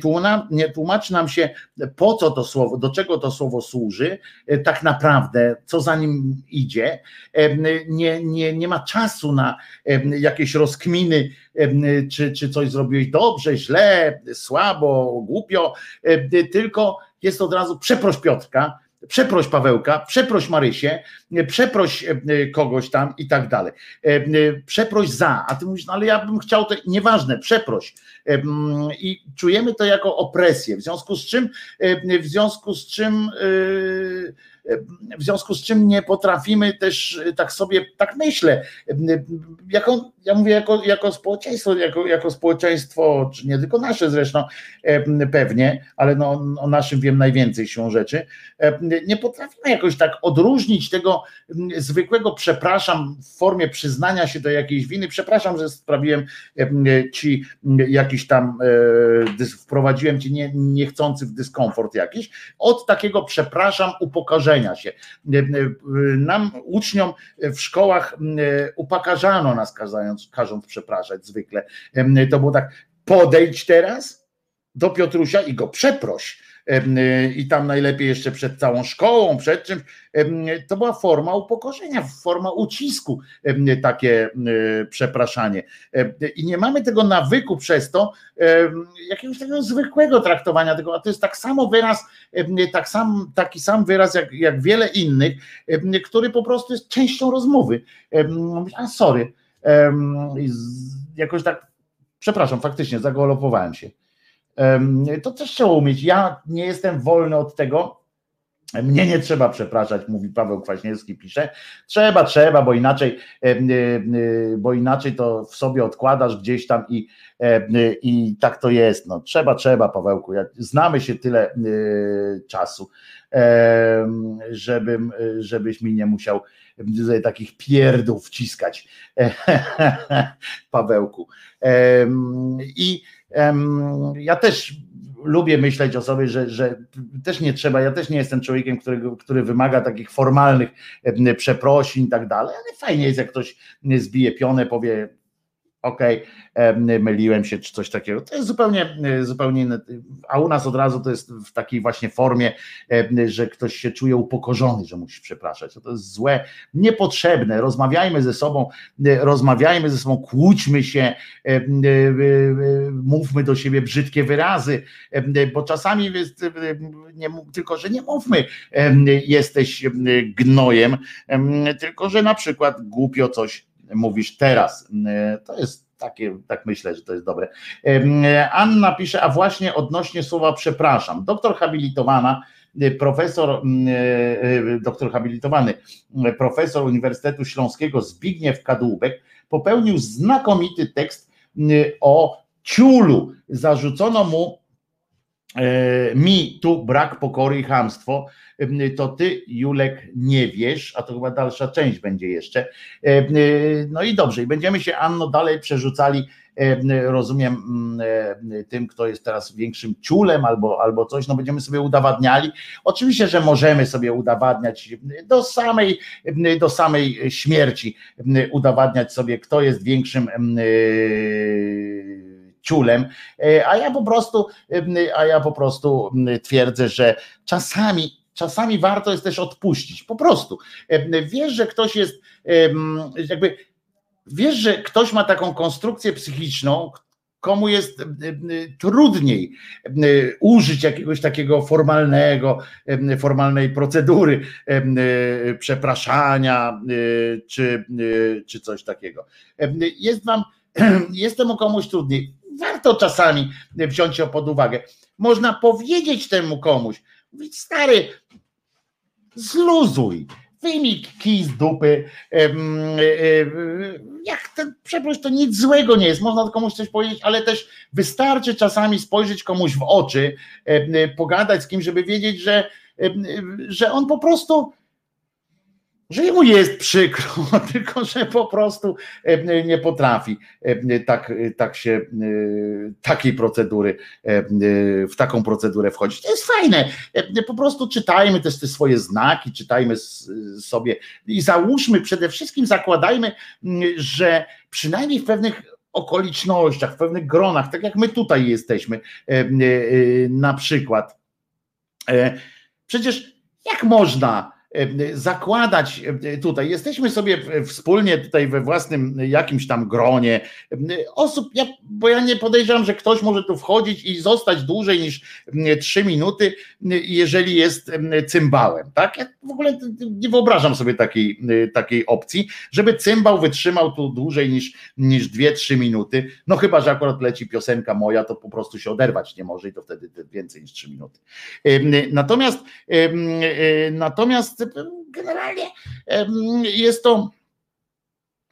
nie tłumaczy nam się, po co to słowo, do czego to słowo służy, tak naprawdę, co za nim idzie. Nie, nie, nie ma czasu na jakieś rozkminy, czy, czy coś zrobiłeś dobrze, źle, słabo, głupio, tylko jest od razu przeproś Piotrka, przeproś Pawełka, przeproś Marysię, przeproś e, kogoś tam i tak dalej. E, e, przeproś za, a ty mówisz, no ale ja bym chciał to, nieważne, przeproś. I czujemy to jako opresję, w związku z czym, w związku z czym w związku z czym nie potrafimy też tak sobie, tak myślę, jako, ja mówię jako, jako społeczeństwo, jako, jako społeczeństwo, czy nie tylko nasze zresztą pewnie, ale no, o naszym wiem najwięcej siłą rzeczy, nie potrafimy jakoś tak odróżnić tego zwykłego przepraszam w formie przyznania się do jakiejś winy, przepraszam, że sprawiłem ci jakiś tam, e, wprowadziłem ci nie, niechcący w dyskomfort jakiś, od takiego przepraszam upokorzenia się. Nam, uczniom w szkołach upakarzano nas każąc, każąc przepraszać zwykle. To było tak, podejdź teraz do Piotrusia i go przeproś i tam najlepiej jeszcze przed całą szkołą, przed czymś. To była forma upokorzenia, forma ucisku, takie y, przepraszanie. I nie mamy tego nawyku przez to, jakiegoś takiego zwykłego traktowania tego, a to jest tak samo wyraz, tak sam, taki sam wyraz jak, jak wiele innych, który po prostu jest częścią rozmowy. A sorry, jakoś tak, przepraszam, faktycznie zagolopowałem się. To też trzeba umieć. Ja nie jestem wolny od tego. Mnie nie trzeba przepraszać, mówi Paweł Kwaśniewski, pisze. Trzeba, trzeba, bo inaczej, bo inaczej to w sobie odkładasz gdzieś tam i, i tak to jest. No, trzeba, trzeba, Pawełku. Jak znamy się tyle czasu, żebym, żebyś mi nie musiał takich pierdów wciskać, Pawełku. I ja też lubię myśleć o sobie, że, że też nie trzeba, ja też nie jestem człowiekiem, który, wymaga takich formalnych przeprosin i tak dalej, ale fajnie jest, jak ktoś zbije pionę, powie okej, okay, myliłem się, czy coś takiego. To jest zupełnie, zupełnie inne. A u nas od razu to jest w takiej właśnie formie, że ktoś się czuje upokorzony, że musi przepraszać. To jest złe, niepotrzebne. Rozmawiajmy ze sobą, rozmawiajmy ze sobą, kłóćmy się, mówmy do siebie brzydkie wyrazy, bo czasami jest, nie, tylko, że nie mówmy, jesteś gnojem, tylko, że na przykład głupio coś mówisz teraz. E, to jest takie, tak myślę, że to jest dobre. Anna pisze, a właśnie odnośnie słowa przepraszam. Doktor habilitowana, e, profesor, e, doktor habilitowany, profesor Uniwersytetu Śląskiego Zbigniew Kadłubek popełnił znakomity tekst o ciulu. Zarzucono mu mi tu brak pokory i hamstwo to ty, Julek, nie wiesz, a to chyba dalsza część będzie jeszcze. No i dobrze, i będziemy się, Anno, dalej przerzucali, rozumiem, tym, kto jest teraz większym ciulem albo, albo coś, no będziemy sobie udowadniali. Oczywiście, że możemy sobie udowadniać do samej, do samej śmierci, udowadniać sobie, kto jest większym ciulem, a ja po prostu, a ja po prostu twierdzę, że czasami czasami warto jest też odpuścić, po prostu. Wiesz, że ktoś jest jakby, wiesz, że ktoś ma taką konstrukcję psychiczną, komu jest e, e, trudniej e, użyć jakiegoś takiego formalnego, formalnej procedury przepraszania czy, czy coś takiego. Jest wam, jest temu komuś trudniej. Warto czasami wziąć ją pod uwagę. Można powiedzieć temu komuś, mówić, stary, zluzuj, wyjmij kij z dupy. Jak ten przeproś, to nic złego nie jest. Można komuś coś powiedzieć, ale też wystarczy czasami spojrzeć komuś w oczy, pogadać z kimś, żeby wiedzieć, że, że on po prostu że jemu jest przykro, tylko że po prostu e, nie potrafi e, tak, tak się, e, takiej procedury, w taką procedurę wchodzić. To jest fajne. Po prostu czytajmy też te swoje znaki, czytajmy sobie i załóżmy, przede wszystkim zakładajmy, że przynajmniej w pewnych okolicznościach, w pewnych gronach, tak jak my tutaj jesteśmy, na przykład. Przecież jak można zakładać tutaj. Jesteśmy sobie wspólnie tutaj we własnym jakimś tam gronie osób, ja, bo ja nie podejrzewam, że ktoś może tu wchodzić i zostać dłużej niż trzy minuty, jeżeli jest cymbałem. Tak? Ja w ogóle nie wyobrażam sobie takiej, takiej opcji, żeby cymbał wytrzymał tu dłużej niż, niż dwie, trzy minuty. No chyba, że akurat leci piosenka moja, to po prostu się oderwać nie może i to wtedy więcej niż trzy minuty. Natomiast natomiast generalnie jest to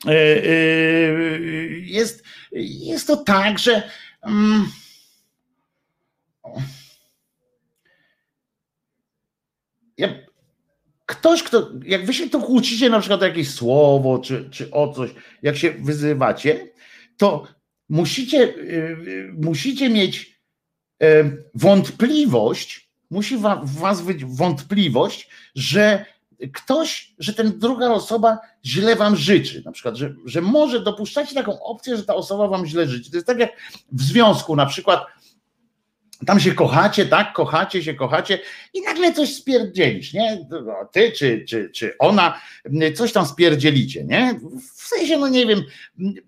e, e, jest, jest to tak, że mm, ktoś, kto, jak wy się tu kłócicie na przykład o jakieś słowo, czy, czy o coś, jak się wyzywacie, to musicie, e, musicie mieć wątpliwość, musi w was być wątpliwość, że ktoś, że ten druga osoba źle wam życzy, na przykład, że, że może dopuszczacie taką opcję, że ta osoba wam źle życzy. To jest tak jak w związku, na przykład tam się kochacie, tak, kochacie się, kochacie i nagle coś spierdzielisz, nie? Ty czy, czy, czy ona coś tam spierdzielicie, nie? W sensie, no nie wiem,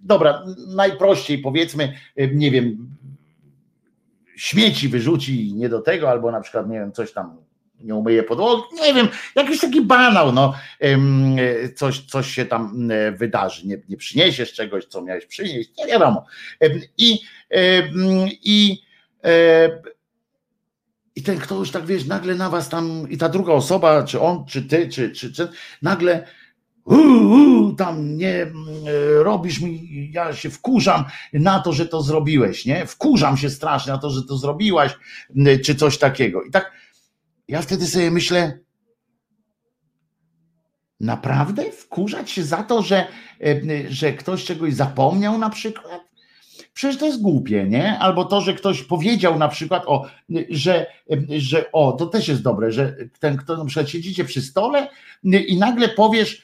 dobra, najprościej powiedzmy, nie wiem, śmieci wyrzuci nie do tego, albo na przykład, nie wiem, coś tam nie umyje podłogi, nie wiem, jakiś taki banał, no, coś, coś się tam wydarzy, nie, nie przyniesiesz czegoś, co miałeś przynieść, nie wiadomo. I, i, i ten ktoś tak, wiesz, nagle na was tam, i ta druga osoba, czy on, czy ty, czy, czy, czy nagle uu, tam nie robisz mi, ja się wkurzam na to, że to zrobiłeś, nie? Wkurzam się strasznie na to, że to zrobiłaś, czy coś takiego. I tak ja wtedy sobie myślę, naprawdę wkurzać się za to, że, e, że ktoś czegoś zapomniał na przykład? Przecież to jest głupie, nie? Albo to, że ktoś powiedział na przykład, o, że, że o, to też jest dobre, że ten, kto na przykład siedzicie przy stole i nagle powiesz,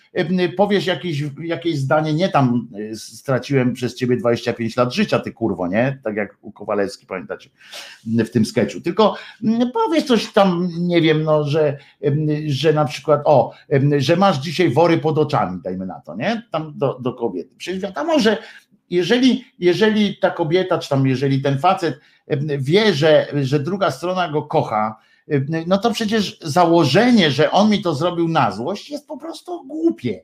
powiesz jakieś, jakieś zdanie, nie tam straciłem przez ciebie 25 lat życia, ty kurwo, nie? Tak jak u Kowalewski, pamiętacie, w tym sketchu. Tylko powiesz coś tam, nie wiem, no, że, że na przykład, o, że masz dzisiaj wory pod oczami, dajmy na to, nie? Tam do, do kobiety. Przecież wiadomo, że jeżeli, jeżeli ta kobieta, czy tam jeżeli ten facet wie, że, że druga strona go kocha, no to przecież założenie, że on mi to zrobił na złość, jest po prostu głupie.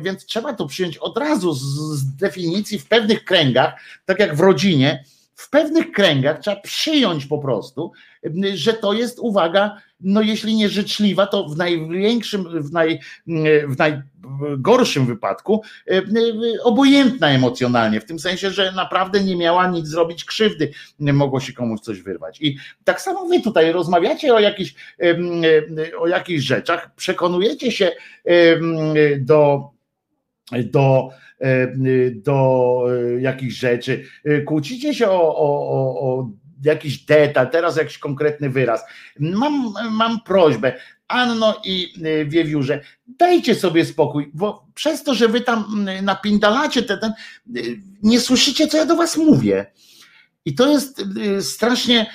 Więc trzeba to przyjąć od razu z, z definicji w pewnych kręgach, tak jak w rodzinie, w pewnych kręgach trzeba przyjąć po prostu, że to jest uwaga, no jeśli nie życzliwa, to w największym, w, naj, w najgorszym wypadku obojętna emocjonalnie, w tym sensie, że naprawdę nie miała nic zrobić krzywdy, mogło się komuś coś wyrwać. I tak samo wy tutaj rozmawiacie o jakichś, o jakichś rzeczach, przekonujecie się do do, do jakichś rzeczy, kłócicie się o, o, o jakiś detal, teraz jakiś konkretny wyraz. Mam, mam prośbę, Anno i y, Wiewiórze, dajcie sobie spokój, bo przez to, że wy tam y, napindalacie ten, ten, y, nie słyszycie, co ja do was mówię. I to jest strasznie,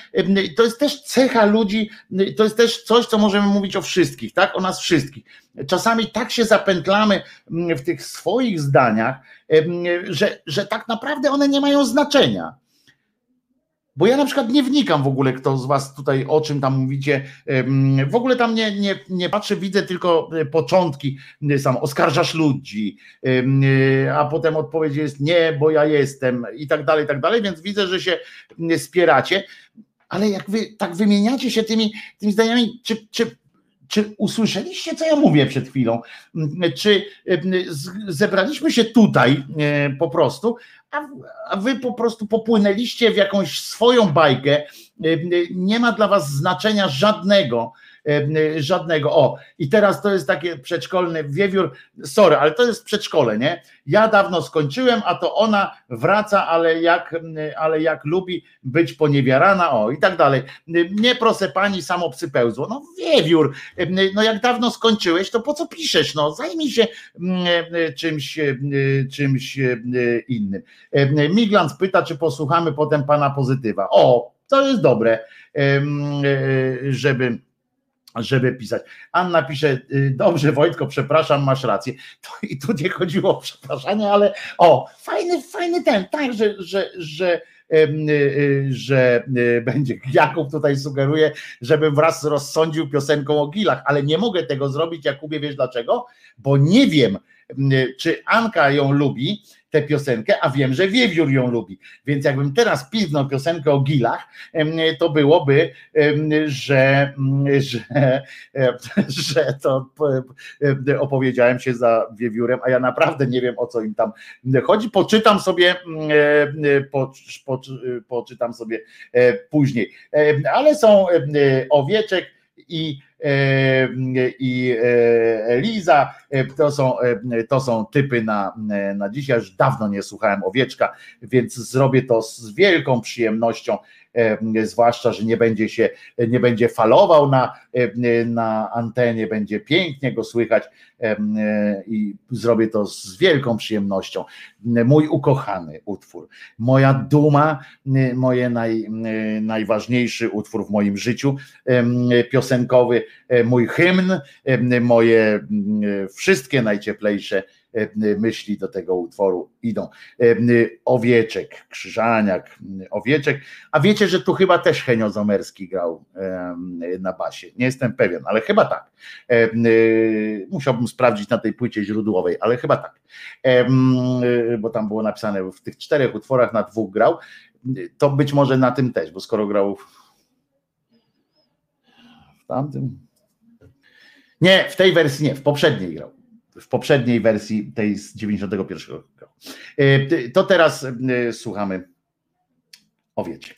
to jest też cecha ludzi, to jest też coś, co możemy mówić o wszystkich, tak? O nas wszystkich. Czasami tak się zapętlamy mm, w tych swoich zdaniach, że, że tak naprawdę one nie mają znaczenia. Bo ja na przykład nie wnikam w ogóle, kto z Was tutaj o czym tam mówicie. W ogóle tam nie, nie, nie patrzę, widzę tylko e, początki. E, sam oskarżasz ludzi, e, a potem odpowiedź jest nie, bo ja jestem i tak dalej, i tak dalej. Więc widzę, że się spieracie. Ale jak wy tak wymieniacie się tymi, tymi zdaniami, czy, czy czy usłyszeliście, co ja mówię przed chwilą? Czy zebraliśmy się tutaj po prostu, a wy po prostu popłynęliście w jakąś swoją bajkę, nie ma dla was znaczenia żadnego, żadnego. O, i teraz to jest takie przedszkolny wiewiór, sorry, ale to jest przedszkole, nie? Ja dawno skończyłem, a to ona wraca, ale jak, ale jak lubi być poniewierana, o i tak dalej. Nie proszę pani, samo psy pełzło. No wiewiór, no jak dawno skończyłeś, to po co piszesz? No zajmij się czymś, czymś innym. Miglant pyta, czy posłuchamy potem pana pozytywa. O, to jest dobre, żeby żeby pisać. Anna pisze, y, dobrze Wojtko, przepraszam, masz rację. To, I tu nie chodziło o przepraszanie, ale o, fajny, fajny ten, tak, że, że, że y, y, że będzie. Jakub tutaj sugeruje, żebym wraz rozsądził piosenką o gilach, ale nie mogę tego zrobić, Jakubie, wiesz dlaczego? Bo nie wiem, czy Anka ją lubi, tę piosenkę, a wiem, że Wiewiór ją lubi. Więc jakbym teraz piznął piosenkę o gilach, to byłoby, że, że, że to opowiedziałem się za Wiewiórem, a ja naprawdę nie wiem o co im tam chodzi. Poczytam sobie, po, po, poczytam sobie e, później. Ale są owieczek i i Eliza. To są, to są typy na, na dzisiaj. Już dawno nie słuchałem owieczka, więc zrobię to z wielką przyjemnością zwłaszcza, że nie będzie się, nie będzie falował na, na antenie, będzie pięknie go słychać i zrobię to z wielką przyjemnością. Mój ukochany utwór, moja duma, moje naj, najważniejszy utwór w moim życiu piosenkowy, mój hymn, moje wszystkie najcieplejsze E, myśli do tego utworu idą. E, owieczek, Krzyżaniak, Owieczek, a wiecie, że tu chyba też Henio Zomerski grał na basie. Nie jestem pewien, ale chyba tak. E, musiałbym sprawdzić na tej płycie źródłowej, ale chyba tak. Bo tam było napisane w tych czterech utworach na dwóch grał. To być może na tym też, bo skoro grał w tamtym. Nie, w tej wersji nie, w poprzedniej grał w poprzedniej wersji tej z 91 roku. E, to teraz e, słuchamy owieczek.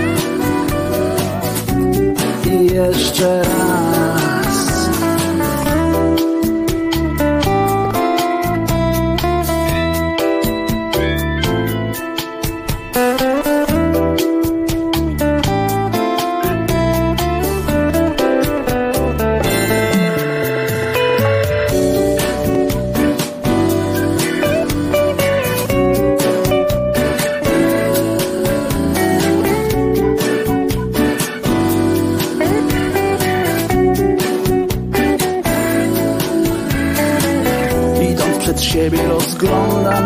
jeszcze raz.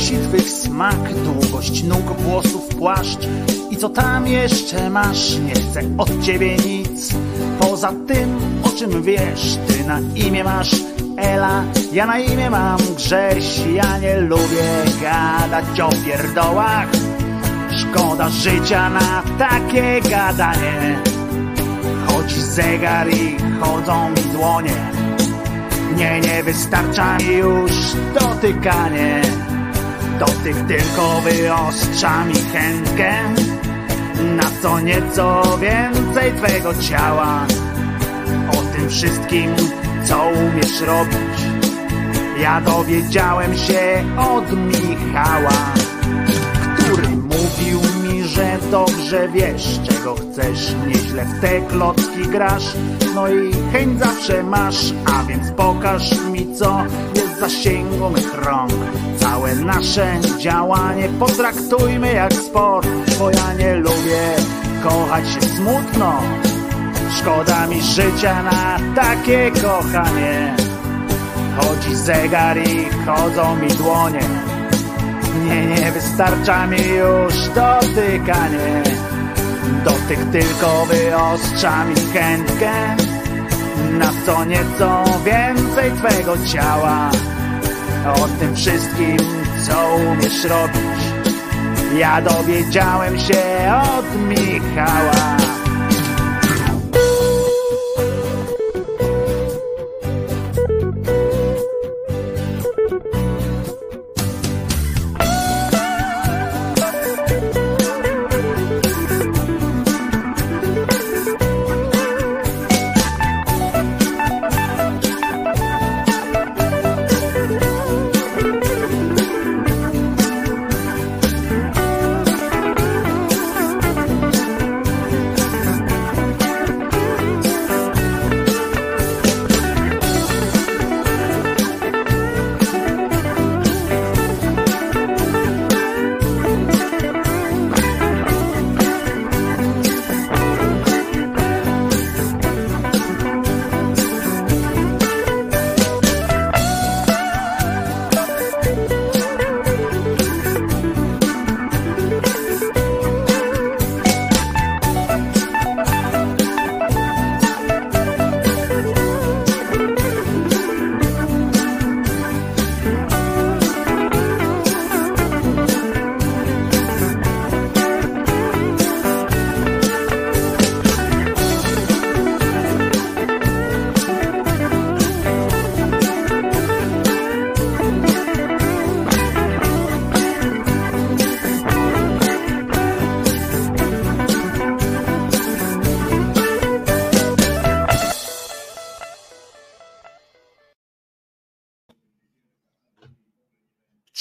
Tylko piersi twych smak, długość nóg, włosów, płaszcz i co tam jeszcze masz, nie chcę od ciebie nic. Poza tym, o czym wiesz, ty na imię masz Ela, ja na imię mam Grześ, ja nie lubię gadać o pierdołach. Szkoda życia na takie gadanie. Chodzi zegar i chodzą mi dłonie. Nie, nie wystarcza mi już dotykanie. Dotyk tylko wyostrza mi chętkę. Na co nieco więcej twego ciała. O tym wszystkim, co umiesz robić, ja dowiedziałem się od Michała, który mówił mi, że dobrze wiesz, czego chcesz, nieźle w te klocki grasz, no i chęć zawsze masz, a więc pokaż mi, co jest zasięgu mych rąk. Całe nasze działanie potraktujmy jak sport, bo ja nie lubię kochać się smutno. Szkoda mi życia na takie kochanie. Chodzi zegar i chodzą mi dłonie. Nie, nie wystarcza mi już dotykanie. Dotyk tylko wyostrza mi chętkę na co nieco więcej twego ciała. O tym wszystkim, co umiesz robić, ja dowiedziałem się od Michała.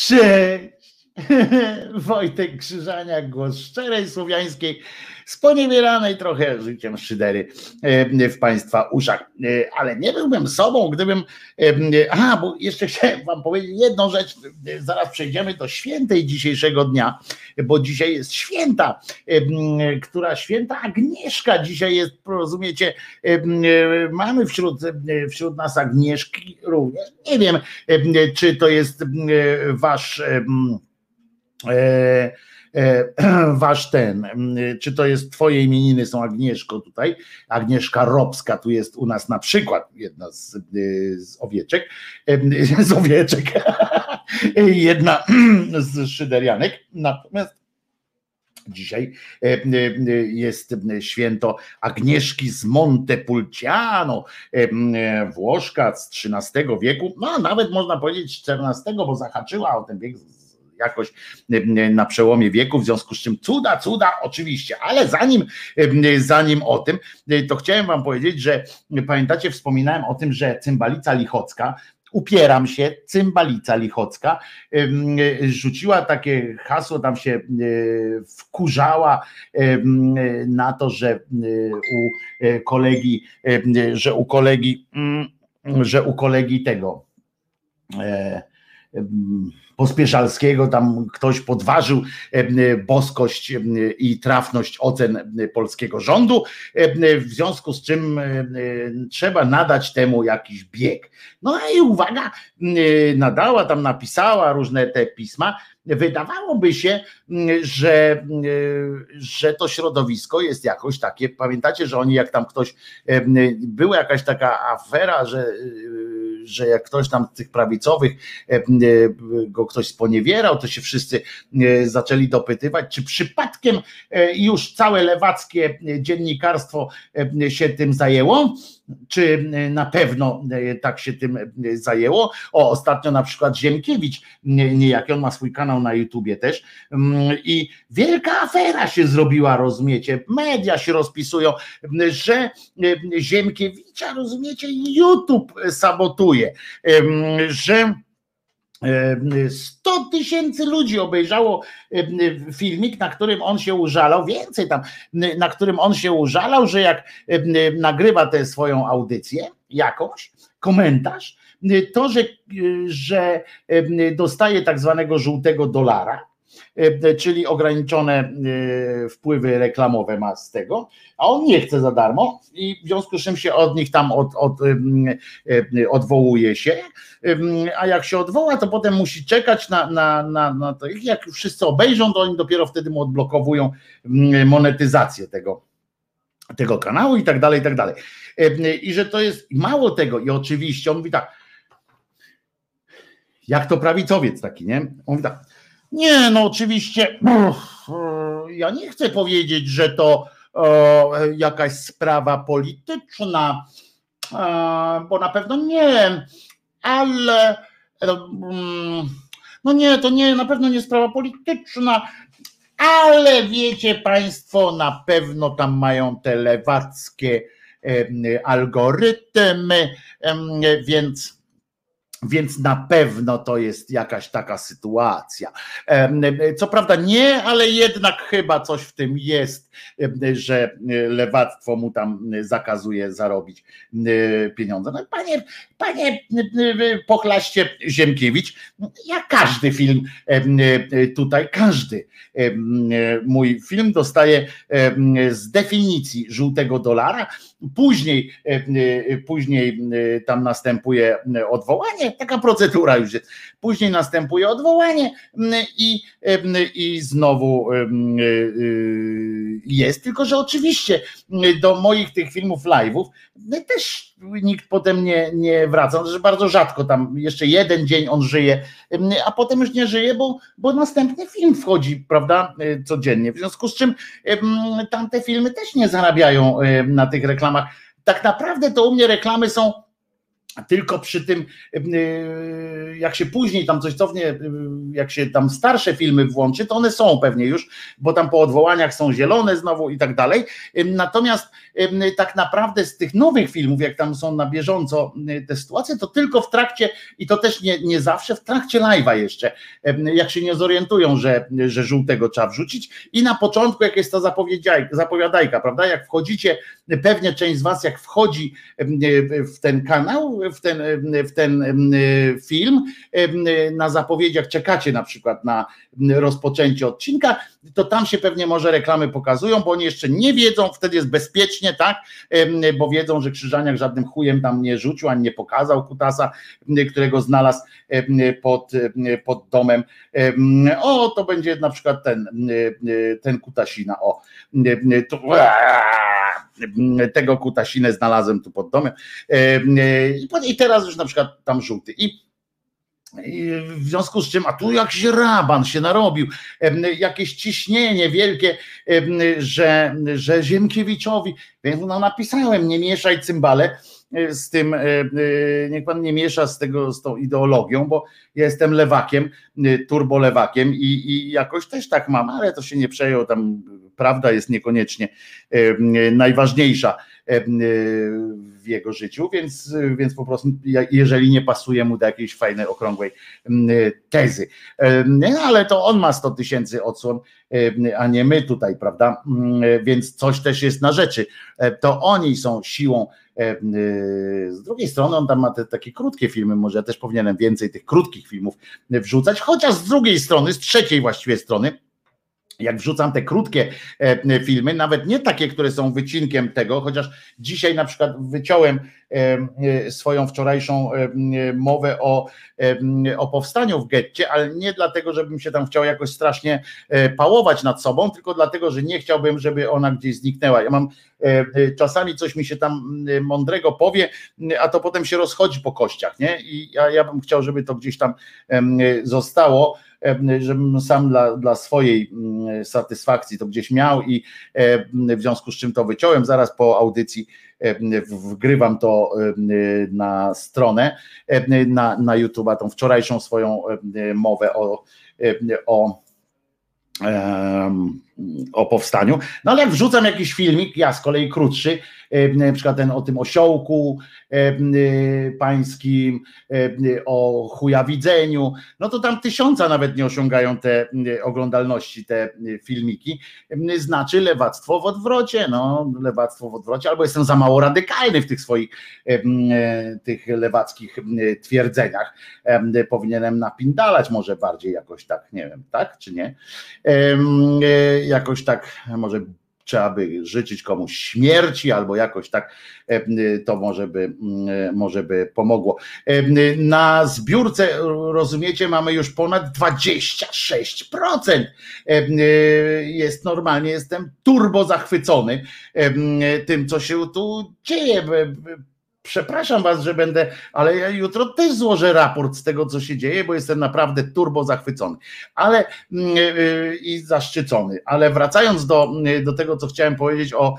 Cześć! Wojtek Krzyżaniak, głos szczerej słowiańskiej, sponiewieranej trochę życiem szydery w Państwa uszach. E, ale nie byłbym sobą, gdybym. E, a, bo jeszcze chciałem Wam powiedzieć jedną rzecz. Zaraz przejdziemy do świętej dzisiejszego dnia, bo dzisiaj jest święta, która święta Agnieszka dzisiaj jest, rozumiecie, mamy wśród, wśród nas Agnieszki również. Nie wiem, czy to jest Wasz E, e, wasz ten, czy to jest twoje imieniny są Agnieszko tutaj, Agnieszka Robska tu jest u nas na przykład, jedna z, z owieczek, z owieczek, jedna z szyderianek, natomiast Dzisiaj jest święto Agnieszki z Montepulciano, Włoszka z XIII wieku, no nawet można powiedzieć XIV, bo zahaczyła o ten wiek jakoś na przełomie wieku, w związku z czym cuda, cuda oczywiście, ale zanim, zanim o tym, to chciałem wam powiedzieć, że pamiętacie, wspominałem o tym, że cymbalica lichocka, upieram się, cymbalica lichocka, rzuciła takie hasło, tam się wkurzała na to, że u kolegi, że u kolegi, że u kolegi tego e, Pospieszalskiego, tam ktoś podważył e, boskość e, i trafność ocen polskiego rządu, e, w związku z czym trzeba nadać temu jakiś bieg. No i uwaga, nadała, tam napisała różne te pisma, wydawałoby się, że, że to środowisko jest jakoś takie. Pamiętacie, że oni, jak tam ktoś, była jakaś taka afera, że że jak ktoś tam tych prawicowych e, e, go ktoś sponiewierał, to się wszyscy e, zaczęli dopytywać, czy przypadkiem już całe lewackie dziennikarstwo się tym zajęło czy na pewno tak się tym zajęło. O, ostatnio na przykład Ziemkiewicz, niejaki, on ma swój kanał na YouTubie też. Mm, i wielka afera się zrobiła, rozumiecie, media się rozpisują, że Ziemkiewicza, rozumiecie, YouTube sabotuje, że 100 tysięcy ludzi obejrzało filmik, na którym on się użalał, więcej tam, na którym on się użalał, że jak nagrywa tę swoją audycję jakąś, komentarz, to, że, że dostaje tak zwanego żółtego dolara, E, czyli ograniczone e, wpływy reklamowe ma z tego, a on nie chce za darmo i w związku z czym się od nich tam od, od, e, odwołuje się, a jak się odwoła, to potem musi czekać na, na, na, na to. Jak już wszyscy obejrzą, to oni dopiero wtedy mu odblokowują monetyzację tego, tego kanału i tak dalej, i tak dalej. I że to jest mało tego, i oczywiście on mówi tak, jak to prawicowiec taki, nie? On mówi tak, nie, no oczywiście, ja nie chcę powiedzieć, że to jakaś sprawa polityczna, bo na pewno nie, ale mm, no nie, to nie, na pewno nie sprawa polityczna, ale wiecie Państwo, na pewno tam mają te lewackie algorytmy, więc więc na pewno to jest jakaś taka sytuacja. Co prawda nie, ale jednak chyba coś w tym jest, że lewactwo mu tam zakazuje zarobić pieniądze. No, panie, panie pochlaście Ziemkiewicz, ja każdy film tutaj, każdy mój film dostaje z definicji żółtego dolara, później, później tam następuje odwołanie, taka procedura już jest. Później następuje odwołanie mm, i, mm, i znowu mm, y, y, jest, tylko że oczywiście do moich tych filmów live'ów też nikt potem nie, nie wraca, że bardzo rzadko tam jeszcze jeden dzień on żyje, a potem już nie żyje, bo, bo następny film wchodzi, prawda, y, codziennie. W związku z czym tamte filmy też nie zarabiają na tych reklamach. Tak naprawdę to u mnie reklamy są tylko przy tym, jak się później tam coś cofnie, jak się tam starsze filmy włączy, to one są pewnie już, bo tam po odwołaniach są zielone znowu i tak dalej. Natomiast tak naprawdę z tych nowych filmów, jak tam są na bieżąco te sytuacje, to tylko w trakcie, i to też nie, nie zawsze, w trakcie live'a jeszcze, jak się nie zorientują, że, że żółtego trzeba wrzucić. I na początku, jak jest ta zapowiadajka, prawda? Jak wchodzicie, pewnie część z Was, jak wchodzi w ten kanał, w ten, w ten film, na zapowiedziach czekacie na przykład na rozpoczęcie odcinka, to tam się pewnie może reklamy pokazują, bo oni jeszcze nie wiedzą, wtedy jest bezpiecznie, tak? Bo wiedzą, że Krzyżaniak żadnym chujem tam nie rzucił, ani nie pokazał kutasa, którego znalazł pod, pod domem. O, to będzie na przykład ten, ten kutasina, o. To, tego kutasinę znalazłem tu pod domem. I teraz już na przykład tam żółty. I w związku z czym, a tu jakiś raban się narobił, jakieś ciśnienie wielkie, że, że Ziemkiewiczowi, więc no napisałem, nie mieszaj cymbale e, z tym, e, e, niech pan nie miesza z tego, z tą ideologią, bo ja jestem lewakiem, turbolewakiem i, i jakoś też tak mam, ale to się nie przejął, tam prawda jest niekoniecznie najważniejsza jego życiu, więc, więc po prostu jeżeli nie pasuje mu do jakiejś fajnej, okrągłej tezy. No, ale to on ma 100 tysięcy odsłon, a nie my tutaj, prawda? Więc coś też jest na rzeczy. To oni są siłą. Z drugiej strony on tam ma te takie krótkie filmy, może ja też powinienem więcej tych krótkich filmów wrzucać, chociaż z drugiej strony, z trzeciej właściwie strony, jak wrzucam te krótkie e, filmy, nawet nie takie, które są wycinkiem tego, chociaż dzisiaj na przykład wyciąłem e, e, swoją wczorajszą mowę o, o powstaniu w getcie, ale nie dlatego, żebym się tam chciał jakoś strasznie pałować nad sobą, tylko dlatego, że nie chciałbym, żeby ona gdzieś zniknęła. Ja mam czasami coś mi się tam mądrego powie, a to potem się rozchodzi po kościach, nie? I ja, ja bym chciał, żeby to gdzieś tam zostało żebym sam dla, dla swojej mm, satysfakcji to gdzieś miał i w związku z czym to wyciąłem. Zaraz po audycji wgrywam to na stronę, na, na YouTube'a, tą wczorajszą swoją mowę o, o o powstaniu. No ale wrzucam jakiś filmik, ja z kolei krótszy, na przykład ten o tym osiołku pańskim, o chujawidzeniu, no to tam tysiąca nawet nie osiągają te oglądalności, te filmiki. Znaczy lewactwo w odwrocie, no lewactwo w odwrocie, albo jestem za mało radykalny w tych swoich tych lewackich twierdzeniach. Powinienem napindalać może bardziej jakoś tak, nie wiem, tak czy nie jakoś tak może trzeba by życzyć komuś śmierci, albo jakoś tak e, to może by, mm, może by pomogło. E, na zbiórce, rozumiecie, mamy już ponad 26%. E, jest normalnie, jestem turbo zachwycony tym, co się tu dzieje przepraszam was, że będę, ale ja jutro też złożę raport z tego, co się dzieje, bo jestem naprawdę turbo zachwycony, ale mm, y, y, i zaszczycony. Ale wracając do, y, do tego, co chciałem powiedzieć o,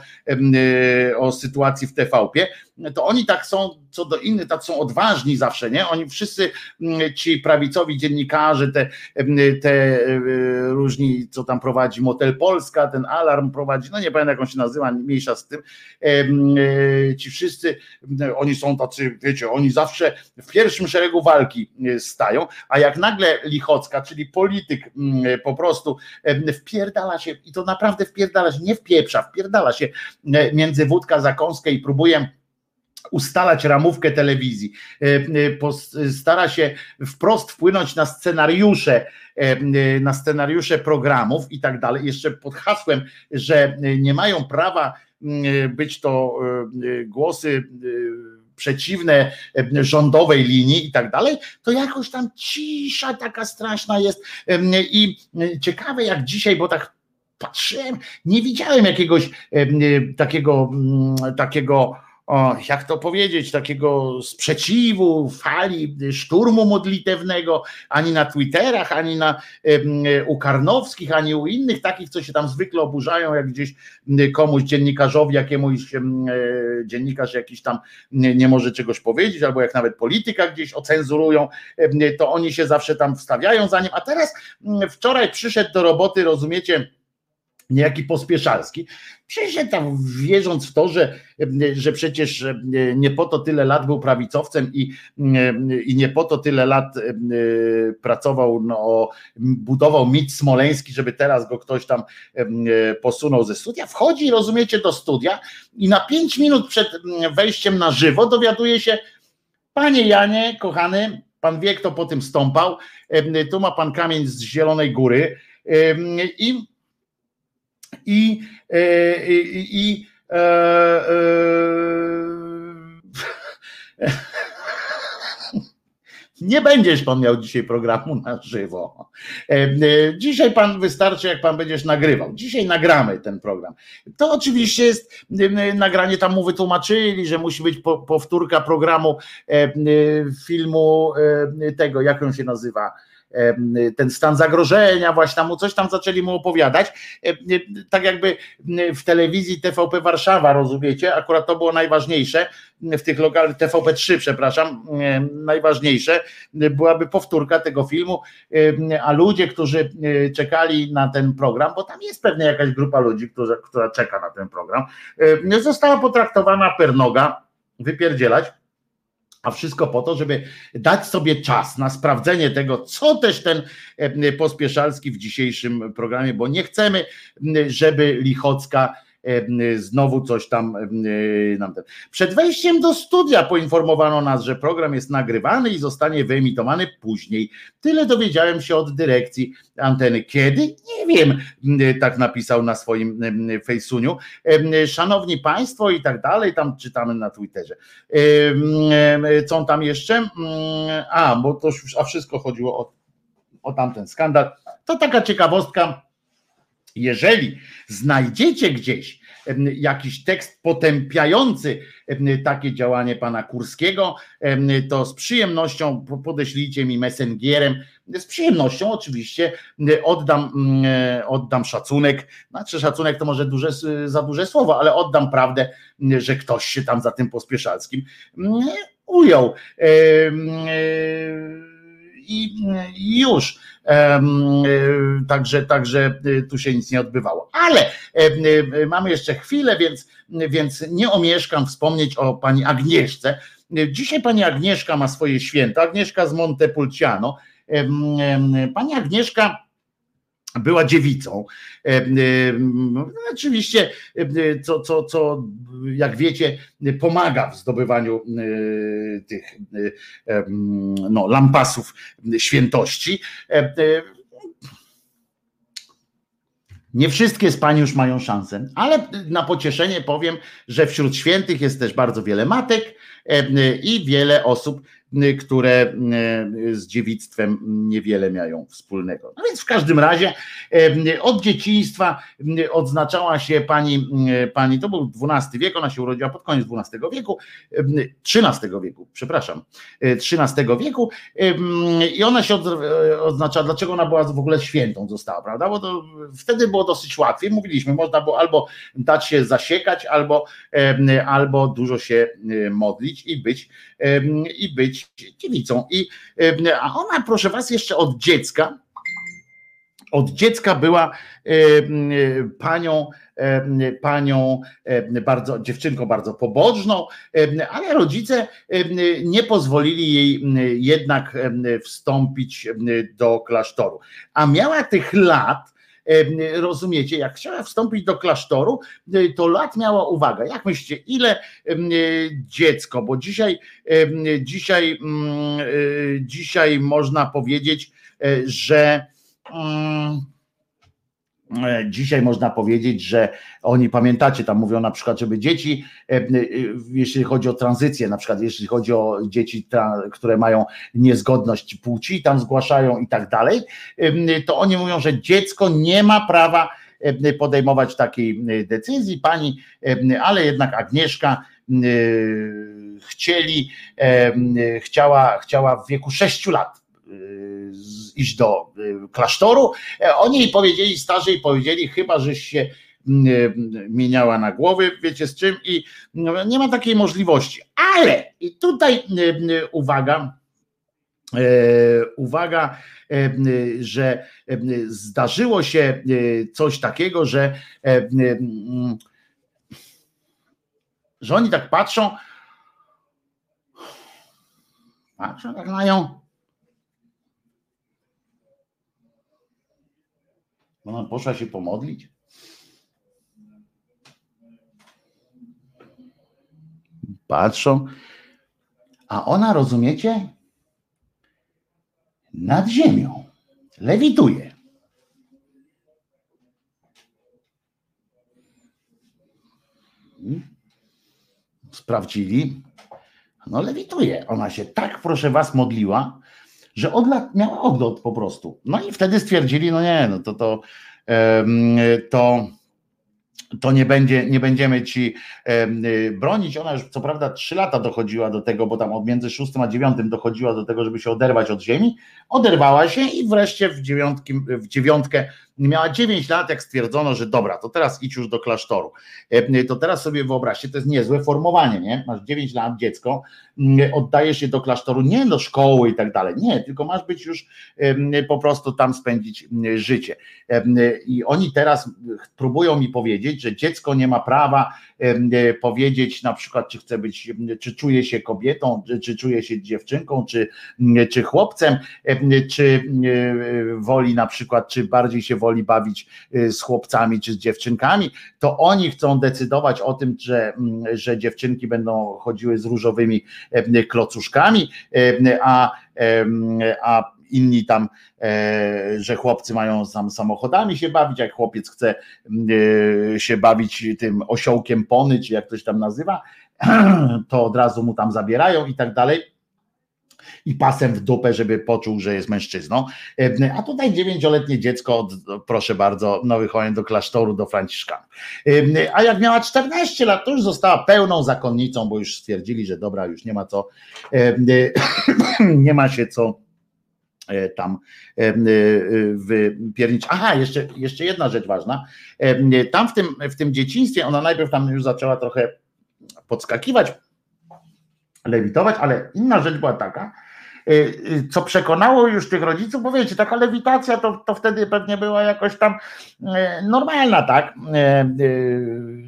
o sytuacji w TVP, to oni tak są, co do innych, tak są odważni zawsze, nie? Oni wszyscy mm, ci prawicowi dziennikarze, te, te różni, co tam prowadzi Motel Polska, ten alarm prowadzi, no nie pamiętam jak on się nazywa, mniejsza z tym, ci wszyscy oni są tacy, wiecie, oni zawsze w pierwszym szeregu walki e, stają, a jak nagle Lichocka, czyli polityk mm, po prostu wpierdala się i to naprawdę wpierdala się, nie wpieprza, wpierdala się między wódka zakąskę i próbuje ustalać ramówkę telewizji, stara się wprost wpłynąć na scenariusze, na scenariusze programów i tak dalej, jeszcze pod hasłem, że nie mają prawa być to e, e, głosy e, przeciwne rządowej linii i tak dalej, to jakoś tam cisza taka straszna jest. I ciekawe jak dzisiaj, bo tak patrzyłem, nie widziałem jakiegoś takiego, takiego o, jak to powiedzieć, takiego sprzeciwu, fali, szturmu modlitewnego, ani na Twitterach, ani na u Karnowskich, ani u innych takich, co się tam zwykle oburzają, jak gdzieś komuś dziennikarzowi, jakiemuś e, dziennikarz jakiś tam nie może czegoś powiedzieć, albo jak nawet polityka gdzieś ocenzurują, to oni się zawsze tam wstawiają za nim. A teraz wczoraj przyszedł do roboty, rozumiecie, niejaki pospieszalski, przyszedł tam wierząc w to, że, że przecież nie po to tyle lat był prawicowcem i, i nie po to tyle lat pracował, no, budował mit smoleński, żeby teraz go ktoś tam posunął ze studia. Wchodzi, rozumiecie, do studia i na pięć minut przed wejściem na żywo dowiaduje się, panie Janie, kochany, pan wie, kto po tym stąpał, tu ma pan kamień z Zielonej Góry. I i, e, i, i e, e, nie będziesz pan miał dzisiaj programu na żywo. Dzisiaj pan wystarczy, jak pan będziesz nagrywał. Dzisiaj nagramy ten program. To oczywiście jest nagranie, tam mu wytłumaczyli, że musi być powtórka programu filmu tego, jak on się nazywa ten stan zagrożenia, właśnie mu coś tam zaczęli mu opowiadać, tak jakby w telewizji TVP Warszawa, rozumiecie, akurat to było najważniejsze, w tych lokalach, TVP3, przepraszam, najważniejsze, byłaby powtórka tego filmu, a ludzie, którzy czekali na ten program, bo tam jest pewnie jakaś grupa ludzi, która, która czeka na ten program, została potraktowana per noga, wypierdzielać, a wszystko po to, żeby dać sobie czas na sprawdzenie tego, co też ten e, Pospieszalski w dzisiejszym programie, bo nie chcemy, żeby Lichocka znowu coś tam e, nam ten. Przed wejściem do studia poinformowano nas, że program jest nagrywany i zostanie wyemitowany później. Tyle dowiedziałem się od dyrekcji anteny. Kiedy? Nie wiem, tak napisał na swoim fejsuniu. E, szanowni Państwo i tak dalej, tam czytamy na Twitterze. Co tam jeszcze? A, bo to już, a wszystko chodziło o, o tamten skandal. To taka ciekawostka jeżeli znajdziecie gdzieś jakiś tekst potępiający takie działanie pana Kurskiego, to z przyjemnością podeślijcie mi messengerem. Z przyjemnością oczywiście oddam, oddam szacunek. Znaczy, szacunek to może duże, za duże słowo, ale oddam prawdę, że ktoś się tam za tym pospieszalskim ujął. I już E, także, także e, tu się nic nie odbywało. Ale e, mamy jeszcze chwilę, więc, więc nie omieszkam wspomnieć o pani Agnieszce. Dzisiaj pani Agnieszka ma swoje święto, Agnieszka z Montepulciano. Pani Agnieszka była dziewicą. E, e, oczywiście, e, co, co, co, jak wiecie, pomaga w zdobywaniu tych no, lampasów świętości. Nie wszystkie z Pani już mają szansę, ale na pocieszenie powiem, że wśród świętych jest też bardzo wiele matek i wiele osób, które y, z dziewictwem niewiele mają wspólnego. No więc w każdym razie y, od dzieciństwa odznaczała się pani, pani to był XII wiek, ona się urodziła pod koniec XII wieku, XIII wieku, przepraszam, XIII wieku i ona się odznaczała, dlaczego ona była w ogóle świętą została, prawda? Bo to wtedy było dosyć łatwiej, mówiliśmy, można było albo dać się zasiekać, albo, albo dużo się modlić i być i być dziewicą. I, a ona, proszę was, jeszcze od dziecka, od dziecka była panią, panią bardzo, dziewczynką bardzo pobożną, ale rodzice nie pozwolili jej jednak wstąpić do klasztoru. A miała tych lat, rozumiecie, jak chciała wstąpić do klasztoru, to lat miała uwaga. Jak myślicie, ile dziecko, bo dzisiaj, dzisiaj, mm, e, dzisiaj można powiedzieć, e, że mm, dzisiaj można powiedzieć, że oni pamiętacie, tam mówią na przykład, żeby dzieci, e, e, jeśli chodzi o tranzycję, na przykład jeśli chodzi o dzieci, które mają niezgodność płci, tam zgłaszają i tak dalej, to oni mówią, że dziecko nie ma prawa podejmować takiej decyzji. Pani, ale jednak Agnieszka chcieli, chciała, chciała w wieku 6 lat iść do klasztoru. Oni jej powiedzieli, starzy jej powiedzieli, chyba żeś się mieniała na głowy, wiecie z czym, i no, nie ma takiej możliwości. Ale i tutaj uwaga, uwaga, że zdarzyło się coś takiego, że, że oni tak patrzą, patrzą tak mają. Ona poszła się pomodlić. Patrzą, a ona, rozumiecie, nad ziemią. Lewituje. Hmm? Sprawdzili. No lewituje. Ona się tak, proszę was, modliła, że od lat miała odlot po prostu. No i wtedy stwierdzili, no nie, no to to, to to nie, będzie, nie będziemy ci bronić. Ona już co prawda trzy lata dochodziła do tego, bo tam między szóstym a dziewiątym dochodziła do tego, żeby się oderwać od ziemi. Oderwała się i wreszcie w, dziewiątki, w dziewiątkę miała 9 lat, jak stwierdzono, że dobra, to teraz idź już do klasztoru. To teraz sobie wyobraźcie, to jest niezłe formowanie, nie? Masz 9 lat, dziecko, mm, oddajesz się do klasztoru, nie do szkoły i tak dalej, nie, tylko masz być już po prostu tam spędzić mm, życie. I oni teraz próbują mi powiedzieć, że dziecko nie ma prawa E, powiedzieć na przykład, czy chce być, czy czuje się kobietą, czy, czy czuje się dziewczynką, czy, czy chłopcem, czy woli na przykład, czy bardziej się woli bawić e, z chłopcami, czy z dziewczynkami, to oni chcą decydować o tym, że, że dziewczynki będą chodziły z różowymi klocuszkami, a, a inni tam, e, że chłopcy mają tam samochodami się bawić, jak chłopiec chce e, się bawić tym osiołkiem pony, czy jak ktoś tam nazywa, to od razu mu tam zabierają i tak dalej i pasem w dupę, żeby poczuł, że jest mężczyzną. A tutaj dziewięcioletnie dziecko, proszę bardzo, nowy chołem do klasztoru, do Franciszkanów. A jak miała 14 lat, to już została pełną zakonnicą, bo już stwierdzili, że dobra, już nie ma co, nie ma się co E, tam e, wypiernić. Aha, jeszcze, jeszcze jedna rzecz ważna. Tam w tym, w tym dzieciństwie ona najpierw tam już zaczęła trochę podskakiwać, lewitować, ale inna rzecz była taka, co przekonało już tych rodziców, bo wiecie, taka lewitacja to, to wtedy pewnie była jakoś tam y, normalna, tak?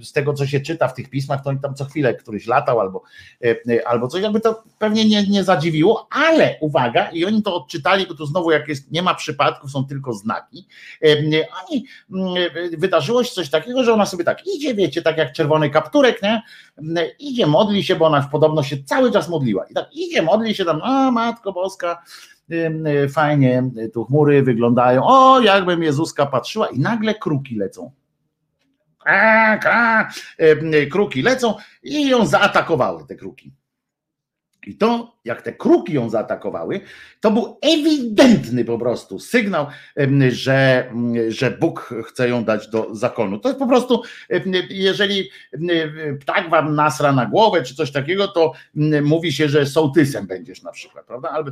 Z tego, co się czyta w tych pismach, to oni tam co chwilę któryś latał albo, albo coś, jakby to pewnie nie, nie zadziwiło, ale uwaga, i oni to odczytali, bo tu znowu jak jest, nie ma przypadków, są tylko znaki. Oni, wydarzyło się coś takiego, że ona sobie tak idzie, wiecie, tak jak czerwony kapturek, nie? Idzie, modli się, bo ona podobno się cały czas modliła. I tak idzie, modli się tam, a matko, Boska, fajnie tu chmury wyglądają, o jakbym Jezuska patrzyła i nagle kruki lecą. A, a, kruki lecą i ją zaatakowały te kruki. I to, jak te kruki ją zaatakowały, to był ewidentny po prostu sygnał, że, że Bóg chce ją dać do zakonu. To jest po prostu, jeżeli ptak wam nasra na głowę czy coś takiego, to mówi się, że sołtysem będziesz na przykład, prawda? Albo,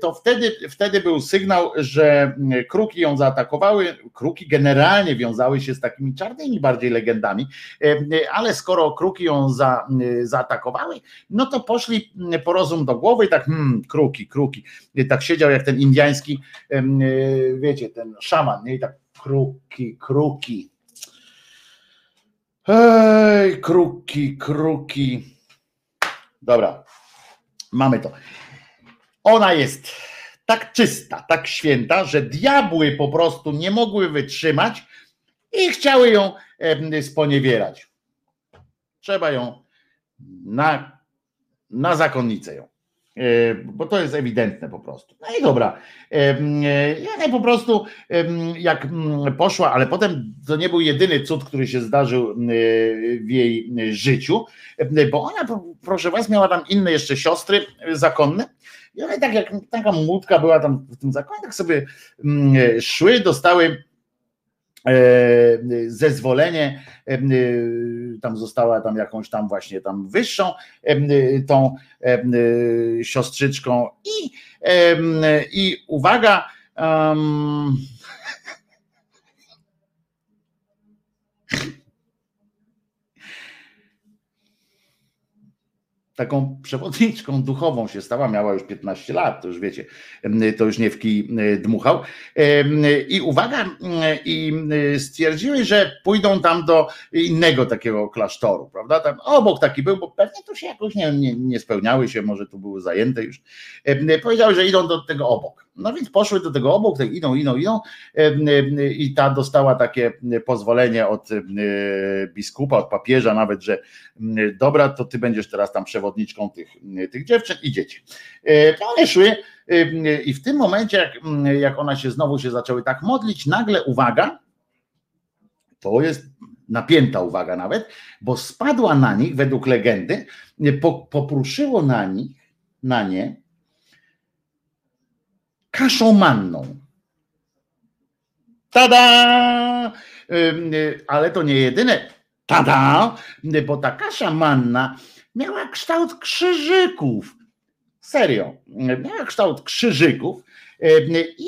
to wtedy, wtedy był sygnał, że kruki ją zaatakowały. Kruki generalnie wiązały się z takimi czarnymi bardziej legendami, ale skoro kruki ją za, zaatakowały, no to poszli po rozum do głowy i tak, hmm, kruki, kruki. Tak siedział jak ten indyjski, e, wiecie, ten szaman, nie? I tak kruki, kruki. Hej, kruki, kruki. Dobra, mamy to. Ona jest tak czysta, tak święta, że diabły po prostu nie mogły wytrzymać i chciały ją sponiewierać. Trzeba ją na na zakonnicę ją. E, bo to jest ewidentne po prostu. No i dobra. E, ja po prostu jak poszła, ale potem to nie był jedyny cud, który się zdarzył w jej życiu, bo ona, proszę was, miała tam inne jeszcze siostry zakonne. I one tak jak taka młódka była tam w tym zakonie, tak sobie szły, dostały zezwolenie, tam została tam jakąś tam właśnie tam wyższą tą siostrzyczką i, i uwaga, um, taką przewodniczką duchową się stała, miała już 15 lat, to już wiecie, to już nie w kij dmuchał. I uwaga, i stwierdziły, że pójdą tam do innego takiego klasztoru, prawda? Tam obok taki był, bo pewnie to się jakoś nie, nie, nie spełniały się, może tu były zajęte już. Powiedziały, że idą do tego obok. No więc poszły do tego obok, tak idą, idą, idą i ta dostała takie pozwolenie od biskupa, od papieża nawet, że dobra, to ty będziesz teraz tam przewodniczką tych, tych dziewczyn i dzieci. No szły i w tym momencie, jak, jak one się znowu się zaczęły tak modlić, nagle uwaga, to jest napięta uwaga nawet, bo spadła na nich, według legendy, popruszyło na nich, na nie kaszą manną. Tada! Ale to nie jedyne tada, bo ta kasza manna miała kształt krzyżyków. Serio, miała kształt krzyżyków i,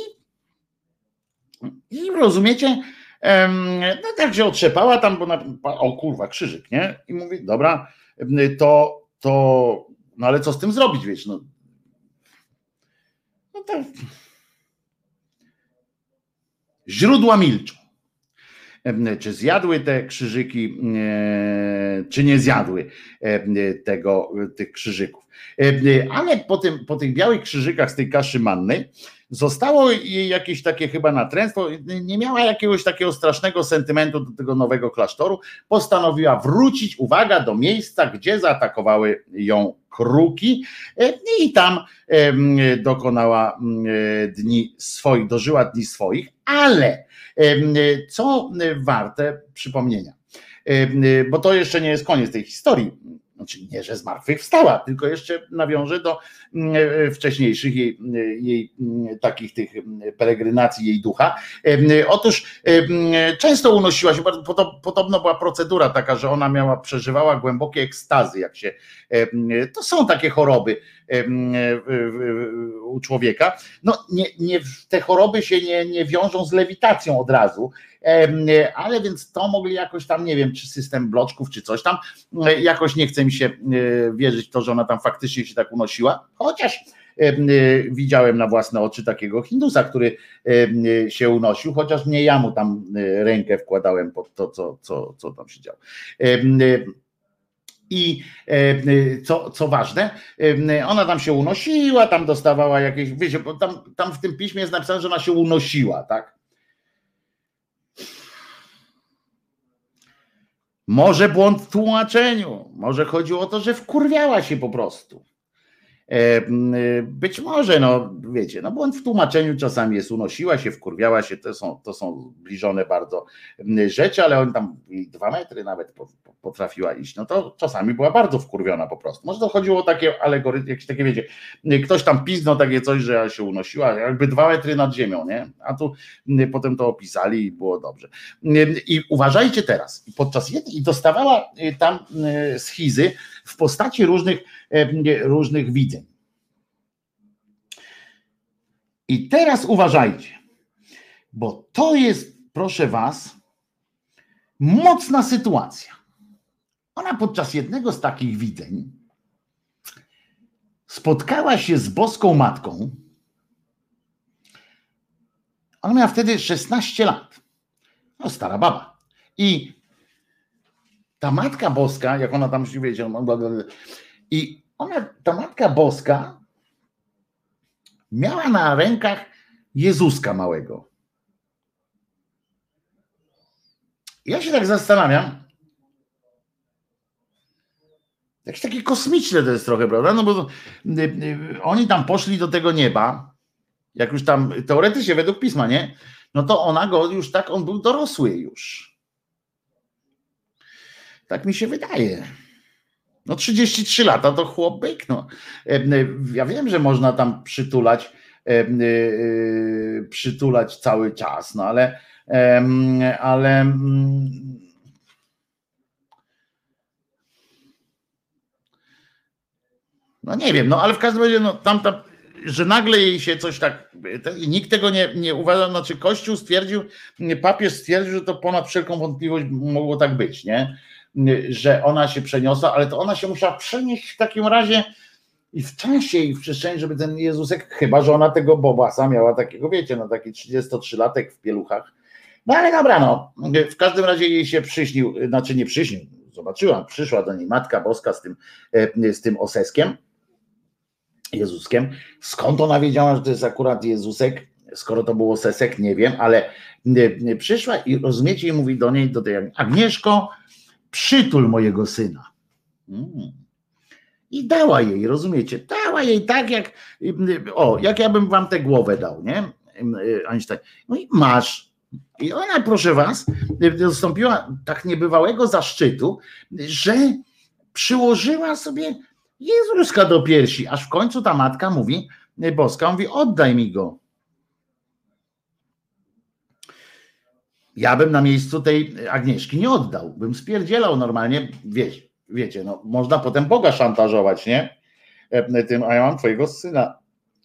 i rozumiecie, no tak się otrzepała tam, bo na, o kurwa, krzyżyk, nie? I mówi, dobra, to, to, no ale co z tym zrobić, wiesz, no to źródła milczą. Czy zjadły te krzyżyki, e, czy nie zjadły tego, tych krzyżyków. Ale po, tym, po tych białych krzyżykach z tej kaszy mannej zostało jej jakieś takie chyba natręstwo, nie miała jakiegoś takiego strasznego sentymentu do tego nowego klasztoru, postanowiła wrócić, uwaga, do miejsca, gdzie zaatakowały ją kruki. E, i tam dokonała e, dni swoich, dożyła dni swoich, ale co warte przypomnienia, bo to jeszcze nie jest koniec tej historii znaczy nie, że zmartwychwstała, tylko jeszcze nawiąże do mm, e, wcześniejszych jej, jej mm, takich tych mm, peregrynacji jej ducha. Otóż często unosiła się, podobno była procedura taka, że ona miała, przeżywała głębokie ekstazy, jak się, to są takie choroby u człowieka. No nie, nie, te choroby się nie, nie wiążą z lewitacją od razu, ale więc to mogli jakoś tam, nie wiem, czy system bloczków, czy coś tam, e, jakoś nie chce mi się e, wierzyć w to, że ona tam faktycznie się tak unosiła, chociaż e, widziałem na własne oczy takiego Hindusa, który się unosił, chociaż nie ja mu tam rękę wkładałem pod to, co, co, co tam się działo. I co, co ważne, ona tam się unosiła, tam dostawała jakieś, wiecie, bo tam, tam w tym piśmie jest napisane, że ona się unosiła, tak? Może błąd w tłumaczeniu, może chodziło o to, że wkurwiała się po prostu. E, być może, no wiecie, no błąd w tłumaczeniu czasami jest, unosiła się, wkurwiała się, to są, to są zbliżone bardzo rzeczy, ale on tam dwa metry nawet potrafiła iść, no to czasami była bardzo wkurwiona po prostu. Może to chodziło o takie alegorytmy, jakieś takie, wiecie, ktoś tam piznął takie coś, że się unosiła, jakby dwa metry nad ziemią, nie? A tu potem to opisali i było dobrze. I uważajcie teraz, podczas jednej, i dostawała y, tam y, schizy w postaci różnych, różnych widzeń. I teraz uważajcie, bo to jest, proszę Was, mocna sytuacja. Ona podczas jednego z takich widzeń spotkała się z boską matką. Ona miała wtedy 16 lat. No, stara baba. I ta matka boska, jak ona tam wiecie, i ona, ta matka boska miała na rękach Jezuska małego. Ja się tak zastanawiam, Jakieś takie kosmiczne to jest trochę, prawda? No bo y, y, oni tam poszli do tego nieba, jak już tam teoretycznie według pisma, nie? No to ona go już tak, on był dorosły już. Tak mi się wydaje. No 33 lata to chłop byk, no. Ja wiem, że można tam przytulać, przytulać cały czas, no ale ale mm, no nie wiem, no ale w każdym razie no, tamta, że nagle jej się coś tak, nikt tego nie, nie uważa, znaczy Kościół stwierdził, papież stwierdził, że to ponad wszelką wątpliwość mogło tak być, nie? Że ona się przeniosła, ale to ona się musiała przenieść w takim razie i w czasie i w przestrzeni, żeby ten Jezusek, chyba że ona tego Bobasa miała takiego, wiecie, no taki 33-latek w pieluchach. No ale dobra, no. W każdym razie jej się przyśnił, znaczy nie przyśnił, zobaczyłam, przyszła do niej Matka Boska z tym, e, z tym oseskiem, Jezuskiem. Skąd ona wiedziała, że to jest akurat Jezusek? Skoro to było sesek, nie wiem, ale e, przyszła i rozumiecie, i mówi do niej, do tej Agnieszko, przytul mojego syna. Hmm i dała jej, rozumiecie? Dała jej tak, jak o, jak ja bym wam tę głowę dał, nie? Einstein. No i masz. I ona, proszę was, dostąpiła tak niebywałego zaszczytu, że przyłożyła sobie Jezuska do piersi, aż w końcu ta matka mówi, boska mówi, oddaj mi go. Ja bym na miejscu tej Agnieszki nie oddał, bym spierdzielał normalnie, wiecie, wiecie, no, można potem Boga szantażować, nie? E, tym, a ja mam twojego syna.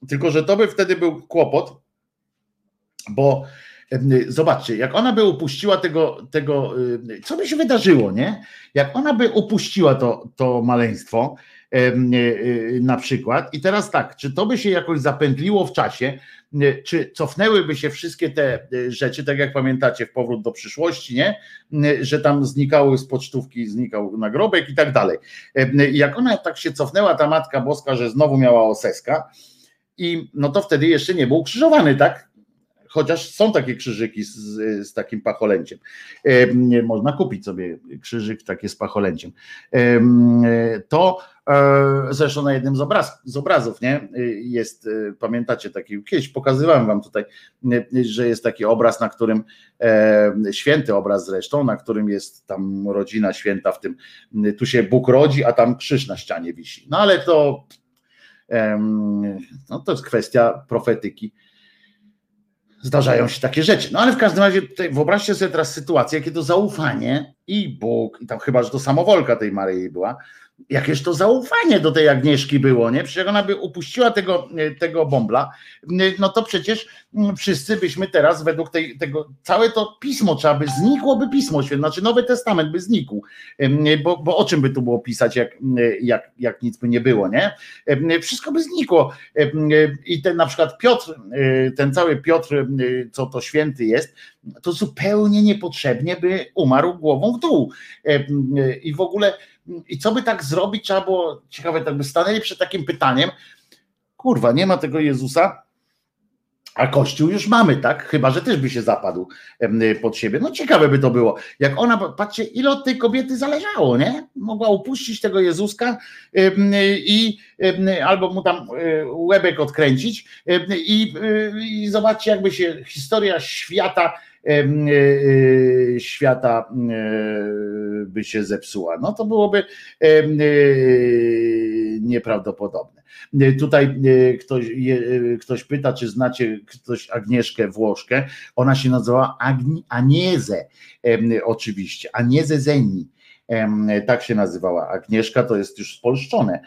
Tylko, że to by wtedy był kłopot, bo e, zobaczcie, jak ona by upuściła tego, tego, e, co by się wydarzyło, nie? Jak ona by upuściła to, to maleństwo, na przykład, i teraz tak, czy to by się jakoś zapętliło w czasie, czy cofnęłyby się wszystkie te e, rzeczy, tak jak pamiętacie w powrót do przyszłości, nie? Że tam znikały z pocztówki, znikał nagrobek i tak dalej. Jak ona tak się cofnęła, ta Matka Boska, że znowu miała oseska, i no to wtedy jeszcze nie był ukrzyżowany, tak? Chociaż są takie krzyżyki z, z takim pacholęciem. Można kupić sobie krzyżyk takie z pacholęciem. To E, zresztą na jednym z, obraz, z obrazów, nie? Jest, e, pamiętacie taki, kiedyś pokazywałem wam tutaj, e, że jest taki obraz, na którym, święty obraz zresztą, na którym jest tam rodzina święta w tym, tu się Bóg rodzi, a tam krzyż na ścianie wisi. No ale to, no to jest kwestia profetyki. Zdarzają się takie rzeczy. No ale w każdym razie tutaj wyobraźcie sobie teraz sytuację, kiedy to zaufanie i Bóg, i tam chyba, że to samowolka tej Maryi była, jakież to zaufanie do tej Agnieszki było, nie? Przecież ona by upuściła tego, e, tego bombla, no to przecież mm, wszyscy byśmy teraz według tej, tego, całe to pismo trzeba by, znikłoby pismo święte, znaczy Nowy Testament by znikł, bo, bo o czym by tu było pisać, jak, jak, jak nic by nie było, nie? Wszystko by znikło i ten na przykład Piotr, e, ten cały Piotr, co to święty jest, to zupełnie niepotrzebnie by umarł głową w dół i w ogóle i co by tak zrobić, trzeba było, ciekawe, tak by stanęli przed takim pytaniem, kurwa, nie ma tego Jezusa, a Kościół już mamy, tak? Chyba, że też by się zapadł pod siebie. No ciekawe by to było. Jak ona, patrzcie, ile od tej kobiety zależało, nie? Mogła upuścić tego Jezuska i albo mu tam e, łebek odkręcić i, i zobaczcie, jakby się historia świata E, e, świata e, by się zepsuła. No to byłoby nieprawdopodobne. Tutaj ktoś, ktoś pyta, czy znacie ktoś Agnieszkę Włoszkę. Ona się nazywała Agni, Anieze, oczywiście, Anieze Zeni tak się nazywała. Agnieszka to jest już spolszczone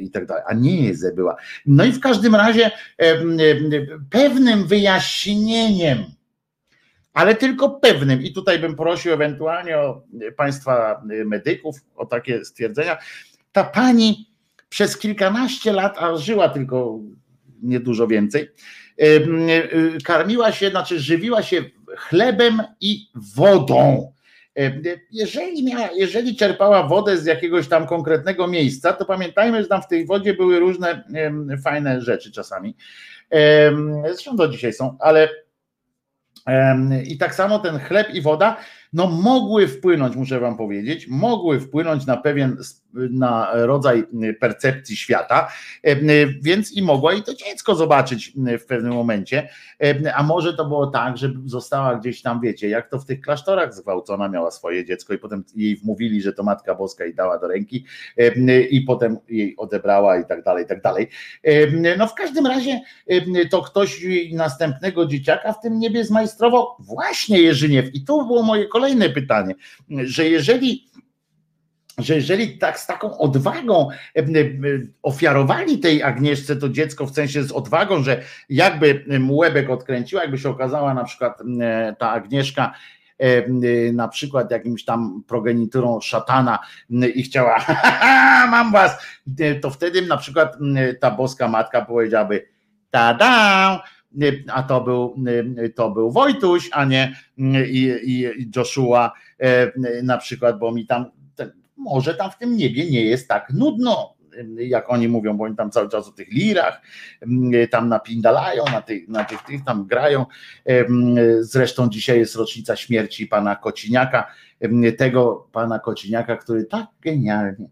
i tak dalej, a nie Jeze była. No i w każdym razie pewnym wyjaśnieniem, ale tylko pewnym, i tutaj bym prosił ewentualnie o Państwa medyków o takie stwierdzenia, ta pani przez kilkanaście lat, a żyła tylko niedużo więcej, karmiła się, znaczy żywiła się chlebem i wodą. Jeżeli, miała, jeżeli czerpała wodę z jakiegoś tam konkretnego miejsca, to pamiętajmy, że tam w tej wodzie były różne fajne rzeczy czasami. Zresztą do dzisiaj są, ale i tak samo ten chleb i woda no mogły wpłynąć, muszę wam powiedzieć, mogły wpłynąć na pewien na rodzaj percepcji świata, więc i mogła i to dziecko zobaczyć w pewnym momencie, a może to było tak, że została gdzieś tam, wiecie, jak to w tych klasztorach zgwałcona miała swoje dziecko i potem jej wmówili, że to Matka Boska i dała do ręki i potem jej odebrała i tak dalej, i tak dalej. No w każdym razie to ktoś następnego dzieciaka w tym niebie zmajstrował właśnie Jerzyniew i tu było moje kolejne pytanie, że jeżeli że jeżeli tak z taką odwagą ofiarowali tej Agnieszce to dziecko, w sensie z odwagą, że jakby mu łebek odkręciła, jakby się okazała na przykład ta Agnieszka na przykład jakimś tam progeniturą szatana i chciała, mam was, to wtedy na przykład ta boska matka powiedziałaby, tada, a to był, to był Wojtuś, a nie i, i Joshua na przykład, bo mi tam może tam w tym niebie nie jest tak nudno, jak oni mówią, bo oni tam cały czas o tych lirach, tam napindalają, na tych, na tych, tych tam grają. Zresztą dzisiaj jest rocznica śmierci pana Kociniaka, tego pana Kociniaka, który tak genialnie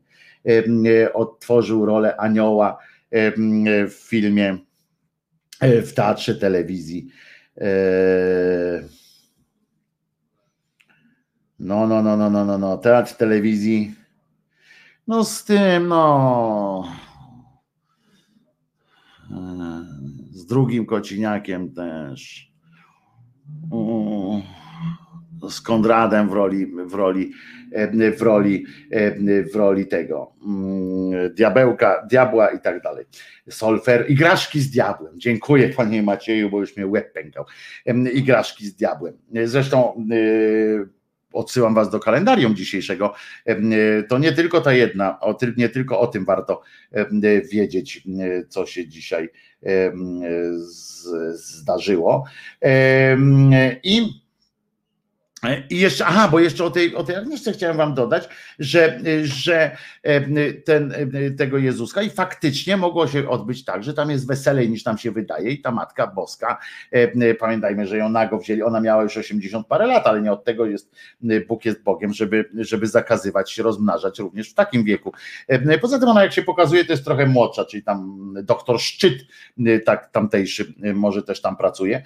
odtworzył rolę anioła w filmie, w teatrze telewizji. No, no, no, no, no, no, no, teatr telewizji. No z tym, no. Z drugim kociniakiem też. Z Kondradem w roli, w roli, w roli, w roli tego mm, diabełka, diabła i tak dalej. Solfer, igraszki z diabłem. Dziękuję panie Macieju, bo już mnie łeb pękał. Igraszki z diabłem. Zresztą y, odsyłam was do kalendarium dzisiejszego. To nie tylko ta jedna, nie tylko o tym warto wiedzieć, co się dzisiaj zdarzyło. I i jeszcze, aha, bo jeszcze o tej, o tej Agnieszce chciałem wam dodać, że, że ten, tego Jezuska i faktycznie mogło się odbyć tak, że tam jest weselej niż tam się wydaje i ta Matka Boska, pamiętajmy, że ją nago wzięli, ona miała już 80 parę lat, ale nie od tego jest, Bóg jest Bogiem, żeby, żeby zakazywać się rozmnażać również w takim wieku. Poza tym ona jak się pokazuje, to jest trochę młodsza, czyli tam doktor Szczyt, tak tamtejszy może też tam pracuje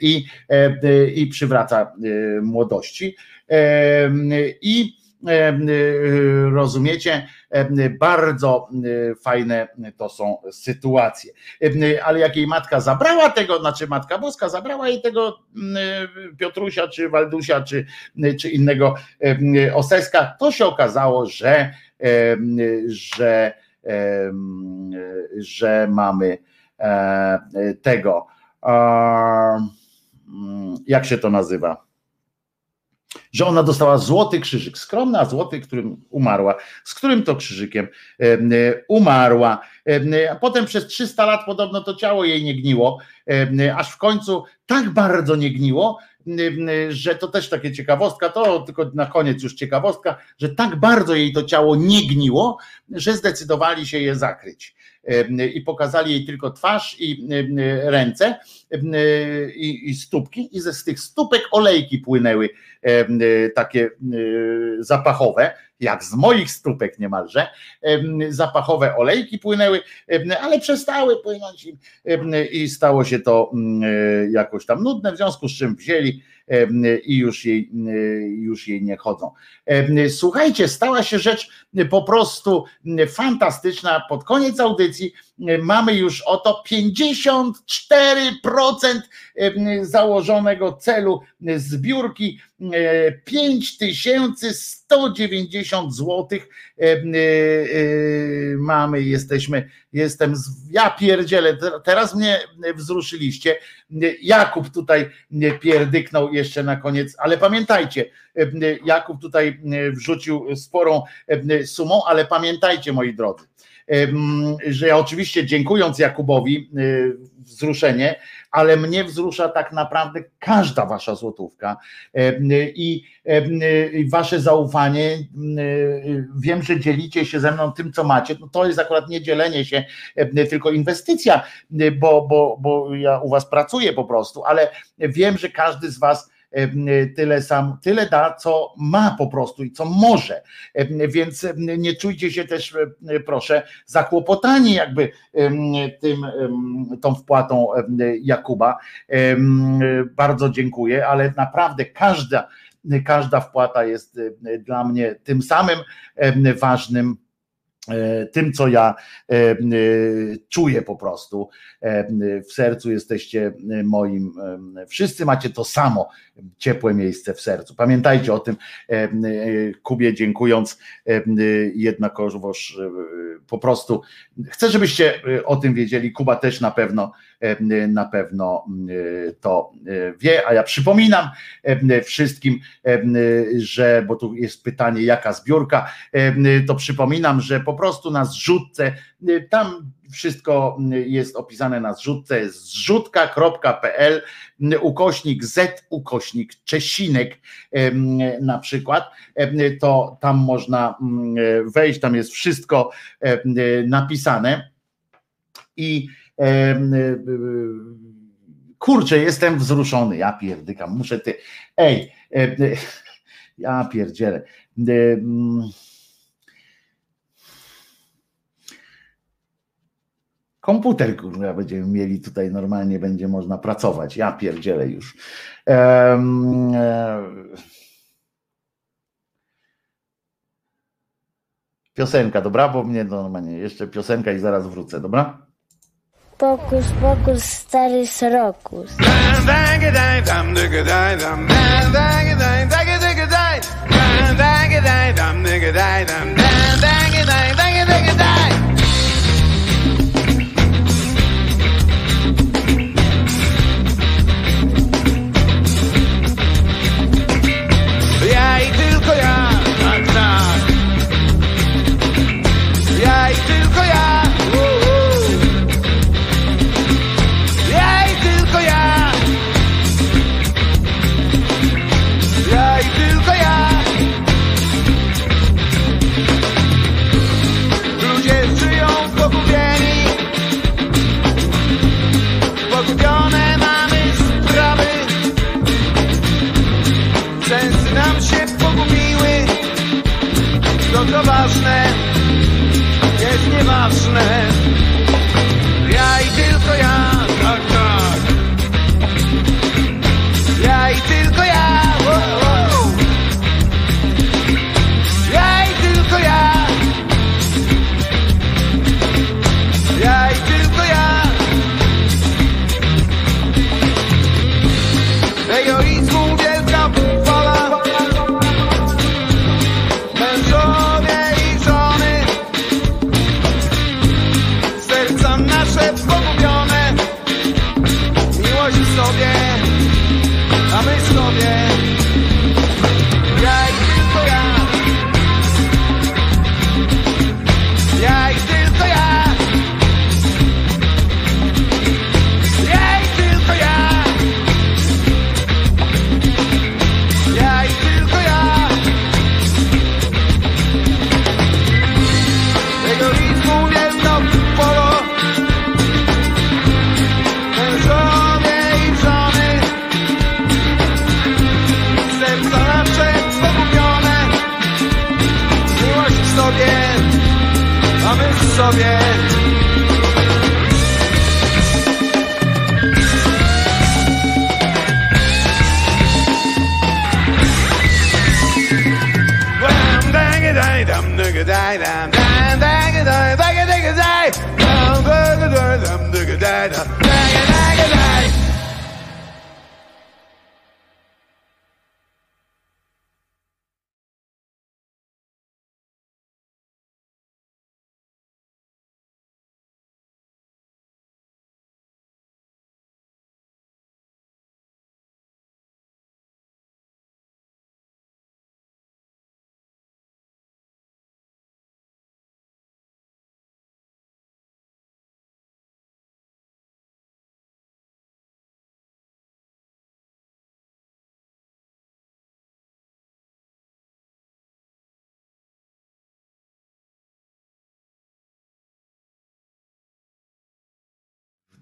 i, i przywraca młodości. I rozumiecie, bardzo fajne to są sytuacje. Ale jak jej matka zabrała tego, znaczy Matka Boska zabrała jej tego Piotrusia, czy Waldusia, czy, czy innego Oseska, to się okazało, że, że, że mamy e, tego, jak się to nazywa? Że ona dostała złoty krzyżyk, skromna złoty, którym umarła, z którym to krzyżykiem? Umarła. A potem przez 300 lat podobno to ciało jej nie gniło, aż w końcu tak bardzo nie gniło, że to też takie ciekawostka, to tylko na koniec już ciekawostka, że tak bardzo jej to ciało nie gniło, że zdecydowali się je zakryć. I pokazali jej tylko twarz i ręce i, stópki. I ze z tych stópek olejki płynęły takie zapachowe, jak z moich stópek niemalże, zapachowe olejki płynęły, ale przestały płynąć i stało się to jakoś tam nudne, w związku z czym wzięli i już jej, już jej nie chodzą. Słuchajcie, stała się rzecz po prostu fantastyczna. Pod koniec audycji mamy już oto 54% założonego celu zbiórki 5190 zł mamy, jesteśmy, jestem, ja pierdzielę, teraz mnie wzruszyliście, Jakub tutaj pierdyknął jeszcze na koniec, ale pamiętajcie, Jakub tutaj wrzucił sporą sumą, ale pamiętajcie moi drodzy, że ja oczywiście dziękując Jakubowi wzruszenie, ale mnie wzrusza tak naprawdę każda wasza złotówka i wasze zaufanie. Wiem, że dzielicie się ze mną tym, co macie. No to jest akurat nie dzielenie się, tylko inwestycja, bo, bo, bo ja u was pracuję po prostu, ale wiem, że każdy z was tyle sam, tyle da, co ma po prostu i co może. Więc nie czujcie się też, proszę, zakłopotani jakby tym, tą wpłatą Jakuba. Bardzo dziękuję, ale naprawdę każda, każda wpłata jest dla mnie tym samym ważnym tym, co ja e, e, czuję po prostu. W sercu, jesteście moim, wszyscy macie to samo ciepłe miejsce w sercu. Pamiętajcie o tym, Kubie dziękując jednakowoż po prostu. Chcę, żebyście o tym wiedzieli, Kuba też na pewno na pewno to wie, a ja przypominam wszystkim, że, bo tu jest pytanie, jaka zbiórka, to przypominam, że po prostu na zrzutce, tam wszystko jest opisane na zrzutce, zrzutka.pl, ukośnik Z, ukośnik Czesinek na przykład, to tam można wejść, tam jest wszystko napisane. I kurczę, jestem wzruszony, ja pierdykam, muszę ty, ej, ja pierdzielę. komputer, kurwa, będziemy mieli tutaj normalnie, będzie można pracować. Ja pierdzielę już. Um, Piosenka, dobra? Bo mnie normalnie jeszcze piosenka i zaraz wrócę, dobra? Pocus, pocus, stary rokus.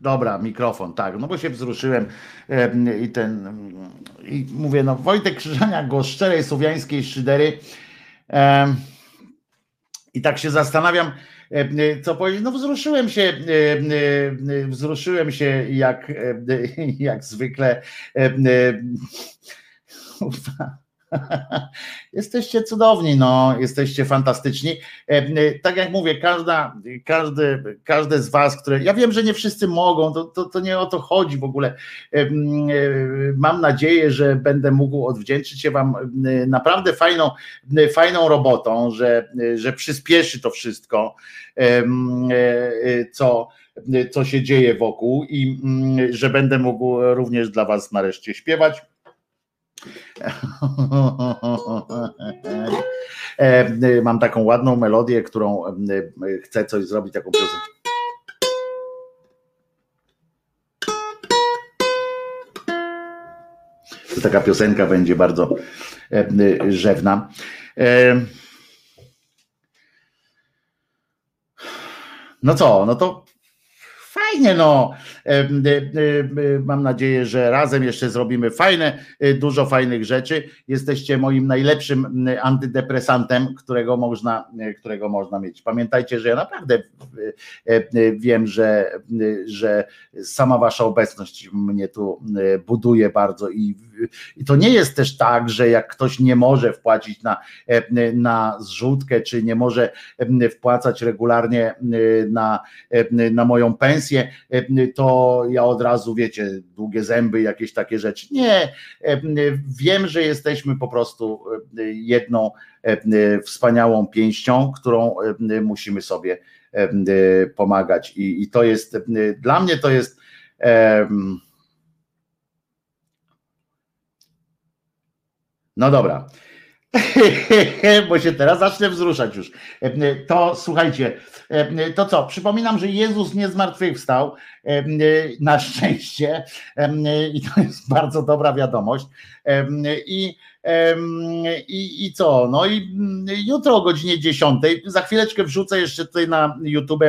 Dobra, mikrofon, tak, no bo się wzruszyłem em, i ten, i mówię, no Wojtek Krzyżania, głos szczerej słowiańskiej szydery. I tak się zastanawiam, co powiedzieć, no wzruszyłem się, em, em, wzruszyłem się jak, jak zwykle, Jesteście cudowni, no, jesteście fantastyczni. E, e, Tak jak mówię, każda, każde, każde z Was, które. Ja wiem, że nie wszyscy mogą, to, to, to nie o to chodzi w ogóle. E, Mam nadzieję, że będę mógł odwdzięczyć się Wam naprawdę fajną, fajną robotą, że, że przyspieszy to wszystko, co, co się dzieje wokół i że będę mógł również dla Was nareszcie śpiewać. E, Mam taką ładną melodię, którą e, chcę coś zrobić, taką piosenkę. To taka piosenka będzie bardzo e, rzewna. No co, no to fajnie, no. Mam nadzieję, że razem jeszcze zrobimy fajne, e, dużo fajnych rzeczy. Jesteście moim najlepszym antydepresantem, którego można, e, którego można mieć. Pamiętajcie, że ja naprawdę e, wiem, że, że sama wasza obecność mnie tu buduje bardzo i, i to nie jest też tak, że jak ktoś nie może wpłacić na, na zrzutkę, czy nie może wpłacać regularnie na, na moją pensję, e, to ja od razu, wiecie, długie zęby, jakieś takie rzeczy. Nie, e, wiem, że jesteśmy po prostu e, jedną e, wspaniałą pięścią, którą e, musimy sobie e, pomagać i, i to jest, e, dla mnie to jest no dobra. Bo się teraz zacznę wzruszać już. To słuchajcie, to co? Przypominam, że Jezus nie zmartwychwstał na szczęście i to jest bardzo dobra wiadomość. I, i, i co? No i jutro o godzinie 10. Za chwileczkę wrzucę jeszcze tutaj na YouTube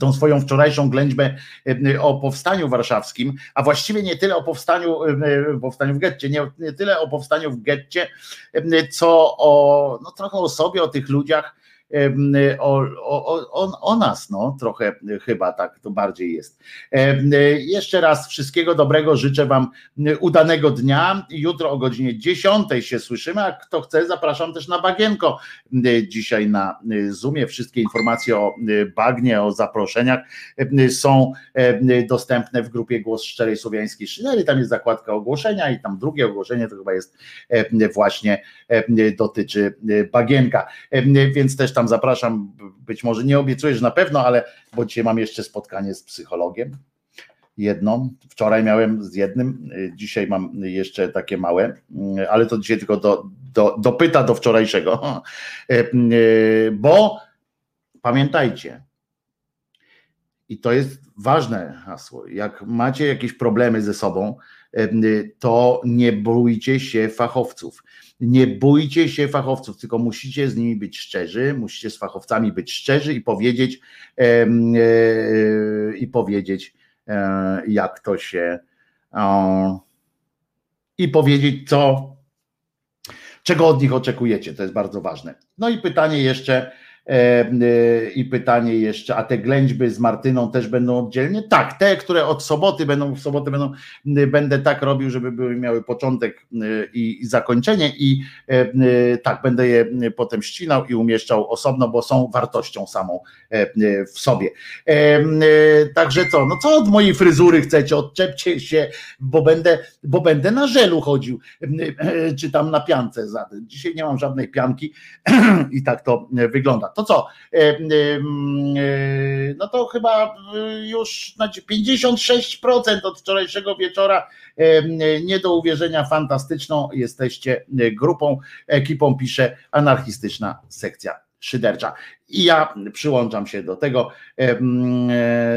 tą swoją wczorajszą ględźbę e, o powstaniu warszawskim, a właściwie nie tyle o powstaniu, e, powstaniu w getcie, nie, nie tyle o powstaniu w getcie, e, co o, no trochę o sobie, o tych ludziach, o, o, o, o nas, no trochę chyba tak to bardziej jest. Jeszcze raz wszystkiego dobrego, życzę Wam udanego dnia. Jutro o godzinie 10 się słyszymy, a kto chce, zapraszam też na bagienko dzisiaj na Zoomie. Wszystkie informacje o bagnie, o zaproszeniach są dostępne w grupie Głos Szczerej Słowiańskiej Szynery. Tam jest zakładka ogłoszenia i tam drugie ogłoszenie to chyba jest właśnie dotyczy bagienka. Więc też tam zapraszam, być może nie obiecuję, że na pewno, ale bo dzisiaj mam jeszcze spotkanie z psychologiem. Jedną, wczoraj miałem z jednym, dzisiaj mam jeszcze takie małe, ale to dzisiaj tylko do, do, dopyta do wczorajszego, bo pamiętajcie, i to jest ważne hasło, jak macie jakieś problemy ze sobą, to nie bójcie się fachowców. Nie bójcie się fachowców, tylko musicie z nimi być szczerzy, musicie z fachowcami być szczerzy i powiedzieć e, i powiedzieć, e, jak to się i powiedzieć, co czego od nich oczekujecie. To jest bardzo ważne. No i pytanie jeszcze, i pytanie jeszcze, a te ględźby z Martyną też będą oddzielnie? Tak, te, które od soboty będą, w sobotę będą, będę tak robił, żeby były miały początek i, i zakończenie i tak, będę je potem ścinał i umieszczał osobno, bo są wartością samą w sobie. Także co, no co od mojej fryzury chcecie, odczepcie się, bo będę, bo będę na żelu chodził, czy tam na piance. Dzisiaj nie mam żadnej pianki i tak to wygląda. To co? E, e, e, no to chyba już znaczy 56% od wczorajszego wieczora. Nie do uwierzenia, fantastyczną jesteście grupą, ekipą, pisze anarchistyczna sekcja szydercza. I ja przyłączam się do tego.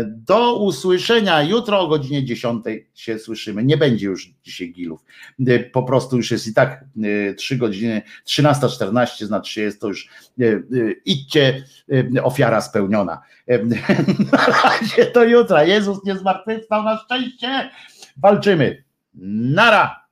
Do usłyszenia jutro o godzinie 10 się słyszymy. Nie będzie już dzisiaj gilów. Po prostu już jest i tak 3 godziny, 13.14, znaczy jest to już idźcie, ofiara spełniona. Na razie do jutra. Jezus nie zmartwychwstał na szczęście. Walczymy. Nara!